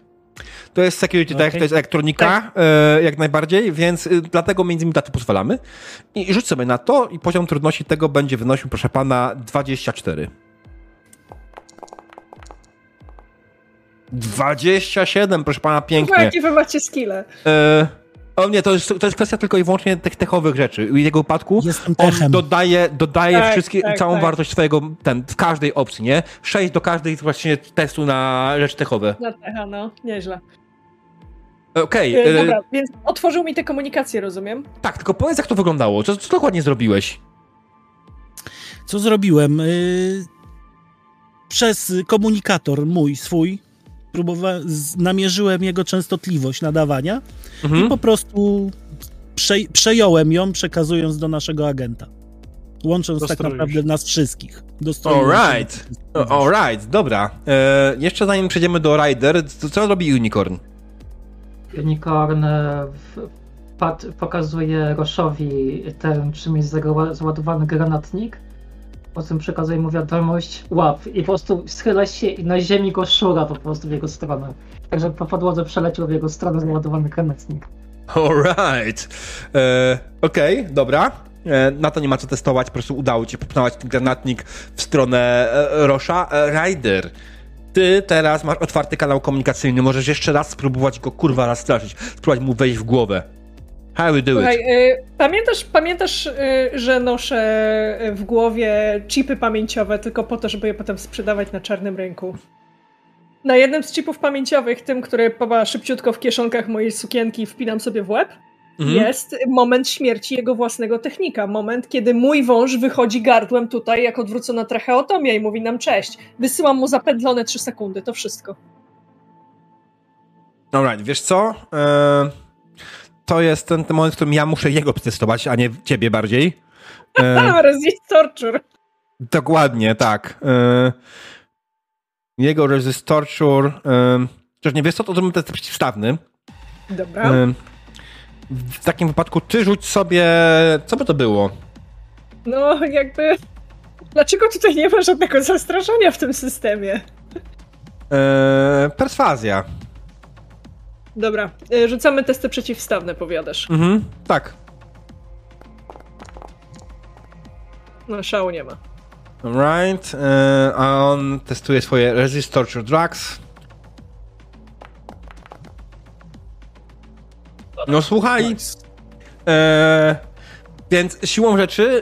To jest security okay. tech, to jest elektronika, tak. e, jak najbardziej, więc y, dlatego między innymi taty pozwalamy. I, I rzuć sobie na to i poziom trudności tego będzie wynosił, proszę pana, 24. 27, proszę pana, pięknie. No, jakie wy macie skille? E, o nie, to jest, to jest kwestia tylko i wyłącznie tych techowych rzeczy. W jego wypadku on dodaje, dodaje tak, wszystkie, tak, całą tak. wartość swojego, ten, w każdej opcji, nie? 6 do każdej właśnie testu na rzeczy techowe. Na techa, no, nieźle. Okej. Okay. E, dobra, więc otworzył mi te komunikacje, rozumiem? Tak, tylko powiedz, jak to wyglądało. Co, co dokładnie zrobiłeś? Co zrobiłem? Yy, przez komunikator mój, swój, próbowałem, namierzyłem jego częstotliwość nadawania mhm. i po prostu prze, przejąłem ją, przekazując do naszego agenta. Łącząc tak naprawdę nas wszystkich. Alright. Alright, dobra. E, jeszcze zanim przejdziemy do Rider, to co robi Unicorn? Unicorn e, pokazuje Roszowi ten, czym jest załadowany granatnik po czym przekazuje mu wiadomość łap i po prostu schyla się i na ziemi go szura po prostu w jego stronę. Także po podłodze przeleciał w jego stronę załadowany granatnik. Alright. E, Okej, okay, dobra. E, na to nie ma co testować, po prostu udało ci popchnąć ten granatnik w stronę e, Rosza. E, Ryder, ty teraz masz otwarty kanał komunikacyjny, możesz jeszcze raz spróbować go kurwa raz straszyć, spróbować mu wejść w głowę. How we do Słuchaj, it? Y, pamiętasz, pamiętasz y, że noszę w głowie chipy pamięciowe tylko po to, żeby je potem sprzedawać na czarnym rynku? Na jednym z chipów pamięciowych, tym, który ma szybciutko w kieszonkach mojej sukienki wpinam sobie w łeb, mhm. jest moment śmierci jego własnego technika. Moment, kiedy mój wąż wychodzi gardłem tutaj jak odwrócona tracheotomia i mówi nam cześć. Wysyłam mu zapędlone 3 sekundy, to wszystko. Alright, wiesz co? Eee to jest ten, ten moment, w którym ja muszę jego przetestować, a nie ciebie bardziej. (laughs) E, resist torture. Dokładnie, tak. E, jego resist torture. E, chociaż nie wiesz co, to zrobimy test przeciwstawny. Dobra. E, w takim wypadku ty rzuć sobie... Co by to było? No, jakby... Dlaczego tutaj nie ma żadnego zastraszania w tym systemie? E, perswazja. Dobra, e, rzucamy testy przeciwstawne, powiadasz. Mhm, tak. No, szału nie ma. Alright, e, a on testuje swoje Resist Torture Drugs. No słuchaj, nice. e, więc siłą rzeczy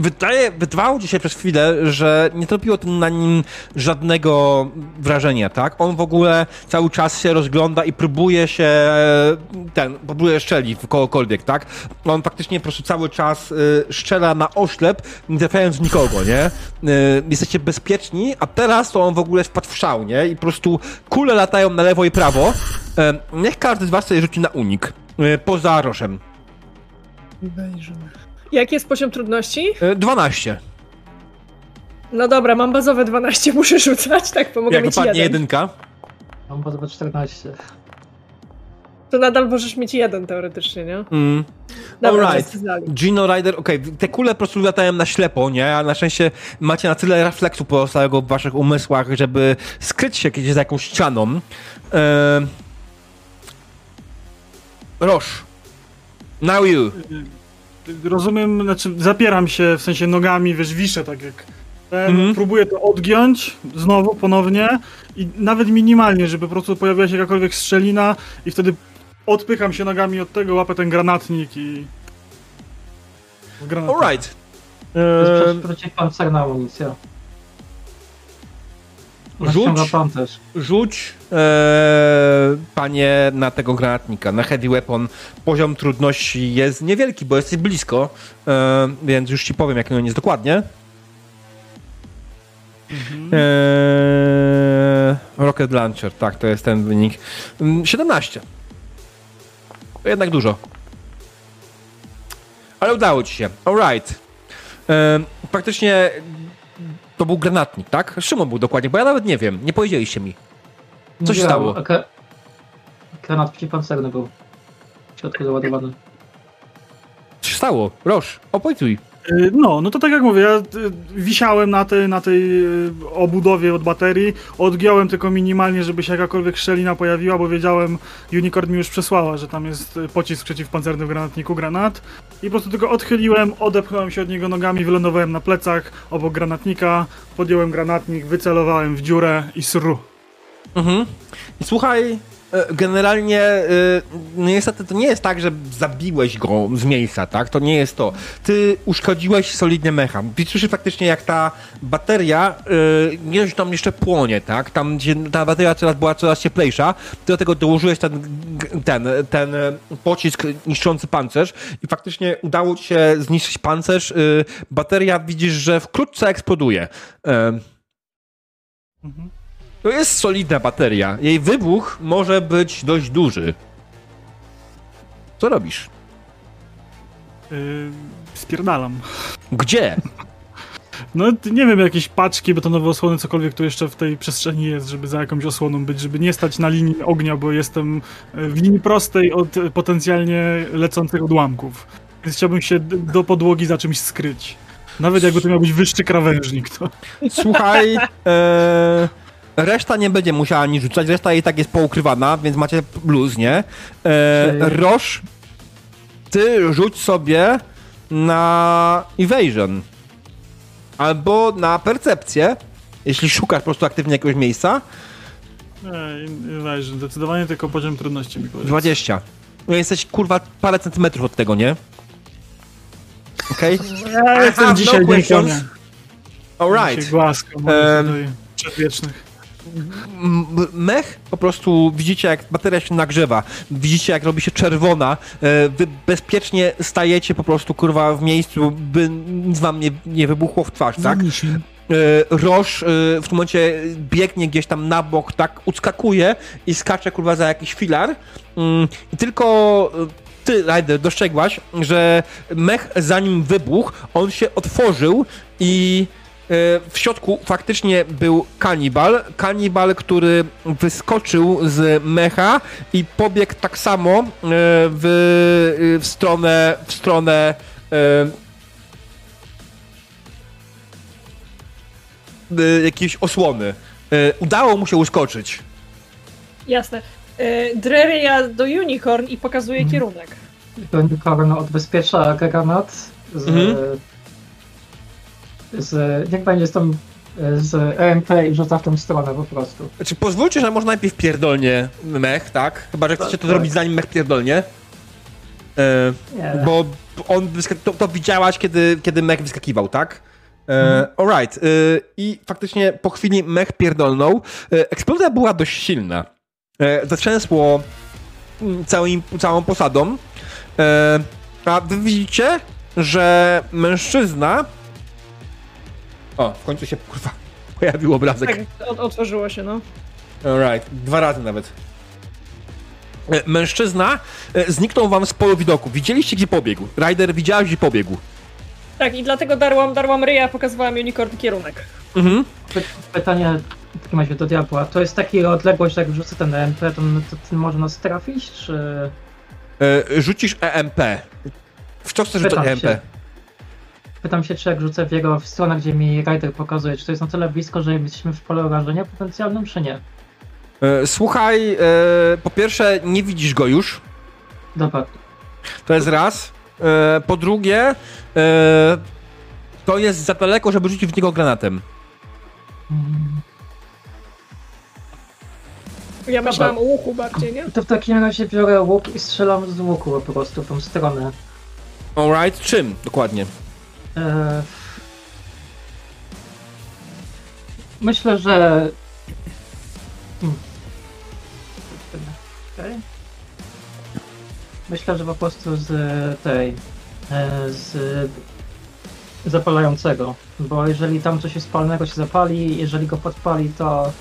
wydaje, wydawało ci się przez chwilę, że nie zrobiło to na nim żadnego wrażenia, tak? On w ogóle cały czas się rozgląda i próbuje się ten, próbuje szczelić w kogokolwiek, tak? On faktycznie po prostu cały czas y, szczela na oślep, nie trafiając nikogo, nie? Y, jesteście bezpieczni, a teraz to on w ogóle wpadł w szał, nie? I po prostu kule latają na lewo i prawo. Y, niech każdy z was sobie rzuci na unik. Y, poza Roszem. Wejrzymy. Jaki jest poziom trudności? 12. E, no dobra, mam bazowe 12, (laughs) muszę rzucać, tak, pomogę Jak mieć jeden. jedynka? Mam bazowe 14. To nadal możesz mieć jeden teoretycznie, nie? Mm. Dobra, Alright. Gino Rider, okej, okay. te kule po prostu latają na ślepo, nie? A na szczęście macie na tyle refleksu pozostałego w waszych umysłach, żeby skryć się gdzieś za jakąś ścianą. Eee... Roż. Now you rozumiem, znaczy zapieram się w sensie nogami, wiesz, wiszę tak jak ten, mhm. próbuję to odgiąć znowu, ponownie i nawet minimalnie, żeby po prostu pojawiła się jakakolwiek strzelina i wtedy odpycham się nogami od tego, łapę ten granatnik i... Granatnik. Alright. Eee... Przeciwpancerna amunicja. Rzuć, rzuć e, panie na tego granatnika, na heavy weapon. Poziom trudności jest niewielki, bo jesteś blisko, e, więc już ci powiem, jaki on jest dokładnie. Mhm. E, rocket Launcher, tak, to jest ten wynik. 17. Mm, to jednak dużo. Ale udało ci się. Alright. E, praktycznie to był granatnik, tak? Szymon był dokładnie, bo ja nawet nie wiem. Nie powiedzieliście mi. Co się stało? Granat przeciwpancerny był. w środku załadowany. Co się stało? Roż, opowiadaj. Y, no, no to tak jak mówię, ja y, wisiałem na tej, na tej y, obudowie od baterii, odgiąłem tylko minimalnie, żeby się jakakolwiek szczelina pojawiła, bo wiedziałem, Unicorn mi już przesłała, że tam jest pocisk przeciwpancerny w granatniku, granat i po prostu tylko odchyliłem, odepchnąłem się od niego nogami, wylądowałem na plecach obok granatnika, podjąłem granatnik, wycelowałem w dziurę i sru. Mhm. I słuchaj, E, generalnie, e, no niestety to nie jest tak, że zabiłeś go z miejsca, tak? To nie jest to. Ty uszkodziłeś solidnie mecha. Widzisz faktycznie, jak ta bateria e, dość tam jeszcze płonie, tak? Tam, ta bateria coraz była coraz cieplejsza, ty do tego dołożyłeś ten, ten, ten pocisk niszczący pancerz i faktycznie udało ci się zniszczyć pancerz. Bateria widzisz, że wkrótce eksploduje. Mhm. To jest solidna bateria. Jej wybuch może być dość duży. Co robisz? Yy, spierdalam. Gdzie? No nie wiem, jakieś paczki, betonowe osłony, cokolwiek tu jeszcze w tej przestrzeni jest, żeby za jakąś osłoną być, żeby nie stać na linii ognia, bo jestem w linii prostej od potencjalnie lecących odłamków. Więc chciałbym się do podłogi za czymś skryć. Nawet jakby to miał być wyższy krawężnik, to... Słuchaj, ee, Reszta nie będzie musiała nic rzucać, reszta i tak jest poukrywana, więc macie luz, nie? E, Roż, ty rzuć sobie na evasion. Albo na percepcję, jeśli szukasz po prostu aktywnie jakiegoś miejsca. Nie, evasion, zdecydowanie tylko poziom trudności mi 20. No jesteś kurwa parę centymetrów od tego, nie? Okej? Okay? Ja jestem dzisiaj no dzień Alright. Um, przedwiecznych mech po prostu widzicie, jak bateria się nagrzewa, widzicie, jak robi się czerwona, e, wy bezpiecznie stajecie po prostu, kurwa, w miejscu, by nic wam nie, nie wybuchło w twarz, tak? E, Roż e, w tym momencie biegnie gdzieś tam na bok, tak, uskakuje i skacze, kurwa, za jakiś filar. Mm, i tylko ty, Ryder, dostrzegłaś, że mech zanim wybuchł, on się otworzył i w środku faktycznie był kanibal. Kanibal, który wyskoczył z mecha i pobiegł tak samo e, w, w stronę w stronę e, jakiejś osłony. Udało mu się uskoczyć. Jasne. Drery ja do Unicorn i pokazuje mhm. kierunek. Unicorn odbezpiecza granat z mhm z, niech będzie z tą z EMP i rzuca w tą stronę po prostu. Znaczy pozwólcie, że może najpierw pierdolnie mech, tak? Chyba, że chcecie to tak. zrobić zanim mech pierdolnie. E, nie. Bo on to, to, widziałaś, kiedy, kiedy mech wyskakiwał, tak? E, mhm. Alright. E, I faktycznie po chwili mech pierdolnął. E, eksplozja była dość silna. E, zatrzęsło mm, całym, całą posadą. E, a wy widzicie, że mężczyzna o, w końcu się kurwa (laughs) pojawił obrazek. Tak, otworzyło się, no. Alright, dwa razy nawet. E, mężczyzna e, zniknął wam z polu widoku. Widzieliście, gdzie pobiegł. Ryder, widziałeś, gdzie pobiegł. Tak, i dlatego darłam, darłam ryja, pokazywałam unicorn kierunek. Mhm. Pytanie w takim razie do diabła. To jest taka odległość, jak wrzucę ten EMP, to, to, to może nas trafić, czy... E, rzucisz EMP. W co chcesz rzucić EMP? Się. Pytam się, czy jak rzucę w jego w stronę, gdzie mi Rider pokazuje, czy to jest na tyle blisko, że jesteśmy w polu rażenia potencjalnym, czy nie? E, słuchaj, e, po pierwsze, nie widzisz go już. Dobra. To jest raz. E, po drugie, to jest za daleko, żeby rzucić w niego granatem. Ja myślałam o łuku bardziej, nie? To w takim razie biorę łuk i strzelam z łuku po prostu w tą stronę. Alright, czym dokładnie? E, myślę, że. Hmm. Myślę, że po prostu z tej. E, z zapalającego. Bo jeżeli tam coś spalnego się zapali, jeżeli go podpali, to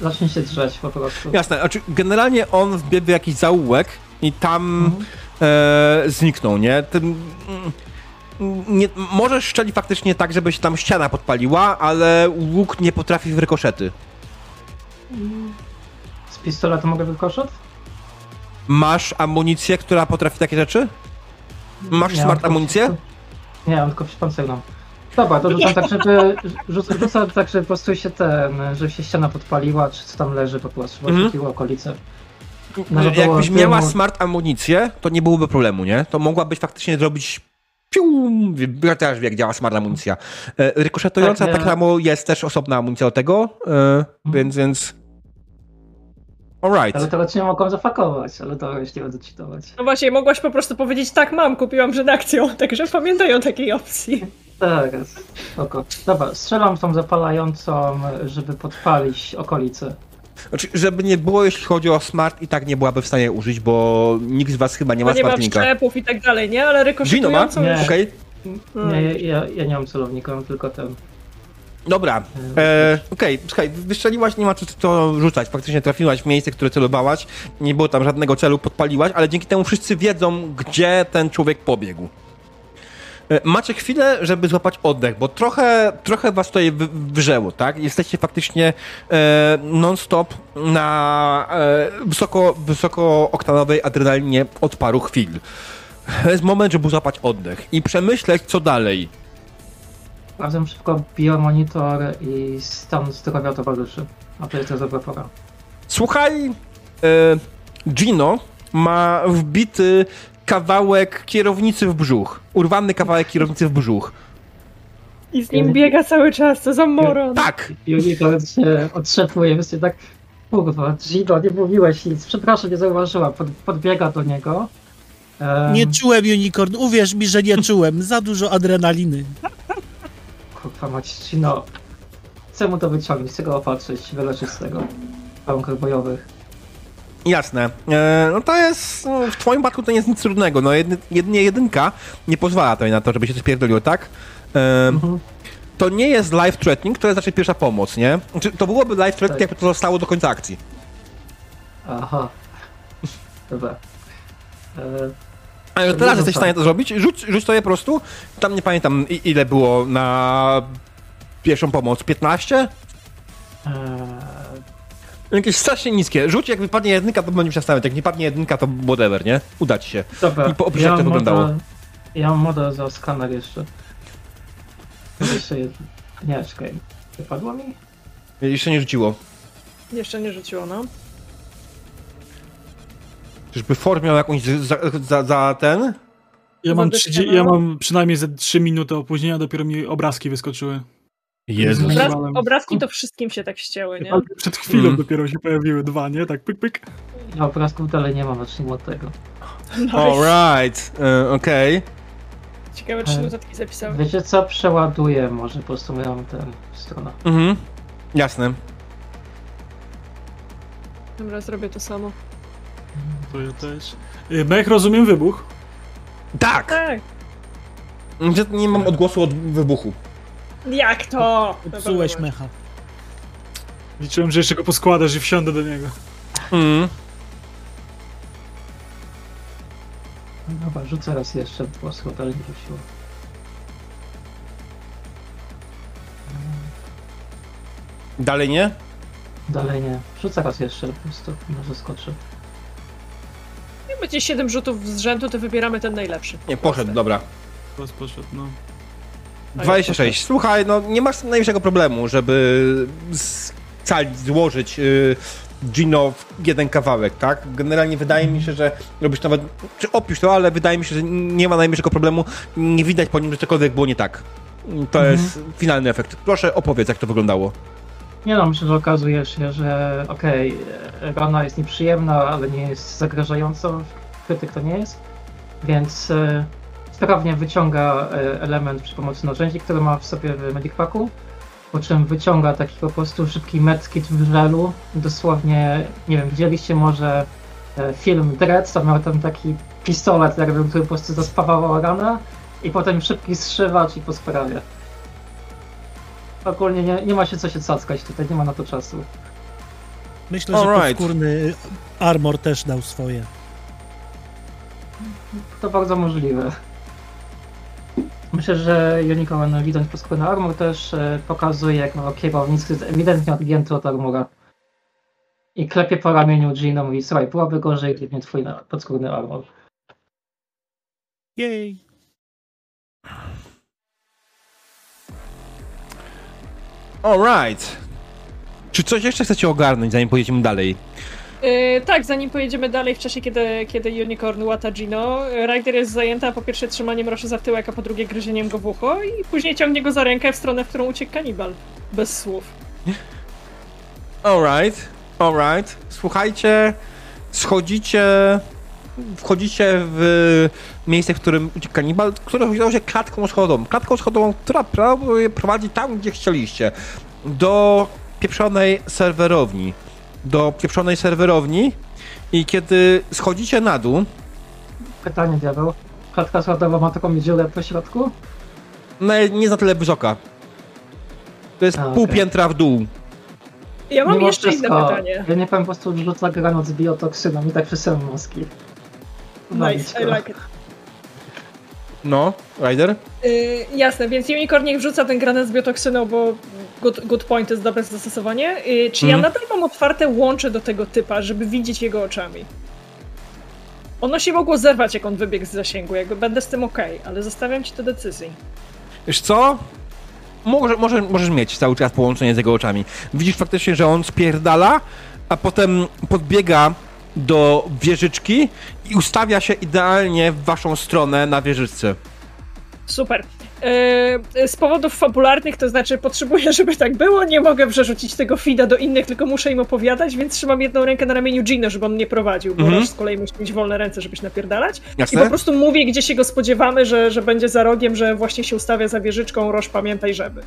zacznie się drzeć po prostu. Jasne, znaczy generalnie on wbiegł w jakiś zaułek i tam mhm. e, zniknął, nie? Ten, nie, możesz strzelić faktycznie tak, żeby się tam ściana podpaliła, ale łuk nie potrafi w rykoszety. Z pistoletu mogę rykoszet? Masz amunicję, która potrafi takie rzeczy? Masz Nie, smart amunicję? Nie, mam tylko przypancerną. Dobra, to rzucam tak, żeby. Rzucam, rzucam tak, żeby po prostu się ten. żeby się ściana podpaliła, czy co tam leży po prostu, Mhm. oświetliło okolice. No, Jakbyś miała smart amunicję, to nie byłoby problemu, nie? To mogłabyś faktycznie zrobić piu, ja też wie, jak działa smart amunicja. E, Rykoszetująca Tak, tak, samo jest też osobna amunicja do tego, e, więc, więc... Alright. Ale teraz nie mogą zafakować, ale to już nie będę czytować. No właśnie, mogłaś po prostu powiedzieć tak, mam, kupiłam przed akcją, (laughs) także pamiętaj o takiej opcji. Tak, oko. Dobra, strzelam tą zapalającą, żeby podpalić okolice. Znaczy, żeby nie było, jeśli chodzi o smart, i tak nie byłaby w stanie użyć, bo nikt z was chyba nie ma nie ma smartnika. wszczepów i tak dalej, nie? Ale Gino ma? rykoszetującą Nie. już... Okej. Nie, ja, ja nie mam celownika, mam tylko ten. Dobra, e, okej, słuchaj, wystrzeliłaś, nie ma co to rzucać, faktycznie trafiłaś w miejsce, które celowałaś, nie było tam żadnego celu, podpaliłaś, ale dzięki temu wszyscy wiedzą, gdzie ten człowiek pobiegł. E, Macie chwilę, żeby złapać oddech, bo trochę, trochę was tutaj wyżeło, tak? Jesteście faktycznie e, non-stop na e, wysoko, wysokooktanowej adrenalinie od paru chwil. To jest moment, żeby złapać oddech i przemyśleć, co dalej. Sprawdzam szybko biomonitor i stan zdrowia towarzyszy. A to jest to dobra pora. Słuchaj, e, Gino ma wbity kawałek kierownicy w brzuch. Urwany kawałek kierownicy w brzuch. I z nim biega cały czas, co za moron. Tak! Biomonitor się otrzepuje, więc tak. Kurwa, Gino, nie mówiłeś nic. Przepraszam, nie zauważyłam. Pod, podbiega do niego. Em, Nie czułem unicorn, uwierz mi, że nie czułem. Za dużo adrenaliny. Kurwa mać, Gino. Chcę mu to wyciągnąć, chcę go opatrzyć, wyleczyć z tego. Warunkach bojowych. Jasne. E, no to jest, no, w twoim przypadku to nie jest nic trudnego. No jedy, jedynie jedynka nie pozwala tutaj na to, żeby się coś pierdoliło, tak? Mhm. to nie jest life threatening, to jest raczej pierwsza pomoc, nie? Znaczy, to byłoby life threatening, Tak. jakby to zostało do końca akcji. Aha. Dobra. Ale teraz nie jesteś w wiem, stanie to zrobić? Rzuć, rzuć to je po prostu. Tam nie pamiętam ile było na pierwszą pomoc. 15? e, Jakieś strasznie niskie. Rzuć, jak wypadnie jedynka, to będzie się zastanawiać. Jak nie padnie jedynka, to whatever, nie? Uda ci się. dobra. I po opisie, jak to mam wyglądało. moda- Ja mam modę za skaner jeszcze. Jeszcze jedno. Nie, czekaj. Wypadło mi? Jeszcze nie rzuciło. Jeszcze nie rzuciło, no. Czyżby Ford miał jakąś za, za, za ten? Ja mam, Wodę 30, ja mam przynajmniej ze 3 minuty opóźnienia, dopiero mi obrazki wyskoczyły. Jezus. Obraz- Obraz, obrazki to wszystkim się tak ścięły, nie? Ale Przed chwilą Mm. dopiero się pojawiły dwa, nie? Tak pyk, pyk. Ja obrazków dalej nie mam, zacznijmy od tego. Nice. Alright, e, okej. Ciekawe, czy notatki zapisałem. Wiecie co? Przeładuję może po prostu moją tę stronę. Mhm. Jasne. Dobra, zrobię to samo. To ja też. Mech, rozumiem wybuch. Tak! Tak. Nie mam odgłosu od wybuchu. Jak to? Psułeś mecha. Liczyłem, że jeszcze go poskładasz i wsiądę do niego. Mhm. Dobra, rzucę raz jeszcze, bo dalej nie rzuciło. Dalej nie? Dalej nie. Rzucę raz jeszcze, po prostu może skoczy. Jak będzie 7 rzutów z rzędu, to wybieramy ten najlepszy. Nie, poszedł, dobra. Poszedł, no. 26. Słuchaj, no nie masz najmniejszego problemu, żeby scalić, złożyć y, Gino w jeden kawałek, tak? Generalnie wydaje mi się, że robisz nawet, czy opisz to, ale wydaje mi się, że nie ma najmniejszego problemu, nie widać po nim, że cokolwiek było nie tak. To jest finalny efekt. Proszę opowiedz, jak to wyglądało. Nie no, myślę, że okazuje się, że okej, e, rana jest nieprzyjemna, ale nie jest zagrażająca. Krytyk to nie jest. Więc e, sprawnie wyciąga e, element przy pomocy narzędzi, które ma w sobie w Medicpacku. Po czym wyciąga taki po prostu szybki medkit w żelu. Dosłownie, nie wiem, widzieliście może e, film Dread, to miał tam taki pistolet, jakby, który po prostu zaspawał ranę i potem szybki strzywacz i posprawia. Ogólnie nie, nie ma się co się cackać tutaj, nie ma na to czasu. Myślę, że Alright. podskórny armor też dał swoje. To bardzo możliwe. Myślę, że Unicorn widząc podskórny armor też e, pokazuje, jak no, kierownik jest ewidentnie odgięty od armora. I klepie po ramieniu Gino mówi, słuchaj, byłoby gorzej, gdyby nie twój podskórny armor. Jej. Alright. Czy coś jeszcze chcecie ogarnąć, zanim pojedziemy dalej? Yy, tak, zanim pojedziemy dalej w czasie, kiedy, kiedy Unicorn łata Gino, Ryder jest zajęta po pierwsze trzymaniem Rosza za tyłek, a po drugie gryzieniem go w ucho i później ciągnie go za rękę w stronę, w którą uciekł kanibal. Bez słów. Alright, alright. Słuchajcie, schodzicie, wchodzicie w miejsce, w którym uciekł kanibal, które okazało się klatką schodową. Klatką schodową, która prowadzi tam, gdzie chcieliście. Do pieprzonej serwerowni. Do pieprzonej serwerowni i kiedy schodzicie na dół... Pytanie, diabeł. Klatka schodowa ma taką dziurę po środku? No, nie za tyle wysoka. To jest A, pół okay. piętra w dół. Ja mam Mimo jeszcze wszystko, inne pytanie. Ja nie powiem po prostu rzuca granat z biotoksyną i tak przesyłam mózgi. Nice, I like it. No, Ryder? Yy, jasne, więc Unicorn niech wrzuca ten granat z biotoksyną, bo good, good point jest dobre zastosowanie. Yy, czy Mhm. ja nadal mam otwarte łącze do tego typa, żeby widzieć jego oczami? Ono się mogło zerwać, jak on wybiegł z zasięgu, jakby będę z tym okej, ale zostawiam ci to decyzji. Wiesz co? Może, może, możesz mieć cały czas połączenie z jego oczami. Widzisz faktycznie, że on spierdala, a potem podbiega do wieżyczki i ustawia się idealnie w waszą stronę na wieżyczce. Super. Yy, z powodów fabularnych, to znaczy potrzebuję, żeby tak było, nie mogę przerzucić tego feeda do innych, tylko muszę im opowiadać, więc trzymam jedną rękę na ramieniu Gino, żeby on mnie prowadził, bo Mhm. Roż z kolei musi mieć wolne ręce, żebyś napierdalać. I Jasne? po prostu mówię, gdzie się go spodziewamy, że, że będzie za rogiem, że właśnie się ustawia za wieżyczką, Roż pamiętaj, żeby.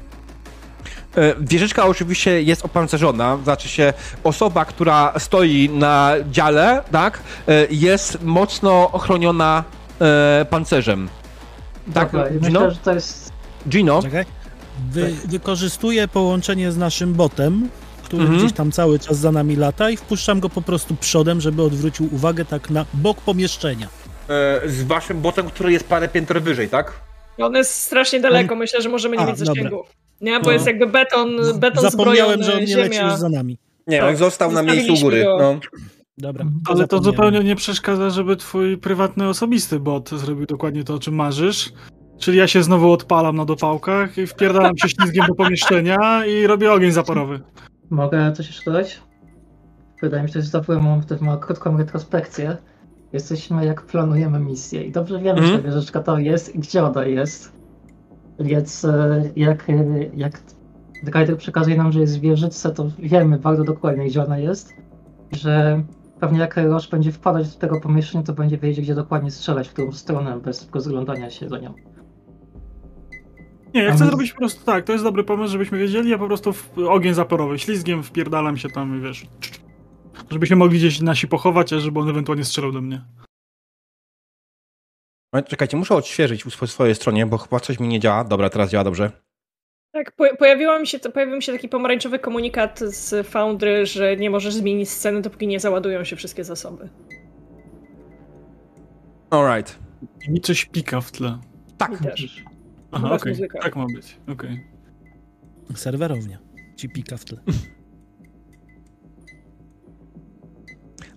E, Wieżyczka oczywiście jest opancerzona, znaczy się osoba, która stoi na dziale, tak, e, jest mocno ochroniona e, pancerzem. Tak, Dobra, Gino? myślę, że to jest... Gino? Wy, wykorzystuję połączenie z naszym botem, który Mhm. gdzieś tam cały czas za nami lata i wpuszczam go po prostu przodem, żeby odwrócił uwagę tak na bok pomieszczenia. E, z waszym botem, który jest parę pięter wyżej, tak? On jest strasznie daleko, myślę, że możemy nie A, mieć dobra. zasięgu. Nie, bo No. jest jakby beton, beton Zapomniałem, zbrojony, że on nie ziemia. leci już za nami. Nie, Tak, on został na miejscu góry. No. Dobra. Ale to zupełnie nie przeszkadza, żeby twój prywatny, osobisty bot zrobił dokładnie to, o czym marzysz. Czyli ja się znowu odpalam na dopałkach i wpierdalam się ślizgiem do pomieszczenia i robię ogień zaporowy. Mogę coś jeszcze dodać? Wydaje mi się, że zdobyłem mam krótką retrospekcję. Jesteśmy jak planujemy misję i dobrze wiemy, Mhm. że wieżyczka to jest i gdzie ona jest. Więc e, jak, e, jak Ryder przekazuje nam, że jest w wieżyczce, to wiemy bardzo dokładnie, gdzie ona jest. Że pewnie jak Roż będzie wpadać do tego pomieszczenia, to będzie wiedzieć, gdzie dokładnie strzelać, w którą stronę, bez rozglądania się za nią. Nie, ja chcę my- zrobić po prostu tak, to jest dobry pomysł, żebyśmy wiedzieli, ja po prostu w ogień zaporowy, ślizgiem wpierdalam się tam i wiesz, żebyśmy mogli gdzieś nasi pochować, a żeby on ewentualnie strzelał do mnie. Czekajcie, muszę odświeżyć u swo- swojej stronie, bo chyba coś mi nie działa. Dobra, teraz działa dobrze. Tak, po, pojawiła mi się, pojawił mi się taki pomarańczowy komunikat z Foundry, że nie możesz zmienić sceny, dopóki nie załadują się wszystkie zasoby. Alright. I mi coś pika w tle. Tak. Mi też. Aha, okej, muzyka. tak ma być, okej. Serwerownia. Ci pika w tle. (laughs)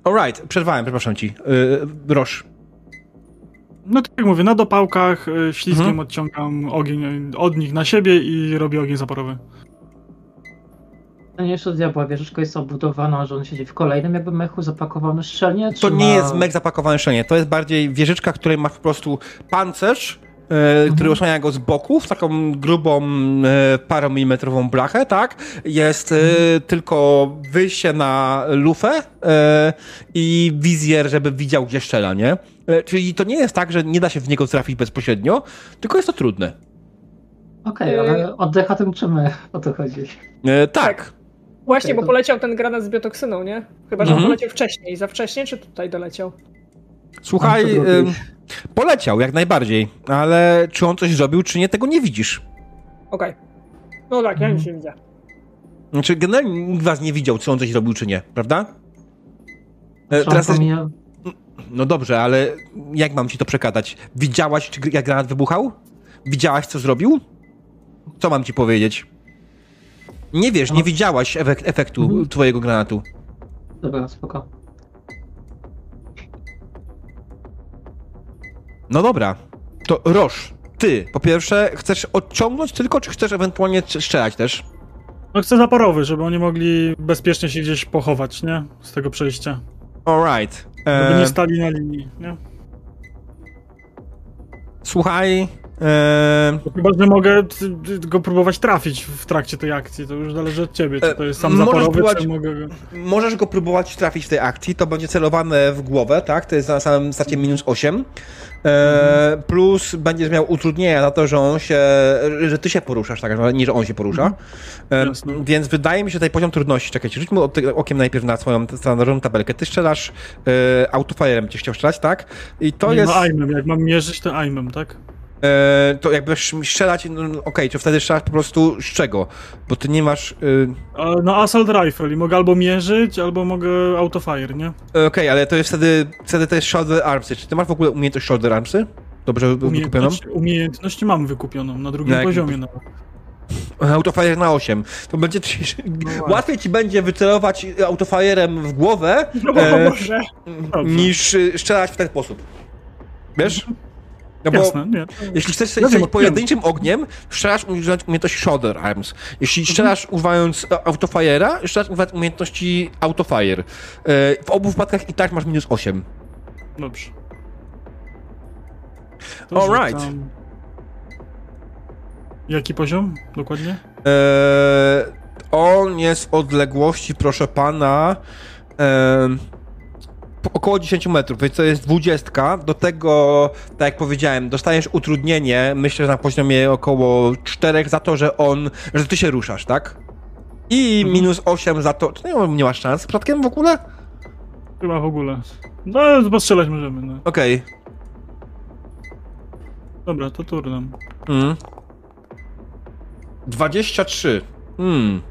Alright, przerwałem, przepraszam ci. Yy, Roż. No tak jak mówię, na dopałkach y, ślizgiem Mhm. odciągam ogień y, od nich na siebie i robię ogień zaporowy. To nie jest od diabła, wieżyczka jest obudowana, że on siedzi w kolejnym jakby mechu zapakowany szczelnie, czy To nie ma... jest mech zapakowany szczelnie, to jest bardziej wieżyczka, której ma po prostu pancerz, e, który osłania go z boków, taką grubą, e, paromilimetrową blachę, tak? Jest e, tylko wyjście na lufę e, i wizjer, żeby widział, gdzie strzela, nie? E, czyli to nie jest tak, że nie da się w niego trafić bezpośrednio, tylko jest to trudne. Okej, ale oddecha tym czymy o to chodzi. E, tak. Właśnie, Okej, bo to- poleciał ten granat z biotoksyną, nie? Chyba, że on Mhm. poleciał wcześniej. Za wcześnie, czy tutaj doleciał? Słuchaj, poleciał jak najbardziej, ale czy on coś zrobił, czy nie, tego nie widzisz. Okej. No tak, ja Mhm. nic nie widzę. Znaczy, generalnie nikt was nie widział, czy on coś robił, czy nie, prawda? E, Teraz pomija- no dobrze, ale jak mam ci to przekazać? Widziałaś, czy, jak granat wybuchał? Widziałaś, co zrobił? Co mam ci powiedzieć? Nie wiesz, nie No. widziałaś efek, efektu Mhm. twojego granatu. Dobra, spoko. No dobra. To Roż, ty po pierwsze chcesz odciągnąć tylko, czy chcesz ewentualnie strzelać też? No chcę zaporowy, żeby oni mogli bezpiecznie się gdzieś pochować, nie? Z tego przejścia. Alright. Żeby nie stali na linii, nie? Słuchaj, Eee... Chyba, że mogę go próbować trafić w trakcie tej akcji, to już zależy od ciebie, czy to jest sam zaporowy, próbować, czy mogę go... Możesz go próbować trafić w tej akcji, to będzie celowane w głowę, tak? To jest na samym starcie minus 8. Eee, plus będziesz miał utrudnienia na to, że on się, że ty się poruszasz, tak? Nie, że on się porusza. Eee, więc wydaje mi się tutaj poziom trudności, czekajcie, rzućmy okiem najpierw na swoją standardową tabelkę. Ty strzelasz e, autofire'em, cię chciał strzelać, tak? I to Nie, jest... No aimem, jak mam mierzyć, to aimem, tak? E, to jakby strzelać, no, okej, okay, to wtedy strzelasz po prostu z czego? Bo ty nie masz... Y... No assault rifle i mogę albo mierzyć, albo mogę autofire, nie? Okej, okay, ale to jest wtedy, wtedy to jest shoulder armsy. Czy ty masz w ogóle umiejętność shoulder armsy? Dobrze wykupioną? Umiejętność mam wykupioną, na drugim na poziomie nawet. Autofire na 8. To będzie no łatwiej ci będzie wycelować autofire'em w głowę no, e, niż strzelać w ten sposób. Wiesz? No bo Jasne, nie. jeśli chcesz strzelić pojedynczym ogniem, strzelasz używając umiejętności shoulder arms. Jeśli mhm. strzelasz używając autofire'a, strzelasz używając umiejętności autofire. E, w obu wypadkach i tak masz minus 8. Dobrze. Alright. Jaki poziom dokładnie? Eee, on jest w odległości, proszę pana. Eee, około 10 metrów, więc to jest 20. Do tego, tak jak powiedziałem, dostajesz utrudnienie, myślę, że na poziomie około 4 za to, że on, że ty się ruszasz, tak? I mhm. minus 8 za to. Nie, nie masz szans przypadkiem w ogóle? Chyba w ogóle. No, postrzelać możemy. No. Okej. Dobra, to turnem. Mm. 23. Hmm.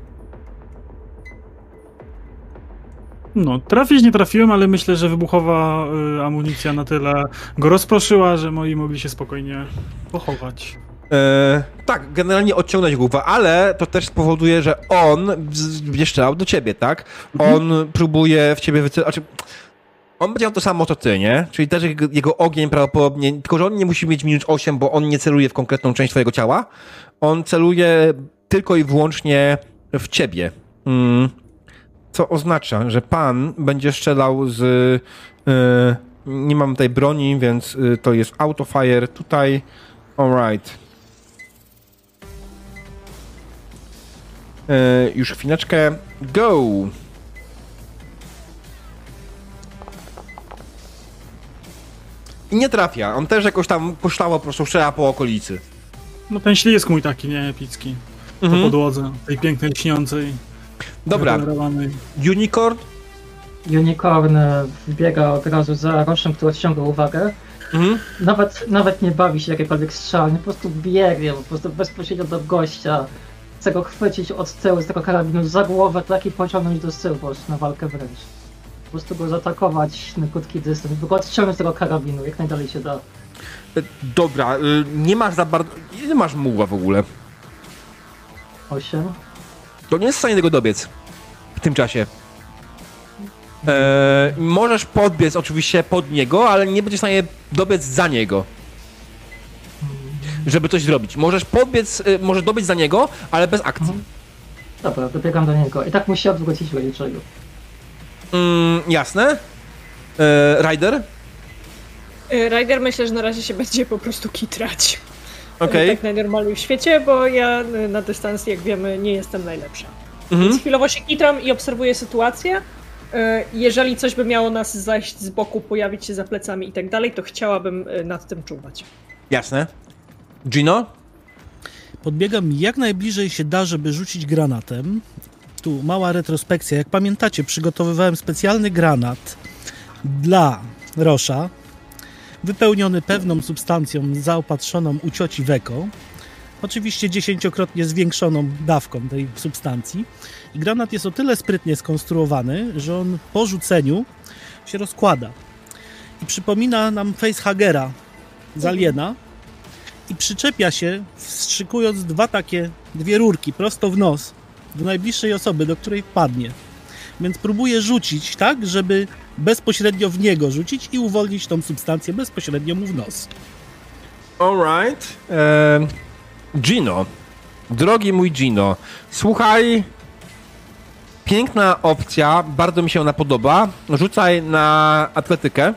No, trafić nie trafiłem, ale myślę, że wybuchowa y, amunicja na tyle go rozproszyła, że moi mogli się spokojnie pochować. E, tak, generalnie odciągnąć głowę, ale to też spowoduje, że on będzie strzelał do ciebie, tak? Mhm. On próbuje w ciebie wycelować. Znaczy, on będzie miał to samo co ty, nie? Czyli też jego, jego ogień prawdopodobnie, tylko że on nie musi mieć minus 8, bo on nie celuje w konkretną część twojego ciała. On celuje tylko i wyłącznie w ciebie. Mm co oznacza, że pan będzie strzelał z. Yy, nie mam tutaj broni, więc yy, to jest autofire. Tutaj. Alright. Yy, już chwileczkę. Go! I nie trafia. On też jakoś tam poszlało po prostu strzela po okolicy. No ten ślisk mój taki, nie? Epicki. Mhm. Po podłodze, tej pięknej, śniącej. Dobra. Unicorn? Unicorn e, wbiega od razu za roszem, który odciąga uwagę. Mhm. Nawet, nawet nie bawi się jakiekolwiek strzelanie, po prostu biegnie, po prostu bezpośrednio do gościa. Chce go chwycić od tyłu z tego karabinu za głowę, tak i pociągnąć do tyłu po prostu na walkę wręcz. Po prostu go zaatakować na krótki dystans, by go odciągnąć z tego karabinu, jak najdalej się da. E, dobra, y, nie masz za bardzo... Ile masz muła w ogóle? Osiem to nie jest w stanie tego dobiec w tym czasie. Eee, możesz podbiec oczywiście pod niego, ale nie będziesz w stanie dobiec za niego. Żeby coś zrobić. Możesz podbiec, y, możesz dobiec za niego, ale bez akcji. Mhm. Dobra, dobiegam do niego. I tak musi odwrócić w razie czego. Mm, jasne. Eee, Ryder? E, Ryder myślę, że na razie się będzie po prostu kitrać. Okay. Tak najnormalniej w świecie, bo ja na dystans, jak wiemy, nie jestem najlepsza. Mhm. Więc chwilowo się kitram i obserwuję sytuację. E, jeżeli coś by miało nas zajść z boku, pojawić się za plecami i tak dalej, to chciałabym e, nad tym czuwać. Jasne. Gino? Podbiegam jak najbliżej się da, żeby rzucić granatem. Tu mała retrospekcja. Jak pamiętacie, przygotowywałem specjalny granat dla Rosza, wypełniony pewną substancją zaopatrzoną u cioci Weko, oczywiście dziesięciokrotnie zwiększoną dawką tej substancji. I granat jest o tyle sprytnie skonstruowany, że on po rzuceniu się rozkłada. I przypomina nam facehagera z Aliena i przyczepia się, wstrzykując dwa takie, dwie rurki prosto w nos do najbliższej osoby, do której wpadnie. Więc próbuję rzucić tak, żeby bezpośrednio w niego rzucić i uwolnić tą substancję bezpośrednio mu w nos. Alright. Eee, Gino. Drogi mój Gino, słuchaj. Piękna opcja, bardzo mi się ona podoba. Rzucaj na atletykę.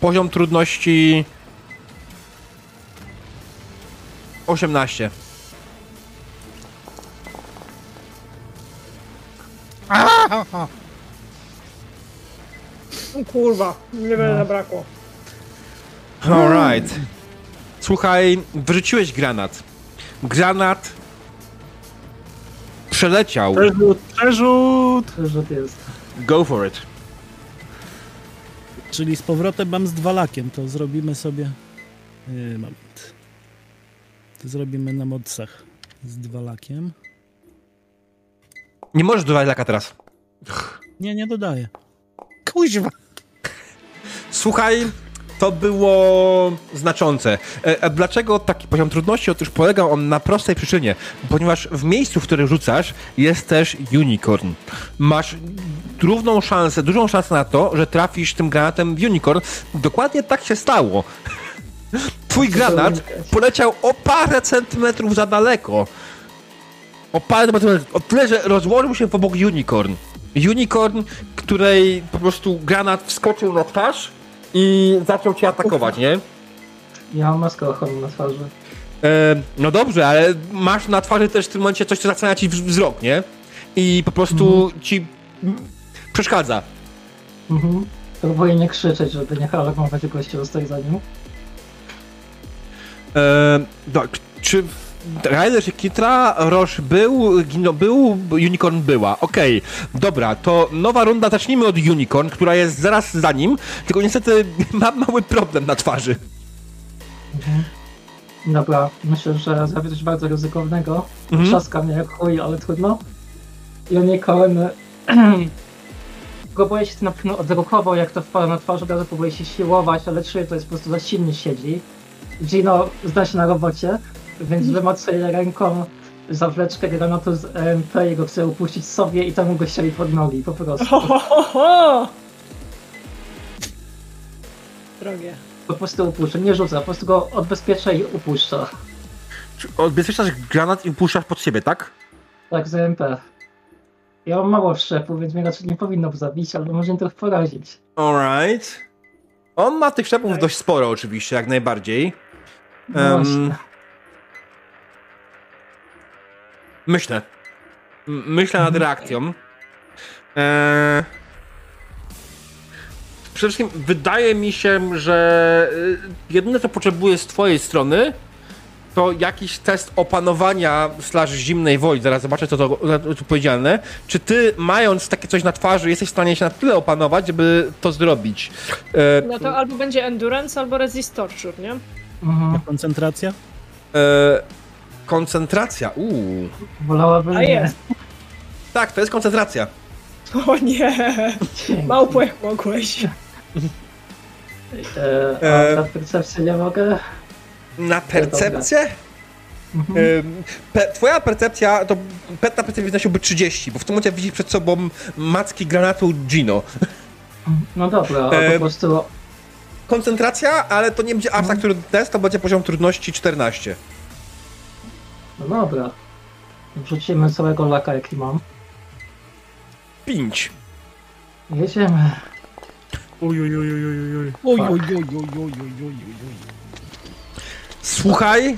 Poziom trudności 18. (laughs) Kurwa, niewiele no. zabrakło. Alright. Słuchaj, wyrzuciłeś granat. Granat przeleciał. Przerzut, przerzut! Przerzut jest. Go for it. Czyli z powrotem mam z dwa lakiem, to zrobimy sobie... Yy, moment. To zrobimy na modsach z dwa lakiem. Nie możesz dodawać laka teraz. Nie, nie dodaję. Kuźwa. Słuchaj, to było znaczące. E, a dlaczego taki poziom trudności? Otóż polega on na prostej przyczynie, ponieważ w miejscu, w którym rzucasz, jest też unicorn. Masz równą szansę, dużą szansę na to, że trafisz tym granatem w unicorn. Dokładnie tak się stało. Twój granat poleciał o parę centymetrów za daleko. O parę centymetrów. O tyle, że rozłożył się w obok unicorn. Unicorn, której po prostu granat wskoczył na twarz i zaczął cię atakować, nie? Ja mam maskę ochronną na twarzy. E, no dobrze, ale masz na twarzy też w tym momencie coś, co zasłania ci wzrok, nie? I po prostu mhm. ci przeszkadza. Mhm. Próbuję nie krzyczeć, żeby nie alarmować gościa, stoi za nim. E, tak, czy Rider się Kitra, Roche był, Gino był, Unicorn była. Okej, okay. dobra, to nowa runda. Zacznijmy od Unicorn, która jest zaraz za nim, tylko niestety (laughs) ma mały problem na twarzy. Mhm. Dobra, myślę, że zrobię coś bardzo ryzykownego. Mhm. Trzaska mnie jak chuj, ale trudno. Unicorn (clears throat) próbuje się na pewno odruchowo, jak to wpada na twarz, od razu próbuje się siłować, ale czuję, to jest po prostu za silnie siedzi. Gino zda się na robocie, więc wymacuje ręką zawleczkę granatu z EMP i go chce upuścić sobie i temu go ścieli pod nogi, po prostu. Ho, ho, ho, Drogie. Po prostu upuszcza, nie rzuca, po prostu go odbezpiecza i upuszcza. Czy odbezpieczasz granat i upuszczasz pod siebie, tak? Tak, z EMP. Ja mam mało wszczepu, więc mnie raczej nie powinno zabić, ale może mnie trochę porazić. Alright. On ma tych szczepów tak. dość sporo oczywiście, jak najbardziej. No um, Myślę. Myślę nad reakcją. Eee... Przede wszystkim wydaje mi się, że y, jedyne co potrzebuję z twojej strony to jakiś test opanowania slash zimnej woli. Zaraz zobaczę, co to, to powiedziane. Czy ty, mając takie coś na twarzy, jesteś w stanie się na tyle opanować, żeby to zrobić? E... No to albo będzie endurance, albo resist torture, nie? Mhm. Koncentracja? E koncentracja. Uuu. Wolałabym A jest. Tak, to jest koncentracja. O nie! Małpo jak mogłeś. E, a na percepcję nie mogę? Na percepcję? Mhm. Pe, twoja percepcja, to pet na percepcji wynosiłby 30, bo w tym momencie widzisz przed sobą macki granatu Gino. No dobra, a po prostu... Koncentracja, ale to nie będzie aż tak trudny test, to będzie poziom trudności 14. No dobra. Wrzucimy całego laka, jaki mam. Pięć. Jedziemy. Uj, uj, uj, uj, uj, uj. Oj, oj, oj, oj, oj, oj, oj, oj. Słuchaj.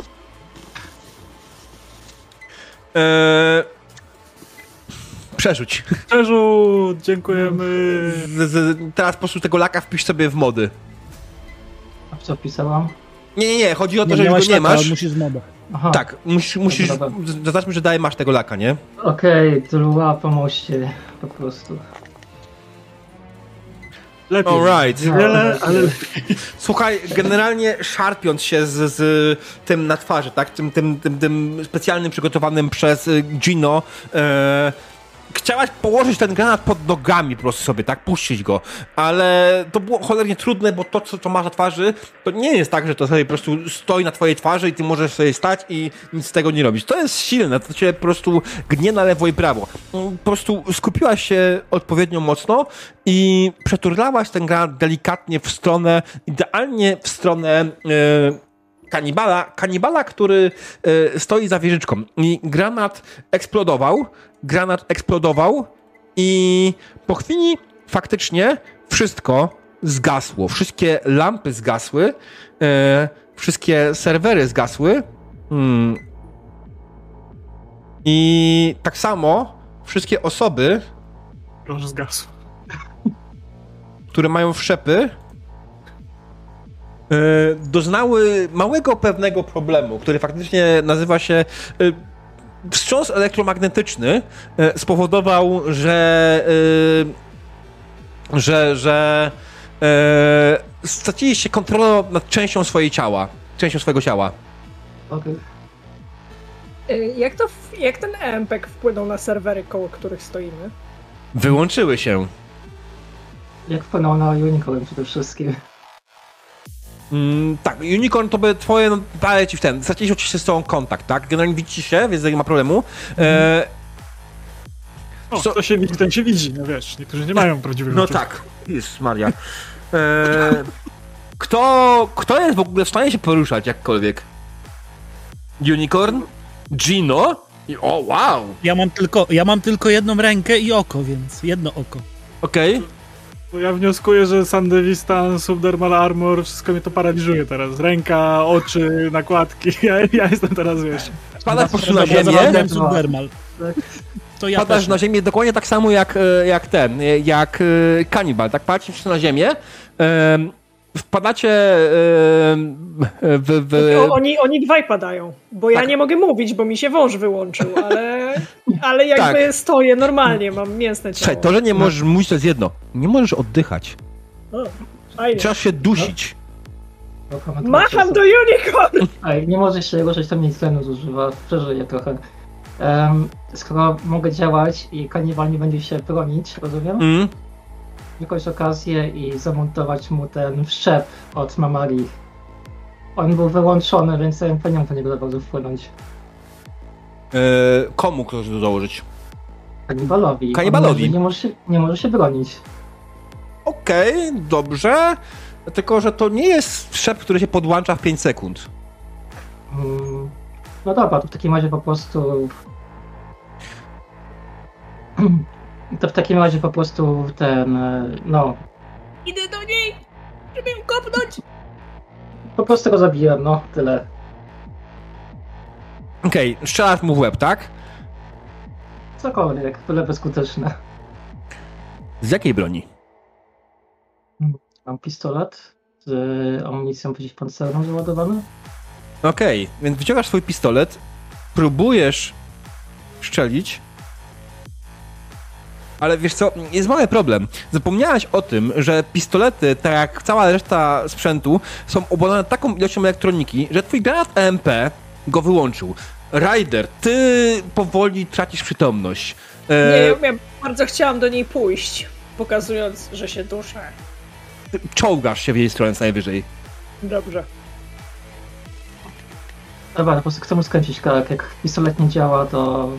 Eee... Przerzuć. Dziękujemy. Z, z, teraz po prostu tego laka wpisz sobie w mody. A co pisałam? Nie, nie, nie, chodzi o to, że go nie masz. musisz z. Aha. Tak, musisz, musisz zaznaczmy, że daje masz tego laka, nie? Okej, okay, Dlua pomoście po prostu. Lepiej. Alright. Wiele, ale... Słuchaj, generalnie szarpiąc się z, z tym na twarzy, tak? Tym, tym, tym, tym specjalnym przygotowanym przez Gino e, chciałaś położyć ten granat pod nogami po prostu sobie, tak? Puścić go. Ale to było cholernie trudne, bo to, co to masz na twarzy, to nie jest tak, że to sobie po prostu stoi na twojej twarzy i ty możesz sobie stać i nic z tego nie robić. To jest silne, to cię po prostu gnie na lewo i prawo. Po prostu skupiłaś się odpowiednio mocno i przeturlałaś ten granat delikatnie w stronę, idealnie w stronę... Yy, kanibala, kanibala, który y, stoi za wieżyczką. I granat eksplodował, granat eksplodował i po chwili faktycznie wszystko zgasło. Wszystkie lampy zgasły, y, wszystkie serwery zgasły. Hmm. I tak samo wszystkie osoby, Proszę zgasł. które mają wszczepy, E, doznały małego pewnego problemu, który faktycznie nazywa się e, wstrząs elektromagnetyczny e, spowodował, że że, że straciliście kontrolę nad częścią swojej ciała, częścią swojego ciała. Okej. Jak, to, jak ten EMPEK wpłynął na serwery, koło których stoimy? Wyłączyły się. Jak wpłynął na Unicorn przede wszystkim. Mm, tak, Unicorn to by twoje, no, daje ci w ten, straciłeś oczywiście z tobą kontakt, tak? Generalnie widzicie się, więc nie ma problemu. E, o, co? to się widzi, ten się widzi, no wiesz, niektórzy nie mają prawdziwego No tak, jest Maria. E, kto, kto jest w ogóle w stanie się poruszać jakkolwiek? Unicorn? Gino? I, o, wow! Ja mam, tylko, ja mam tylko jedną rękę i oko, więc jedno oko. Okej. Bo ja wnioskuję, że Sandevistan, Subdermal Armor, wszystko mnie to paraliżuje teraz. Ręka, oczy, nakładki. (laughs) Ja, ja jestem teraz, wiesz... Spadasz po prostu na ziemię. Subdermal. To ja Padasz na ziemię dokładnie tak samo jak, e, jak ten, jak e, kanibal, tak? Patrzysz na ziemię, wpadacie w... w... Oni, oni dwaj padają, bo ja tak. nie mogę mówić, bo mi się wąż wyłączył, ale, (laughs) ale jakby tak. stoję normalnie, mam mięsne ciało. Słuchaj, to, że nie możesz mówić, to jest jedno. Nie możesz oddychać. O, Trzeba się dusić. No. Macham do unicorn! Ej, nie możesz się ruszyć, to mniej tlenu zużywa. Przeżyję trochę. Um, skoro mogę działać i kanibal nie będzie się bronić, rozumiem? Mm jakąś okazję i zamontować mu ten wszczep od Mamari. On był wyłączony, więc ja nie mógł niego za wpłynąć. Eee, komu ktoś to założyć? Kanibalowi. Kanibalowi. nie, może się, nie może się bronić. Okej, okay, dobrze. Tylko, że to nie jest wszczep, który się podłącza w 5 sekund. Mm, no dobra, to w takim razie po prostu (clears throat) To w takim razie po prostu ten, e, no... Idę do niej, żeby ją kopnąć! Po prostu go zabiłem, no, tyle. Okej, okay, strzelasz mu w łeb, tak? Cokolwiek, tyle bezskuteczne. Z jakiej broni? Mam pistolet z amunicją przeciwpancerną załadowaną. Okej, okay, więc wyciągasz swój pistolet, próbujesz strzelić, ale wiesz co, jest mały problem. Zapomniałeś o tym, że pistolety, tak jak cała reszta sprzętu, są obłożone taką ilością elektroniki, że twój granat EMP go wyłączył. Ryder, ty powoli tracisz przytomność. E... Nie, ja bardzo chciałam do niej pójść, pokazując, że się duszę. Czołgasz się w jej stronę co najwyżej. Dobrze. Dobra, po prostu chcę mu skręcić kark. Jak pistolet nie działa, to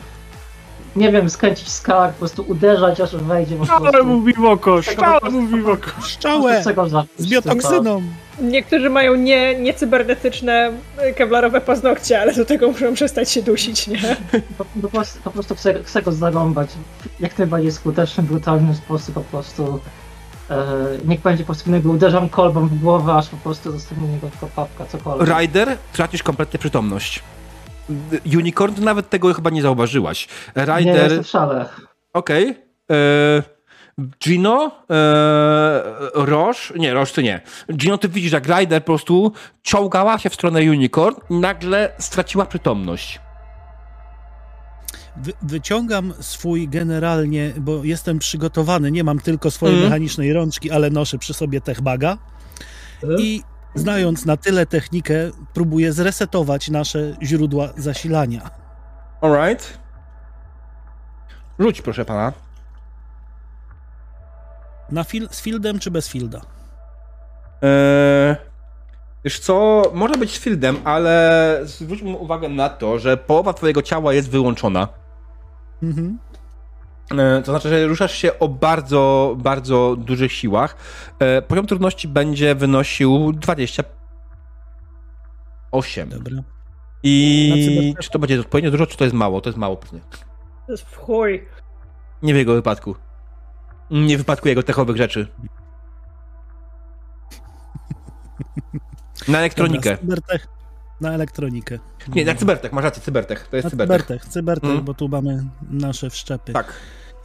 nie wiem, skręcić skałę, po prostu uderzać, aż wejdzie. Szczałę mówi w oko, szczałę mówi w oko. Szczałę z biotoksyną. Niektórzy mają nie, nie cybernetyczne kewlarowe paznokcie, ale do tego muszą przestać się dusić, nie? (laughs) Po, po, prostu, po prostu chcę, chcę go zarąbać jak najbardziej skuteczny, brutalny sposób po prostu. E, niech będzie po prostu niego uderzam kolbą w głowę, aż po prostu zostanie niego papka, cokolwiek. Rider, tracisz kompletnie przytomność. Unicorn nawet tego chyba nie zauważyłaś. Rider... Nie, jestem w szale. Okej. Okay. E, Gino, e, Roche, nie, Roche ty nie. Gino, ty widzisz, jak Ryder po prostu ciągała się w stronę Unicorn i nagle straciła przytomność. Wy, wyciągam swój generalnie, bo jestem przygotowany, nie mam tylko swojej mm. mechanicznej rączki, ale noszę przy sobie techbaga mm. i znając na tyle technikę, próbuję zresetować nasze źródła zasilania. Alright. Rzuć, proszę pana. Na fil z fieldem czy bez fielda? Eee, wiesz co, może być z fieldem, ale zwróćmy uwagę na to, że połowa twojego ciała jest wyłączona. Mhm. Eee, to znaczy, że ruszasz się o bardzo, bardzo dużych siłach. Eee, poziom trudności będzie wynosił 28. Dobra. I czy to będzie odpowiednio dużo, czy to jest mało? To jest mało pewnie. To jest w chuj. Nie w jego wypadku. Nie w wypadku jego techowych rzeczy. Na elektronikę. Dobra, na elektronikę. Nie, na cybertech, masz rację, cybertech. To jest cybertech. Cybertech, cybertech mm. bo tu mamy nasze wszczepy. Tak.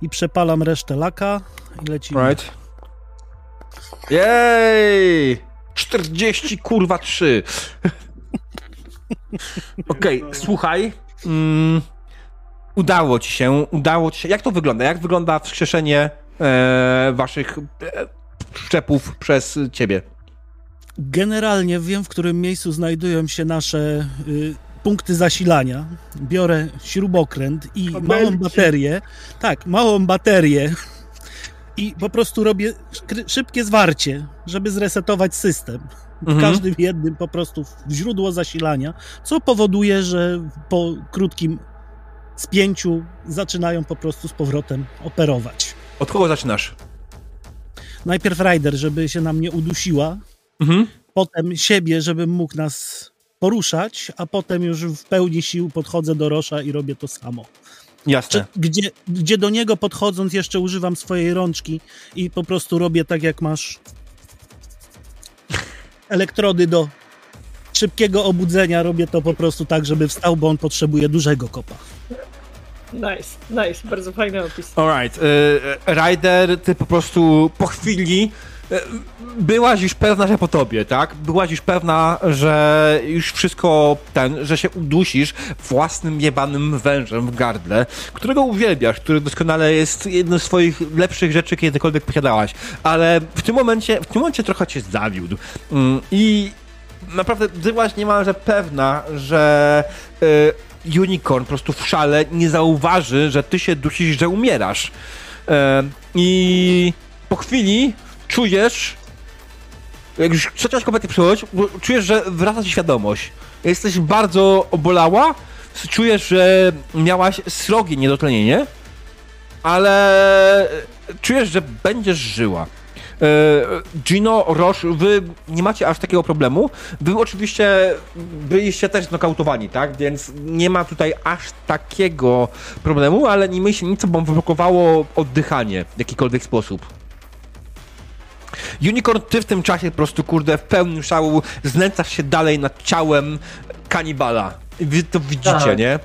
I przepalam resztę laka i lecimy. Right. Jej! 40 kurwa 3. (laughs) Okej, okay, słuchaj. Mm, udało ci się, udało ci się. Jak to wygląda? Jak wygląda wskrzeszenie e, waszych e, szczepów przez ciebie? Generalnie wiem, w którym miejscu znajdują się nasze y, punkty zasilania. Biorę śrubokręt i małą baterię. Tak, małą baterię. I po prostu robię szybkie zwarcie, żeby zresetować system. W mhm. każdym jednym po prostu w źródło zasilania, co powoduje, że po krótkim spięciu zaczynają po prostu z powrotem operować. Od kogo zaczynasz? Najpierw Rider, żeby się nam nie udusiła, mhm. potem siebie, żebym mógł nas poruszać, a potem już w pełni sił podchodzę do Rosza i robię to samo. Jasne. Gdzie, gdzie do niego podchodząc jeszcze używam swojej rączki i po prostu robię tak jak masz elektrody do szybkiego obudzenia, robię to po prostu tak, żeby wstał, bo on potrzebuje dużego kopa. Nice, nice, bardzo fajny opis. Alright, y, Ryder, ty po prostu po chwili y, byłaś już pewna, że po tobie, tak? Byłaś już pewna, że już wszystko ten, że się udusisz własnym jebanym wężem w gardle, którego uwielbiasz, który doskonale jest jedną z swoich lepszych rzeczy, kiedykolwiek posiadałaś, ale w tym momencie, w tym momencie trochę cię zawiódł. Mm, I naprawdę byłaś niemalże pewna, że y, Unicorn po prostu w szale nie zauważy, że ty się dusisz, że umierasz. E, I po chwili czujesz, jak już trzecia kompletnie przychodzi, czujesz, że wraca ci świadomość. Jesteś bardzo obolała, czujesz, że miałaś srogie niedotlenienie, ale czujesz, że będziesz żyła. E, Gino, Roche, wy nie macie aż takiego problemu. Wy oczywiście byliście też znokautowani, tak? Więc nie ma tutaj aż takiego problemu, ale nie myśli nic, wam wyblokowało oddychanie w jakikolwiek sposób. Unicorn, ty w tym czasie po prostu, kurde, w pełnym szału znęcasz się dalej nad ciałem kanibala. Wy to widzicie, tak. nie?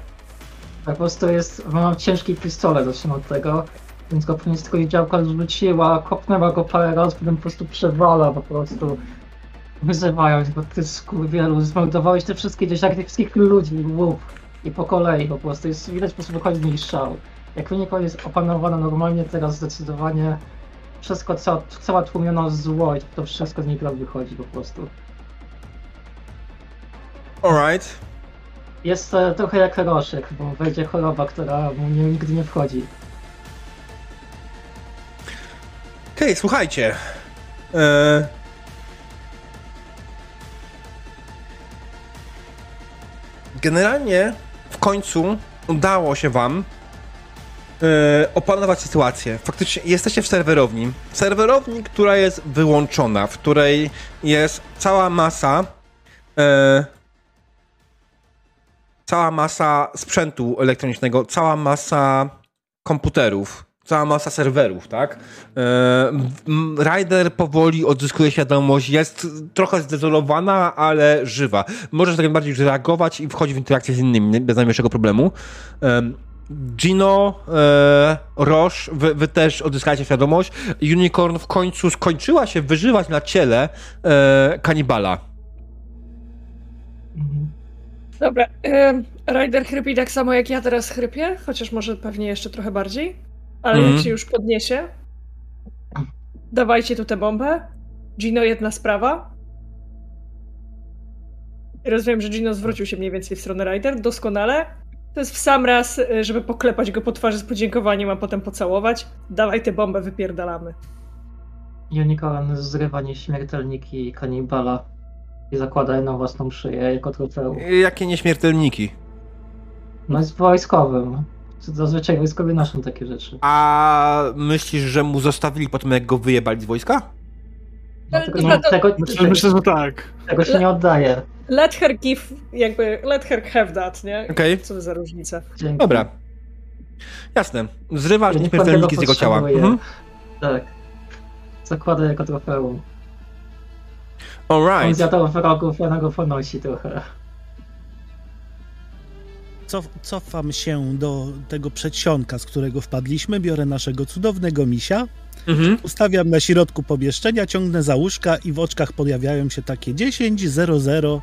Tak, po prostu jest, mam ciężki pistolet, zacznę od tego. Więc go później z tego działka zwróciła, kopnęła go parę razy, potem po prostu przewala po prostu. Wyzywając, bo ty skurwielu, zmordowałeś te wszystkie dzieciaki, tych wszystkich ludzi, łuk. I po kolei po prostu, jest widać po prostu wychodzi mi szał. Jak wynika jest opanowana normalnie, teraz zdecydowanie wszystko, cała, cała tłumiona złość, to wszystko z niej wychodzi po prostu. Alright. Jest e, trochę jak Roszyk, bo wejdzie choroba, która mu nie, nigdy nie wchodzi. Okej, okay, słuchajcie. E... Generalnie w końcu udało się wam opanować sytuację. Faktycznie jesteście w serwerowni. Serwerowni, która jest wyłączona, w której jest cała masa e, cała masa sprzętu elektronicznego, cała masa komputerów cała masa serwerów, tak? E, Rider powoli odzyskuje świadomość, jest trochę zdezolowana, ale żywa. Możesz tak bardziej reagować i wchodzić w interakcję z innymi bez najmniejszego problemu. E, Gino, e, Roche, wy, wy, też odzyskajcie świadomość. Unicorn w końcu skończyła się wyżywać na ciele e, kanibala. Dobra. Rider chrypi tak samo jak ja teraz chrypię, chociaż może pewnie jeszcze trochę bardziej. Ale mm. jak mhm. się już podniesie, dawajcie tu tę bombę. Gino, jedna sprawa. Rozumiem, że Gino zwrócił się mniej więcej w stronę Ryder. Doskonale. To jest w sam raz, y, żeby poklepać go po twarzy z podziękowaniem, a potem pocałować. Dawaj tę bombę, wypierdalamy. Unicorn zrywa nieśmiertelniki kanibala i zakłada je na własną szyję jako trofeum. Jakie nieśmiertelniki? No jest wojskowym. Zazwyczaj wojskowi noszą takie rzeczy. A myślisz, że mu zostawili po tym, jak go wyjebali z wojska? No, tego, no, tego, myślę, myślę, że tak. Tego się nie oddaje. Let her give, jakby, let her have that, nie? Okej. Okay. Co za różnica. Dzięki. Dobra. Jasne. Zrywasz nieśmiertelniki z jego ciała. Mhm. Tak. Zakłada jako trofeum. Alright. On zjadał wrogów, ona go ponosi trochę. Cof, cofam się do tego przedsionka, z którego wpadliśmy, biorę naszego cudownego misia, mhm. ustawiam na środku pomieszczenia, ciągnę za łóżka i w oczkach pojawiają się takie 10, 0, 0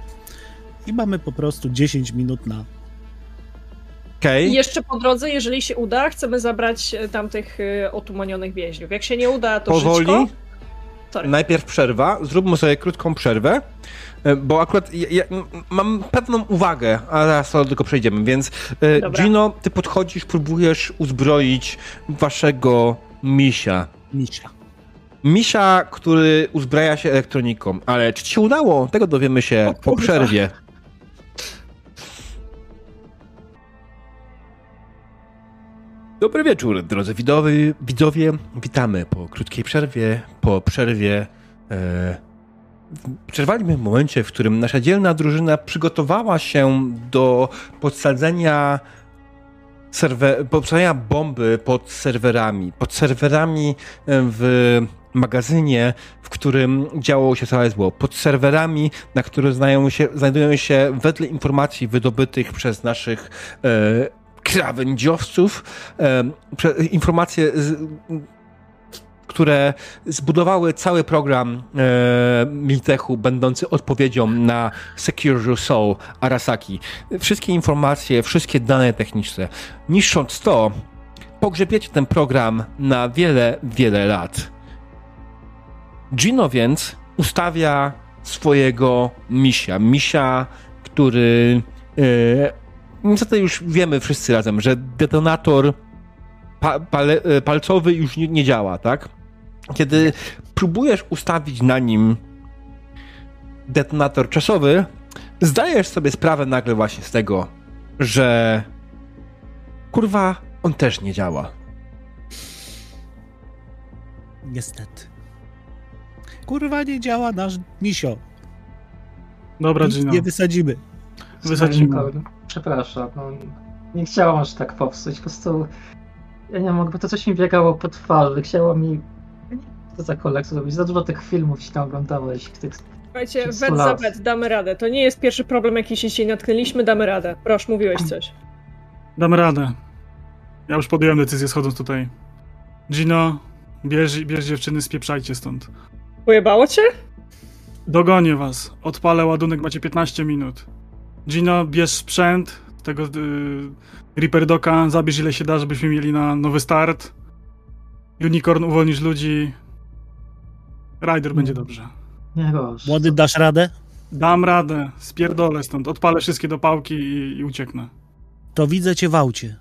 i mamy po prostu 10 minut na Okay. I jeszcze po drodze, jeżeli się uda, chcemy zabrać e, tamtych e, otumanionych więźniów. Jak się nie uda, to Powoli. Żyćko. Najpierw przerwa. Zróbmy sobie krótką przerwę, e, bo akurat ja, ja mam pewną uwagę, a zaraz to tylko przejdziemy, więc Dobra. Gino, ty podchodzisz, próbujesz uzbroić waszego misia. Misia. Misia, który uzbraja się elektroniką, ale czy ci się udało? Tego dowiemy się po przerwie. Dobry wieczór, drodzy widowy, widzowie. Witamy po krótkiej przerwie. Po przerwie e, przerwaliśmy w momencie, w którym nasza dzielna drużyna przygotowała się do podsadzenia, serwer, podsadzenia bomby pod serwerami. Pod serwerami w magazynie, w którym działo się całe zło. Pod serwerami, na których się, znajdują się wedle informacji wydobytych przez naszych e, krawędziowców, informacje, które zbudowały cały program e, Miltechu, będący odpowiedzią na Secure Your Soul Arasaki. Wszystkie informacje, wszystkie dane techniczne. Niszcząc to, pogrzebiecie ten program na wiele, wiele lat. Gino więc ustawia swojego misia. Misia, który e, niestety już wiemy wszyscy razem, że detonator pa, pale, e, palcowy już nie, nie działa, tak? Kiedy próbujesz ustawić na nim detonator czasowy, zdajesz sobie sprawę nagle właśnie z tego, że kurwa, on też nie działa. Niestety. Kurwa, nie działa nasz misio. Dobra, Gino. Nie wysadzimy. Wysadzimy. Przepraszam, no, nie chciałam aż tak popsuć, po prostu ja nie mogę, bo to coś mi biegało po twarzy, chciało mi co za kolekcję zrobić, za dużo tych filmów się oglądałeś, tych Słuchajcie, wet za wet, damy radę. To nie jest pierwszy problem, jaki się dzisiaj natknęliśmy, damy radę. Proszę, mówiłeś coś. Damy radę. Ja już podjąłem decyzję schodząc tutaj. Gino, bierz, bierz dziewczyny, spieprzajcie stąd. Pojebało cię? Dogonię was. Odpalę ładunek, macie 15 minut. Gino, bierz sprzęt tego y, Reaper Doka, zabierz ile się da, żebyśmy mieli na nowy start. Unicorn, uwolnisz ludzi. Rider będzie dobrze. Nie. Młody, dasz radę? Dam radę. Spierdolę stąd. Odpalę wszystkie dopałki i, i ucieknę. To widzę cię w aucie.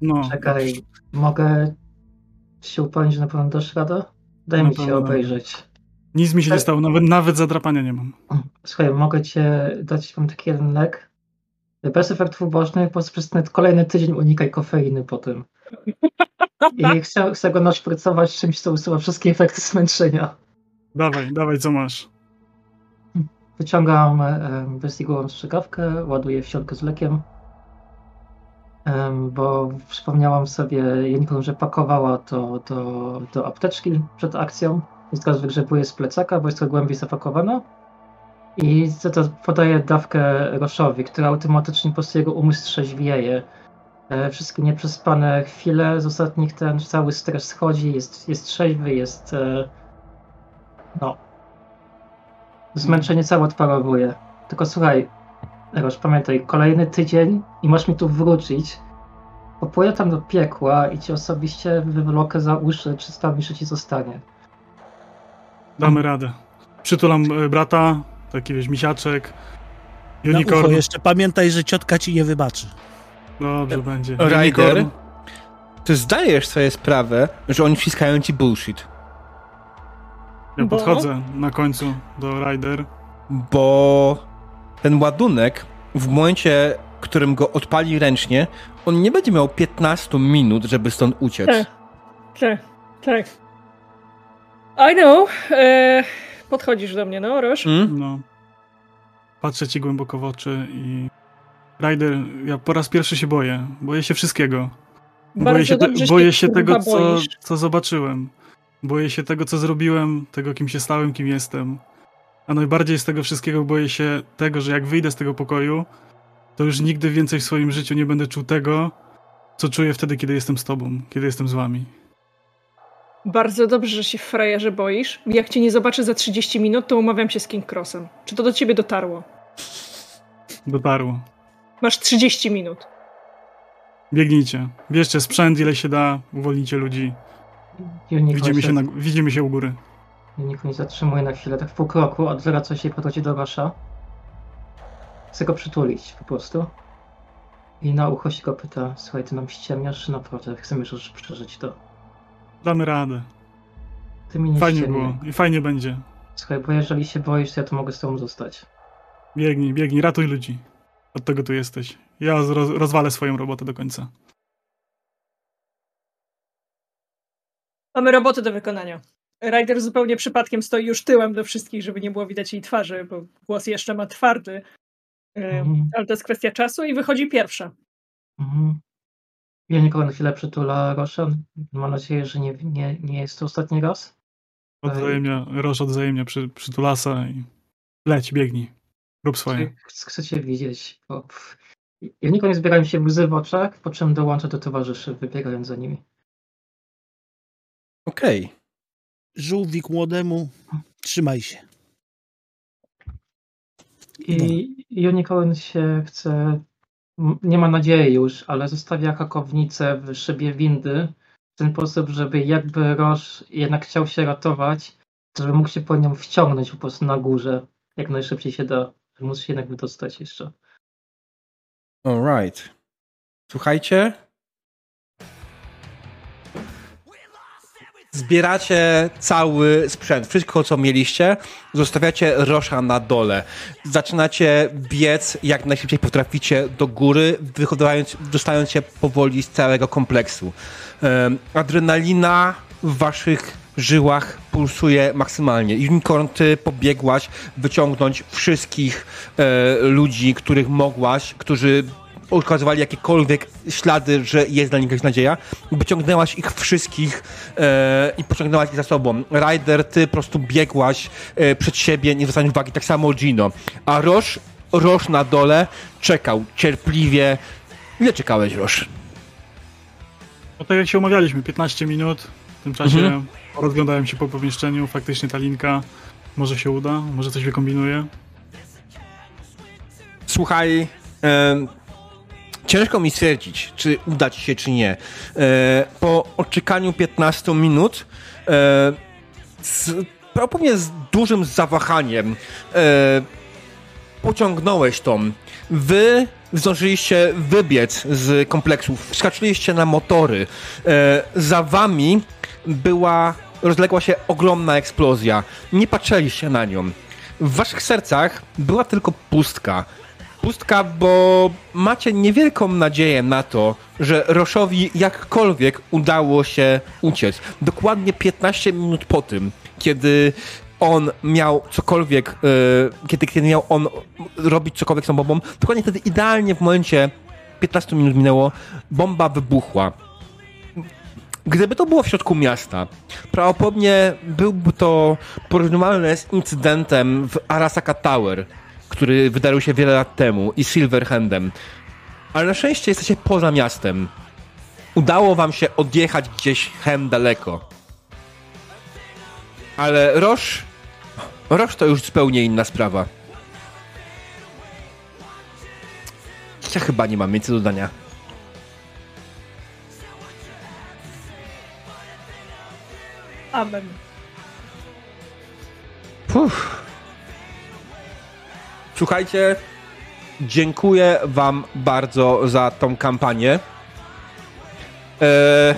No. Czekaj, mogę się upewnić, że na pewno dasz radę? Daj mi się obejrzeć. Nic mi się nie stało, nawet, nawet zadrapania nie mam. Słuchaj, mogę cię dać wam taki jeden lek. Bez efektów ubocznych, po prostu przez ten kolejny tydzień unikaj kofeiny po tym. I chcę, chcę go naszprycować czymś, co usuwa wszystkie efekty zmęczenia. Dawaj, dawaj, co masz? Wyciągam wyścigową strzykawkę, ładuję w z lekiem, bo przypomniałam sobie, Jenikon, że pakowała to do, do apteczki przed akcją. Jest teraz wygrzebuje z plecaka, bo jest to głębiej zapakowana. I to, to podaje dawkę Roszowi, która automatycznie po prostu jego umysł trzeźwieje. E, wszystkie nieprzespane chwile z ostatnich ten cały stres schodzi, jest, jest trzeźwy, jest e, no zmęczenie całe odparowuje. Tylko słuchaj, Roż, pamiętaj, kolejny tydzień i masz mi tu wrócić. Popłyję tam do piekła i ci osobiście wywlokę za uszy, czy stawi, ci zostanie. Damy radę. Przytulam e, brata, taki wiesz, misiaczek, unicorn. Na ucho jeszcze pamiętaj, że ciotka ci nie wybaczy. Dobrze będzie. Rider, ty zdajesz sobie sprawę, że oni wciskają ci bullshit. Ja Bo? podchodzę na końcu do Rider. Bo ten ładunek w momencie, w którym go odpali ręcznie, on nie będzie miał 15 minut, żeby stąd uciec. Tak, tak, tak. I know. E, podchodzisz do mnie, no, Roż? Mm? No. Patrzę ci głęboko w oczy i... Rider, ja po raz pierwszy się boję. Boję się wszystkiego. Bardzo boję się, te, boję się tego, co, co zobaczyłem. Boję się tego, co zrobiłem, tego, kim się stałem, kim jestem. A najbardziej z tego wszystkiego boję się tego, że jak wyjdę z tego pokoju, to już nigdy więcej w swoim życiu nie będę czuł tego, co czuję wtedy, kiedy jestem z tobą, kiedy jestem z wami. Bardzo dobrze, że się frajerze boisz. Jak cię nie zobaczę za 30 minut, to umawiam się z King Crossem. Czy to do ciebie dotarło? Dotarło. Masz 30 minut. Biegnijcie. Bierzcie sprzęt, ile się da, uwolnijcie ludzi. Widzimy się, na, widzimy się u góry. Nie zatrzymuje na chwilę, tak w pół kroku, odwraca się i podchodzi do Rosza. Chce go przytulić po prostu. I na ucho się go pyta, słuchaj, ty nam ściemniasz, czy naprawdę chcemy już przeżyć to? Damy radę. Ty mi nie Fajnie ściemnie. było i fajnie będzie. Słuchaj, bo jeżeli się boisz, to ja to mogę z tobą zostać. Biegnij, biegnij, ratuj ludzi. Od tego tu jesteś. Ja roz rozwalę swoją robotę do końca. Mamy roboty do wykonania. Ryder zupełnie przypadkiem stoi już tyłem do wszystkich, żeby nie było widać jej twarzy, bo głos jeszcze ma twardy. Mhm. Ale to jest kwestia czasu i wychodzi pierwsza. Mhm. Ja nikogo na chwilę przytula Rosza. Mam nadzieję, że nie, nie, nie jest to ostatni raz. Odwzajemnia, Rosz odwzajemnia przy, przytulasa i leć, biegnij. Rób swoje. Chcecie widzieć, bo ja nikogo nie zbierają się łzy w oczach, po czym dołączę do towarzyszy, wybiegając za nimi. Okej. Okay. Żółwik młodemu, trzymaj się. I Unicorn się chce, nie ma nadziei już, ale zostawia hakownicę w szybie windy w ten sposób, żeby jakby Roż jednak chciał się ratować, żeby mógł się po nią wciągnąć po prostu na górze, jak najszybciej się da, żeby móc się jednak wydostać jeszcze. Alright. Słuchajcie, Zbieracie cały sprzęt, wszystko co mieliście, zostawiacie Rosza na dole. Zaczynacie biec jak najszybciej potraficie do góry, dostając się powoli z całego kompleksu. Adrenalina w waszych żyłach pulsuje maksymalnie. Unicorn, ty pobiegłaś wyciągnąć wszystkich e, ludzi, których mogłaś, którzy ukazywali jakiekolwiek ślady, że jest dla nich jakaś nadzieja. Wyciągnęłaś ich wszystkich e, i pociągnęłaś ich za sobą. Ryder, ty po prostu biegłaś e, przed siebie, nie zwracając uwagi, tak samo Gino. A Roż, Roż na dole czekał cierpliwie. Ile czekałeś, Roż? No tak jak się umawialiśmy, 15 minut. W tym czasie mhm. rozglądałem się po pomieszczeniu, faktycznie ta linka może się uda, może coś wykombinuje. Słuchaj, ciężko mi stwierdzić, czy uda ci się, czy nie. E, po odczekaniu 15 minut, e, z, prawdopodobnie z dużym zawahaniem, e, pociągnąłeś to. Wy zdążyliście wybiec z kompleksów, wskaczyliście na motory. Za wami była, rozległa się ogromna eksplozja. Nie patrzyliście na nią. W waszych sercach była tylko pustka pustka, bo macie niewielką nadzieję na to, że Roszowi jakkolwiek udało się uciec. Dokładnie 15 minut po tym, kiedy on miał cokolwiek, yy, kiedy, kiedy miał on robić cokolwiek z tą bombą, dokładnie wtedy idealnie w momencie 15 minut minęło, bomba wybuchła. Gdyby to było w środku miasta, prawdopodobnie byłby to porównywalne z incydentem w Arasaka Tower, który wydarzył się wiele lat temu i Silverhandem. Ale na szczęście jesteście poza miastem. Udało wam się odjechać gdzieś hem daleko. Ale Roż... Roż to już zupełnie inna sprawa. Ja chyba nie mam nic do dodania. Amen. Puh. Słuchajcie, dziękuję wam bardzo za tą kampanię. E,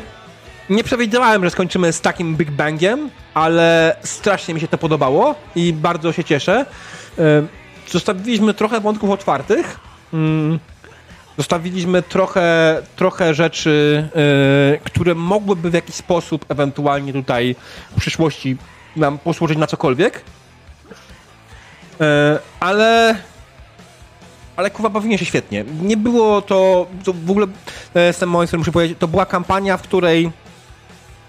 nie przewidywałem, że skończymy z takim Big Bangiem, ale strasznie mi się to podobało i bardzo się cieszę. E, zostawiliśmy trochę wątków otwartych. Mm, zostawiliśmy trochę, trochę rzeczy, e, które mogłyby w jakiś sposób ewentualnie tutaj w przyszłości nam posłużyć na cokolwiek. Ale ale kurwa bawiłem się świetnie. Nie było to, to w ogóle jestem moment, który muszę powiedzieć, to była kampania, w której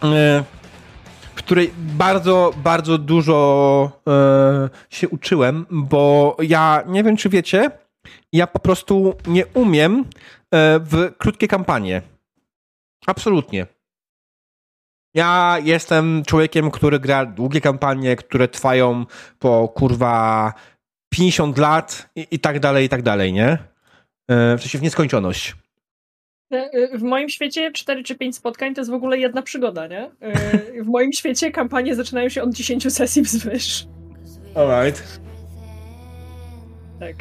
e, w której bardzo, bardzo dużo e, się uczyłem, bo ja nie wiem, czy wiecie, ja po prostu nie umiem e, w krótkie kampanie. Absolutnie. Ja jestem człowiekiem, który gra długie kampanie, które trwają po kurwa 50 lat i, i tak dalej, i tak dalej, nie? E, w sensie w nieskończoność. E, e, w moim świecie 4 czy 5 spotkań to jest w ogóle jedna przygoda, nie? W moim świecie kampanie zaczynają się od 10 sesji wzwyż. Alright. Tak.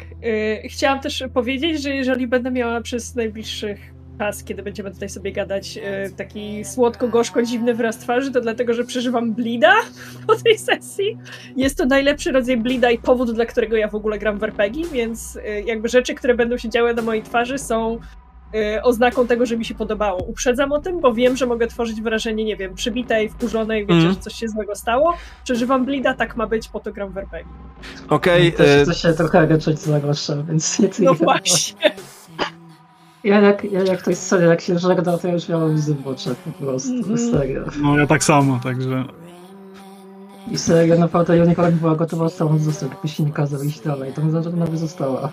Chciałam też powiedzieć, że jeżeli będę miała przez najbliższych czas, kiedy będziemy tutaj sobie gadać, e, taki słodko-gorzko dziwny wyraz twarzy, to dlatego, że przeżywam blida (laughs) po tej sesji. Jest to najlepszy rodzaj blida i powód, dla którego ja w ogóle gram w RPG, więc e, jakby rzeczy, które będą się działy na mojej twarzy są e, oznaką tego, że mi się podobało. Uprzedzam o tym, bo wiem, że mogę tworzyć wrażenie, nie wiem, przybitej, wkurzonej, wiecie, mm. że coś się złego stało. Przeżywam blida, tak ma być, po to gram w RPG. Okej. Okay, to, się trochę raczej zagoszczę, więc nie No właśnie. Ja jak, ja jak ktoś serio, jak się żegna, to ja już miałem łzy w oczach po prostu, mm serio. No ja tak samo, także... I serio, naprawdę Unicorn była gotowa całą zostać, jakby się nie kazał iść dalej, to znaczy, ona by została.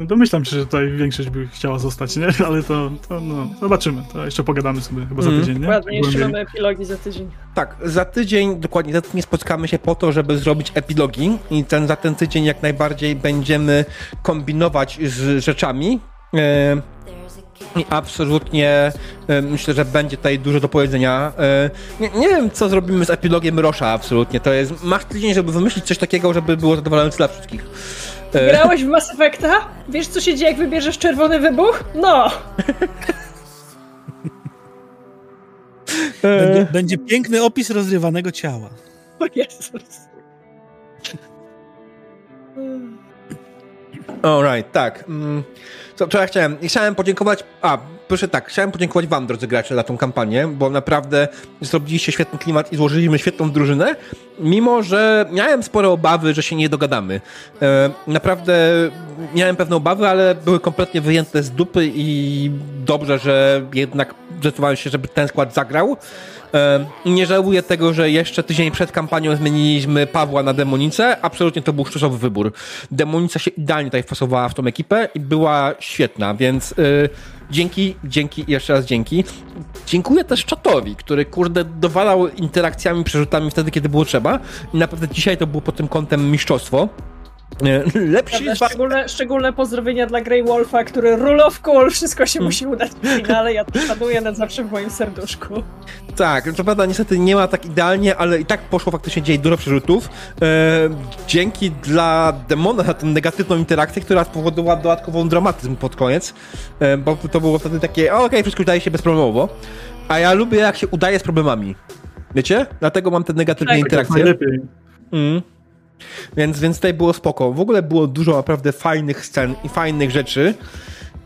No domyślam się, że tutaj większość by chciała zostać, nie? (laughs) Ale to, to no, zobaczymy. To jeszcze pogadamy sobie chyba za mhm. tydzień, nie? Dokładnie, jeszcze mamy epilogi za tydzień. Tak, za tydzień, dokładnie, za tydzień spotkamy się po to, żeby zrobić epilogi i ten, za ten tydzień jak najbardziej będziemy kombinować z rzeczami, I absolutnie e, myślę, że będzie tutaj dużo do powiedzenia. E, nie, nie, wiem, co zrobimy z epilogiem Rosza, absolutnie. To jest. Masz tydzień, żeby wymyślić coś takiego, żeby było zadowalające dla wszystkich. Grałeś w Mass Effecta? Wiesz, co się dzieje, jak wybierzesz czerwony wybuch? No! (laughs) Będzie, będzie piękny opis rozrywanego ciała. O Jezus. Alright, tak. Mm, co, co ja chciałem? Chciałem podziękować. A, proszę tak, chciałem podziękować Wam, drodzy gracze, za tą kampanię, bo naprawdę zrobiliście świetny klimat i złożyliśmy świetną drużynę, mimo że miałem spore obawy, że się nie dogadamy. E, naprawdę miałem pewne obawy, ale były kompletnie wyjęte z dupy i dobrze, że jednak zdecydowałem się, żeby ten skład zagrał. Nie żałuję tego, że jeszcze tydzień przed kampanią zmieniliśmy Pawła na Demonicę. Absolutnie to był sztusowy wybór. Demonica się idealnie tutaj wpasowała w tą ekipę i była świetna, więc yy, dzięki, dzięki i jeszcze raz dzięki. Dziękuję też czatowi, który kurde dowalał interakcjami, przerzutami wtedy, kiedy było trzeba. I naprawdę dzisiaj to było pod tym kątem mistrzostwo. (laughs) Lepszy Prawda, szczególne, szczególne pozdrowienia dla Grey Wolfa, który rule of cool, wszystko się musi udać w finale, ja to szanuję na zawsze w moim serduszku. Tak, co prawda niestety nie ma tak idealnie, ale i tak poszło faktycznie dzień dużo przerzutów. E, dzięki dla Demona za tę negatywną interakcję, która spowodowała dodatkową dramatyzm pod koniec, e, bo to było wtedy takie, okej, okay, wszystko udaje się bezproblemowo, a ja lubię jak się udaje z problemami. Wiecie? Dlatego mam te negatywne tak, interakcje. Najlepiej. Mm. Więc, więc tutaj było spoko. W ogóle było dużo naprawdę fajnych scen i fajnych rzeczy.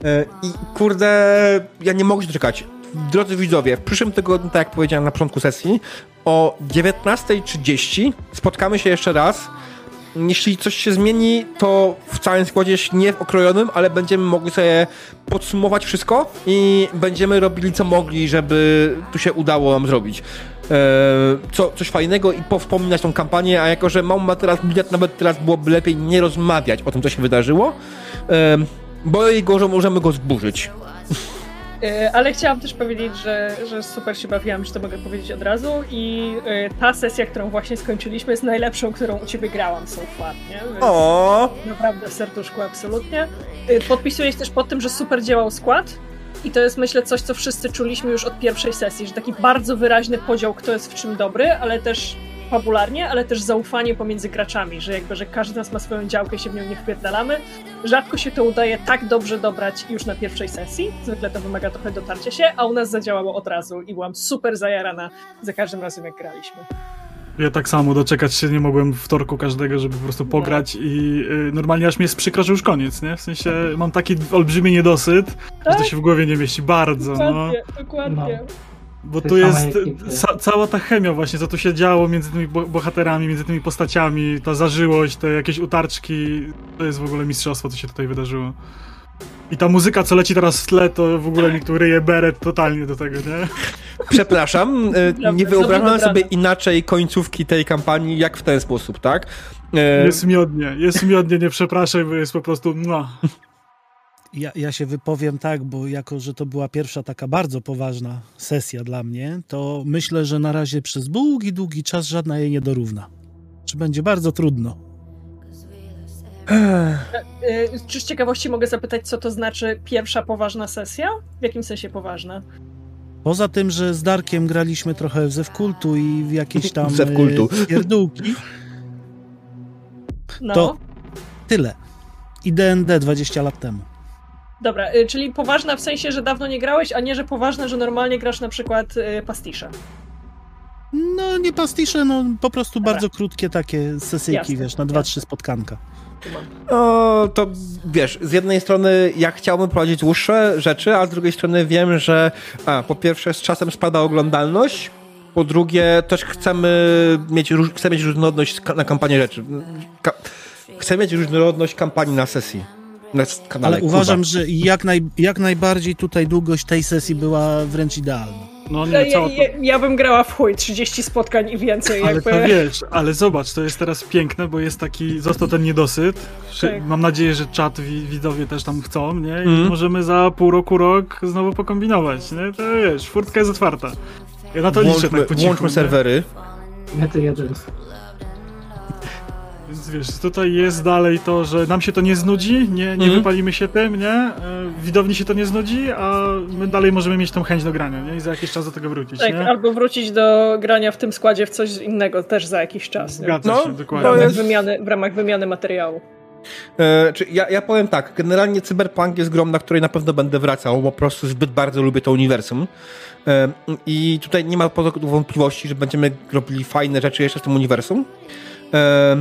E, I kurde, ja nie mogę się doczekać. Drodzy widzowie, w przyszłym tygodniu, tak jak powiedziałem na początku sesji, o 19.30 spotkamy się jeszcze raz. Jeśli coś się zmieni, to w całym składzie nie w okrojonym, ale będziemy mogli sobie podsumować wszystko i będziemy robili co mogli, żeby tu się udało nam zrobić. E, co, coś fajnego i powpominać tą kampanię, a jako, że mam ma teraz bilet, nawet teraz byłoby lepiej nie rozmawiać o tym, co się wydarzyło, e, boję go, że możemy go zburzyć. E, ale chciałam też powiedzieć, że, że super się bawiłam, że to mogę powiedzieć od razu i ta sesja, którą właśnie skończyliśmy jest najlepszą, którą u Ciebie grałam so far, nie? o! Naprawdę w serduszku, absolutnie. Podpisuję się też pod tym, że super działał skład, i to jest, myślę, coś, co wszyscy czuliśmy już od pierwszej sesji, że taki bardzo wyraźny podział, kto jest w czym dobry, ale też fabularnie, ale też zaufanie pomiędzy graczami, że jakby, że każdy z nas ma swoją działkę się w nią nie wpierdalamy. Rzadko się to udaje tak dobrze dobrać już na pierwszej sesji, zwykle to wymaga trochę dotarcia się, a u nas zadziałało od razu i byłam super zajarana za każdym razem jak graliśmy. Ja tak samo doczekać się nie mogłem wtorku każdego, żeby po prostu pograć i y, normalnie aż mnie jest przykro, że już koniec, nie? W sensie mam taki olbrzymi niedosyt, tak? że to się w głowie nie mieści bardzo, dokładnie, no. Dokładnie, no. Bo tu jest ca cała ta chemia właśnie, co tu się działo między tymi bohaterami, między tymi postaciami, ta zażyłość, te jakieś utarczki, to jest w ogóle mistrzostwo, co się tutaj wydarzyło. I ta muzyka, co leci teraz w tle, to w ogóle mi tu ryje beret totalnie do tego, nie? Przepraszam, e, nie wyobrażam sobie inaczej końcówki tej kampanii, jak w ten sposób, tak? E... Jest miodnie, jest miodnie, nie przepraszaj, bo jest po prostu... No. Ja, ja się wypowiem tak, bo jako, że to była pierwsza taka bardzo poważna sesja dla mnie, to myślę, że na razie przez długi, długi czas żadna jej nie dorówna. Czy będzie bardzo trudno. E, czy z ciekawości mogę zapytać, co to znaczy pierwsza poważna sesja? W jakim sensie poważna? Poza tym, że z Darkiem graliśmy trochę w Zewkultu i w jakieś tam Zewkultu. E, pierdółki, no. to tyle. I D&D 20 lat temu. Dobra, czyli poważna w sensie, że dawno nie grałeś, a nie, że poważna, że normalnie grasz na przykład pastisze. No, nie pastisze, no po prostu Dobra. bardzo krótkie takie sesyjki, jasne, wiesz, na dwa, trzy No, to wiesz, z jednej strony ja chciałbym prowadzić dłuższe rzeczy, a z drugiej strony wiem, że a, po pierwsze z czasem spada oglądalność, po drugie też chcemy mieć, chcemy mieć różnorodność na kampanię rzeczy. Ka chcemy mieć różnorodność kampanii na sesji na kanale Ale uważam, że jak, naj, jak najbardziej tutaj długość tej sesji była wręcz idealna. No nie, ja, ja, ja, bym grała w chuj, 30 spotkań i więcej. Ale jakby. to wiesz, ale zobacz, to jest teraz piękne, bo jest taki, został ten niedosyt. Tak. Mam nadzieję, że czat widzowie też tam chcą, nie? I mm. możemy za pół roku, rok znowu pokombinować, nie? To wiesz, furtka jest otwarta. Ja na to liczę tak po cichu, Włączmy serwery. Nie, to jeden. Wiesz, tutaj jest dalej to, że nam się to nie znudzi, nie, nie mhm. wypalimy się tym, nie? E, widowni się to nie znudzi, a my dalej możemy mieć tą chęć do grania, nie? I za jakiś czas do tego wrócić, Tak, nie? albo wrócić do grania w tym składzie w coś innego też za jakiś czas. Zgadza no, się, dokładnie. W ramach, wymiany, w ramach wymiany materiału. E, czy ja, ja powiem tak, generalnie Cyberpunk jest grą, na której na pewno będę wracał, bo po prostu zbyt bardzo lubię to uniwersum. E, I tutaj nie ma wątpliwości, że będziemy robili fajne rzeczy jeszcze w tym uniwersum. E,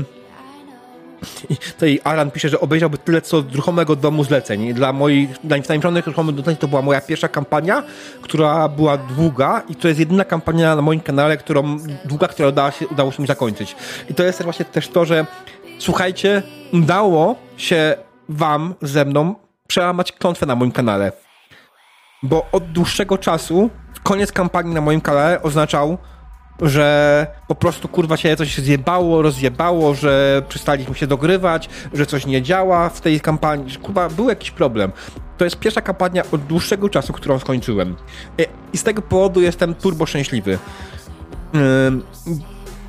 tutaj Alan pisze, że obejrzałby tyle co ruchomego domu zleceń. Dla moich, dla wtajemniczonych ruchomych zleceń to była moja pierwsza kampania, która była długa i to jest jedyna kampania na moim kanale, którą, długa, która udało się, udało się mi zakończyć. I to jest właśnie też to, że słuchajcie, udało się wam ze mną przełamać klątwę na moim kanale. Bo od dłuższego czasu koniec kampanii na moim kanale oznaczał że po prostu kurwa się coś zjebało, rozjebało, że przestaliśmy się dogrywać, że coś nie działa w tej kampanii, że kurwa był jakiś problem. To jest pierwsza kampania od dłuższego czasu, którą skończyłem. I z tego powodu jestem turbo szczęśliwy.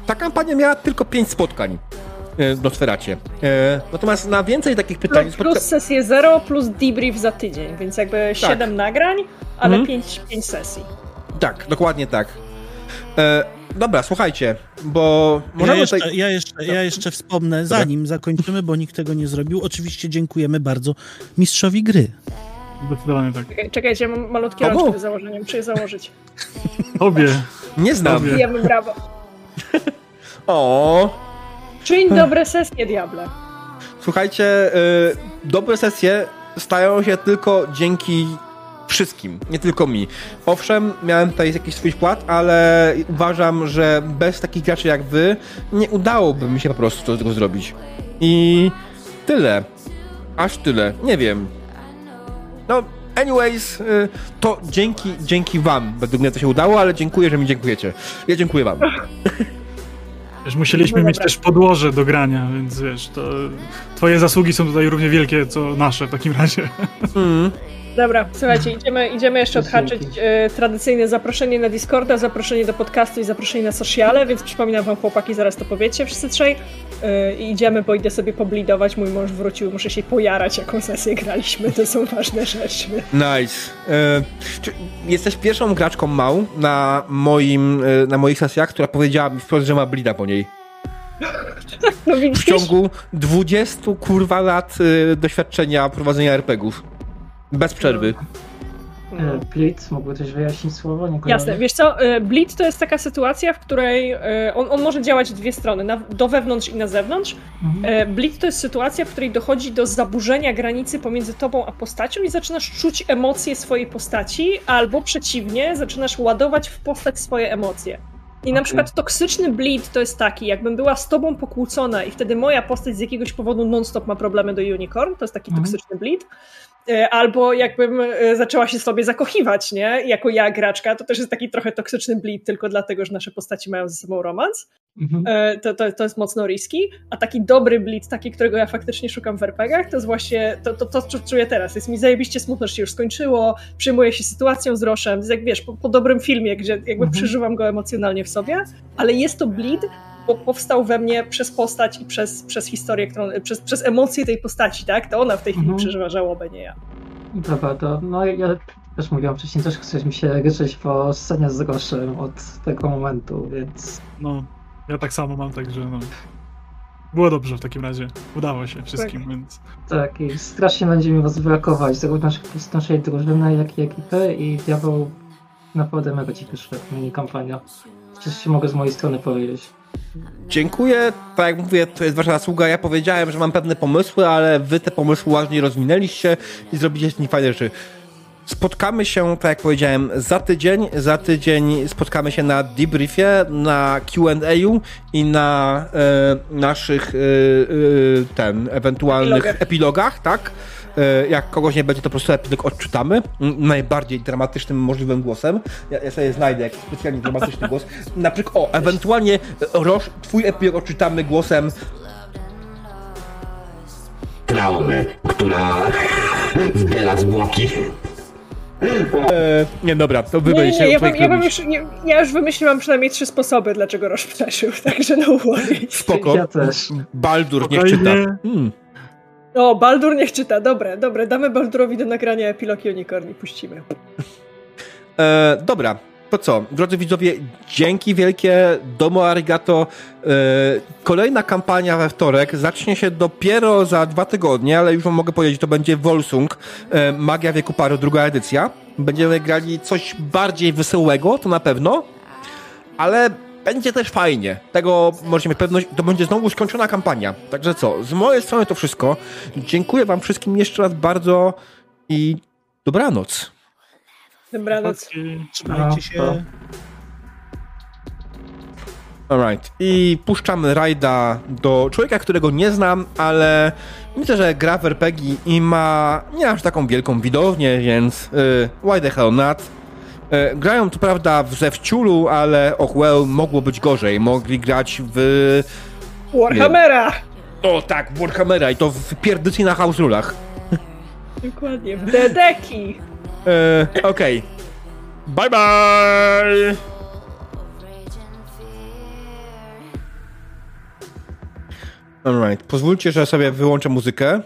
Ta kampania miała tylko 5 spotkań do Sferacie. Natomiast na więcej takich pytań... Plus, plus sesję 0, plus debrief za tydzień, więc jakby tak. 7 nagrań, ale mhm. 5, 5 sesji. Tak, dokładnie tak. Dobra, słuchajcie, bo możemy ja jeszcze, tutaj... ja, jeszcze, ja jeszcze wspomnę, zanim zakończymy, bo nikt tego nie zrobił. Oczywiście dziękujemy bardzo mistrzowi gry. Zdecydowanie tak. Czekajcie, mam malutkie rączki do założenia, muszę je założyć. Obie. Nie znam. Obie. Bijemy brawo. (laughs) o. Czyń dobre sesje, diable. Słuchajcie, y, dobre sesje stają się tylko dzięki wszystkim, nie tylko mi. Owszem, miałem tutaj jakiś swój wkład, ale uważam, że bez takich graczy jak wy nie udałoby mi się po prostu tego zrobić. I tyle. Aż tyle. Nie wiem. No, anyways, y, to dzięki, dzięki wam. Według mnie to się udało, ale dziękuję, że mi dziękujecie. Ja dziękuję wam. (laughs) Wiesz, musieliśmy no mieć też podłoże do grania, więc wiesz, to twoje zasługi są tutaj równie wielkie, co nasze w takim razie. Mm. Dobra, słuchajcie, idziemy, idziemy jeszcze odhaczyć e, tradycyjne zaproszenie na Discorda, zaproszenie do podcastu i zaproszenie na sociale, więc przypominam wam chłopaki, zaraz to powiecie wszyscy trzej. E, I idziemy, bo idę sobie poblidować, mój mąż wrócił, muszę się pojarać, jaką sesję graliśmy, to są ważne rzeczy. Nice. E, jesteś pierwszą graczką mał na moim, e, na moich sesjach, która powiedziała mi wprost, że ma blida po niej. No, w ciągu 20 kurwa lat y, doświadczenia prowadzenia RPGów. Bez przerwy. E, Blitz, mógłby coś wyjaśnić słowo? Nie Jasne, wiesz co, e, Blitz to jest taka sytuacja, w której e, on, on może działać w dwie strony, na, do wewnątrz i na zewnątrz. Mhm. Blitz to jest sytuacja, w której dochodzi do zaburzenia granicy pomiędzy tobą a postacią i zaczynasz czuć emocje swojej postaci, albo przeciwnie, zaczynasz ładować w postać swoje emocje. I na przykład toksyczny bleed to jest taki, jakbym była z tobą pokłócona i wtedy moja postać z jakiegoś powodu non-stop ma problemy do unicorn, to jest taki mhm. toksyczny bleed. E, albo jakbym e, zaczęła się sobie zakochiwać, nie? Jako ja, graczka, to też jest taki trochę toksyczny bleed, tylko dlatego, że nasze postaci mają ze sobą romans. Mhm. E, to, to, to jest mocno riski. A taki dobry bleed, taki, którego ja faktycznie szukam w RPGach, to jest właśnie to, to, to, co czuję teraz. Jest mi zajebiście smutno, że się już skończyło, przyjmuję się sytuacją z Roszem, jest jak wiesz, po, po dobrym filmie, gdzie jakby mhm. przeżywam go emocjonalnie w sobie, ale jest to bleed, powstał we mnie przez postać i przez, przez historię, którą, przez, przez emocje tej postaci, tak? To ona w tej chwili mhm. przeżywa żałobę, nie ja. Dobra, to no ja też mówiłam wcześniej, też chcesz mi się ryczyć po scenie z Roszem od tego momentu, więc... No, ja tak samo mam, także no... Było dobrze w takim razie. Udało się wszystkim, tak. więc... Tak, i strasznie będzie mi was brakować, zarówno z naszej drużyny, jak i ekipy i diabeł naprawdę mega ci wyszedł mini kampania. Coś mogę z mojej strony powiedzieć. Dziękuję. Tak jak mówię, to jest wasza zasługa. Ja powiedziałem, że mam pewne pomysły, ale wy te pomysły ładnie rozwinęliście i zrobiliście z nich fajne rzeczy. Spotkamy się, tak jak powiedziałem, za tydzień. Za tydzień spotkamy się na debriefie, na QA i na e, naszych e, e, ten, ewentualnych epilogach, epilogach tak? E, jak kogoś nie będzie, to po prostu epilog odczytamy najbardziej dramatycznym możliwym głosem. Ja, ja sobie znajdę jakiś specjalnie dramatyczny głos. Na przykład, o, ewentualnie Roż, twój epilog odczytamy głosem traumy, która zbiera zwłoki. Eee, nie, dobra, to wy nie, nie, nie, ja, wam, ja, wam już, nie, ja już wymyśliłam przynajmniej trzy sposoby, dlaczego Roż przeżył, (laughs) także no worry. Spoko. Ja też. Baldur niech czyta. Hmm. O, Baldur niech czyta. Dobre, dobre. Damy Baldurowi do nagrania epilog Unicorn puścimy. E, dobra, to co? Drodzy widzowie, dzięki wielkie. Domo arigato. E, kolejna kampania we wtorek zacznie się dopiero za dwa tygodnie, ale już wam mogę powiedzieć, to będzie Volsung, e, Magia Wieku Paru, druga edycja. Będziemy grali coś bardziej wesołego, to na pewno, ale będzie też fajnie. Tego możecie mieć pewność. To będzie znowu skończona kampania. Także co, z mojej strony to wszystko. Dziękuję wam wszystkim jeszcze raz bardzo i dobranoc. Dobranoc. Trzymajcie się. Alright. I puszczamy rajda do człowieka, którego nie znam, ale myślę, że gra w RPG i ma nie aż taką wielką widownię, więc yy, why the hell not? E, grają to prawda w Zewciulu, ale och well, mogło być gorzej. Mogli grać w... Warhammera! O tak, Warhammera i to w pierdycy na house rulach. Dokładnie, w Dedeki! E, Okej. Okay. Bye bye! Alright, pozwólcie, że sobie wyłączę muzykę.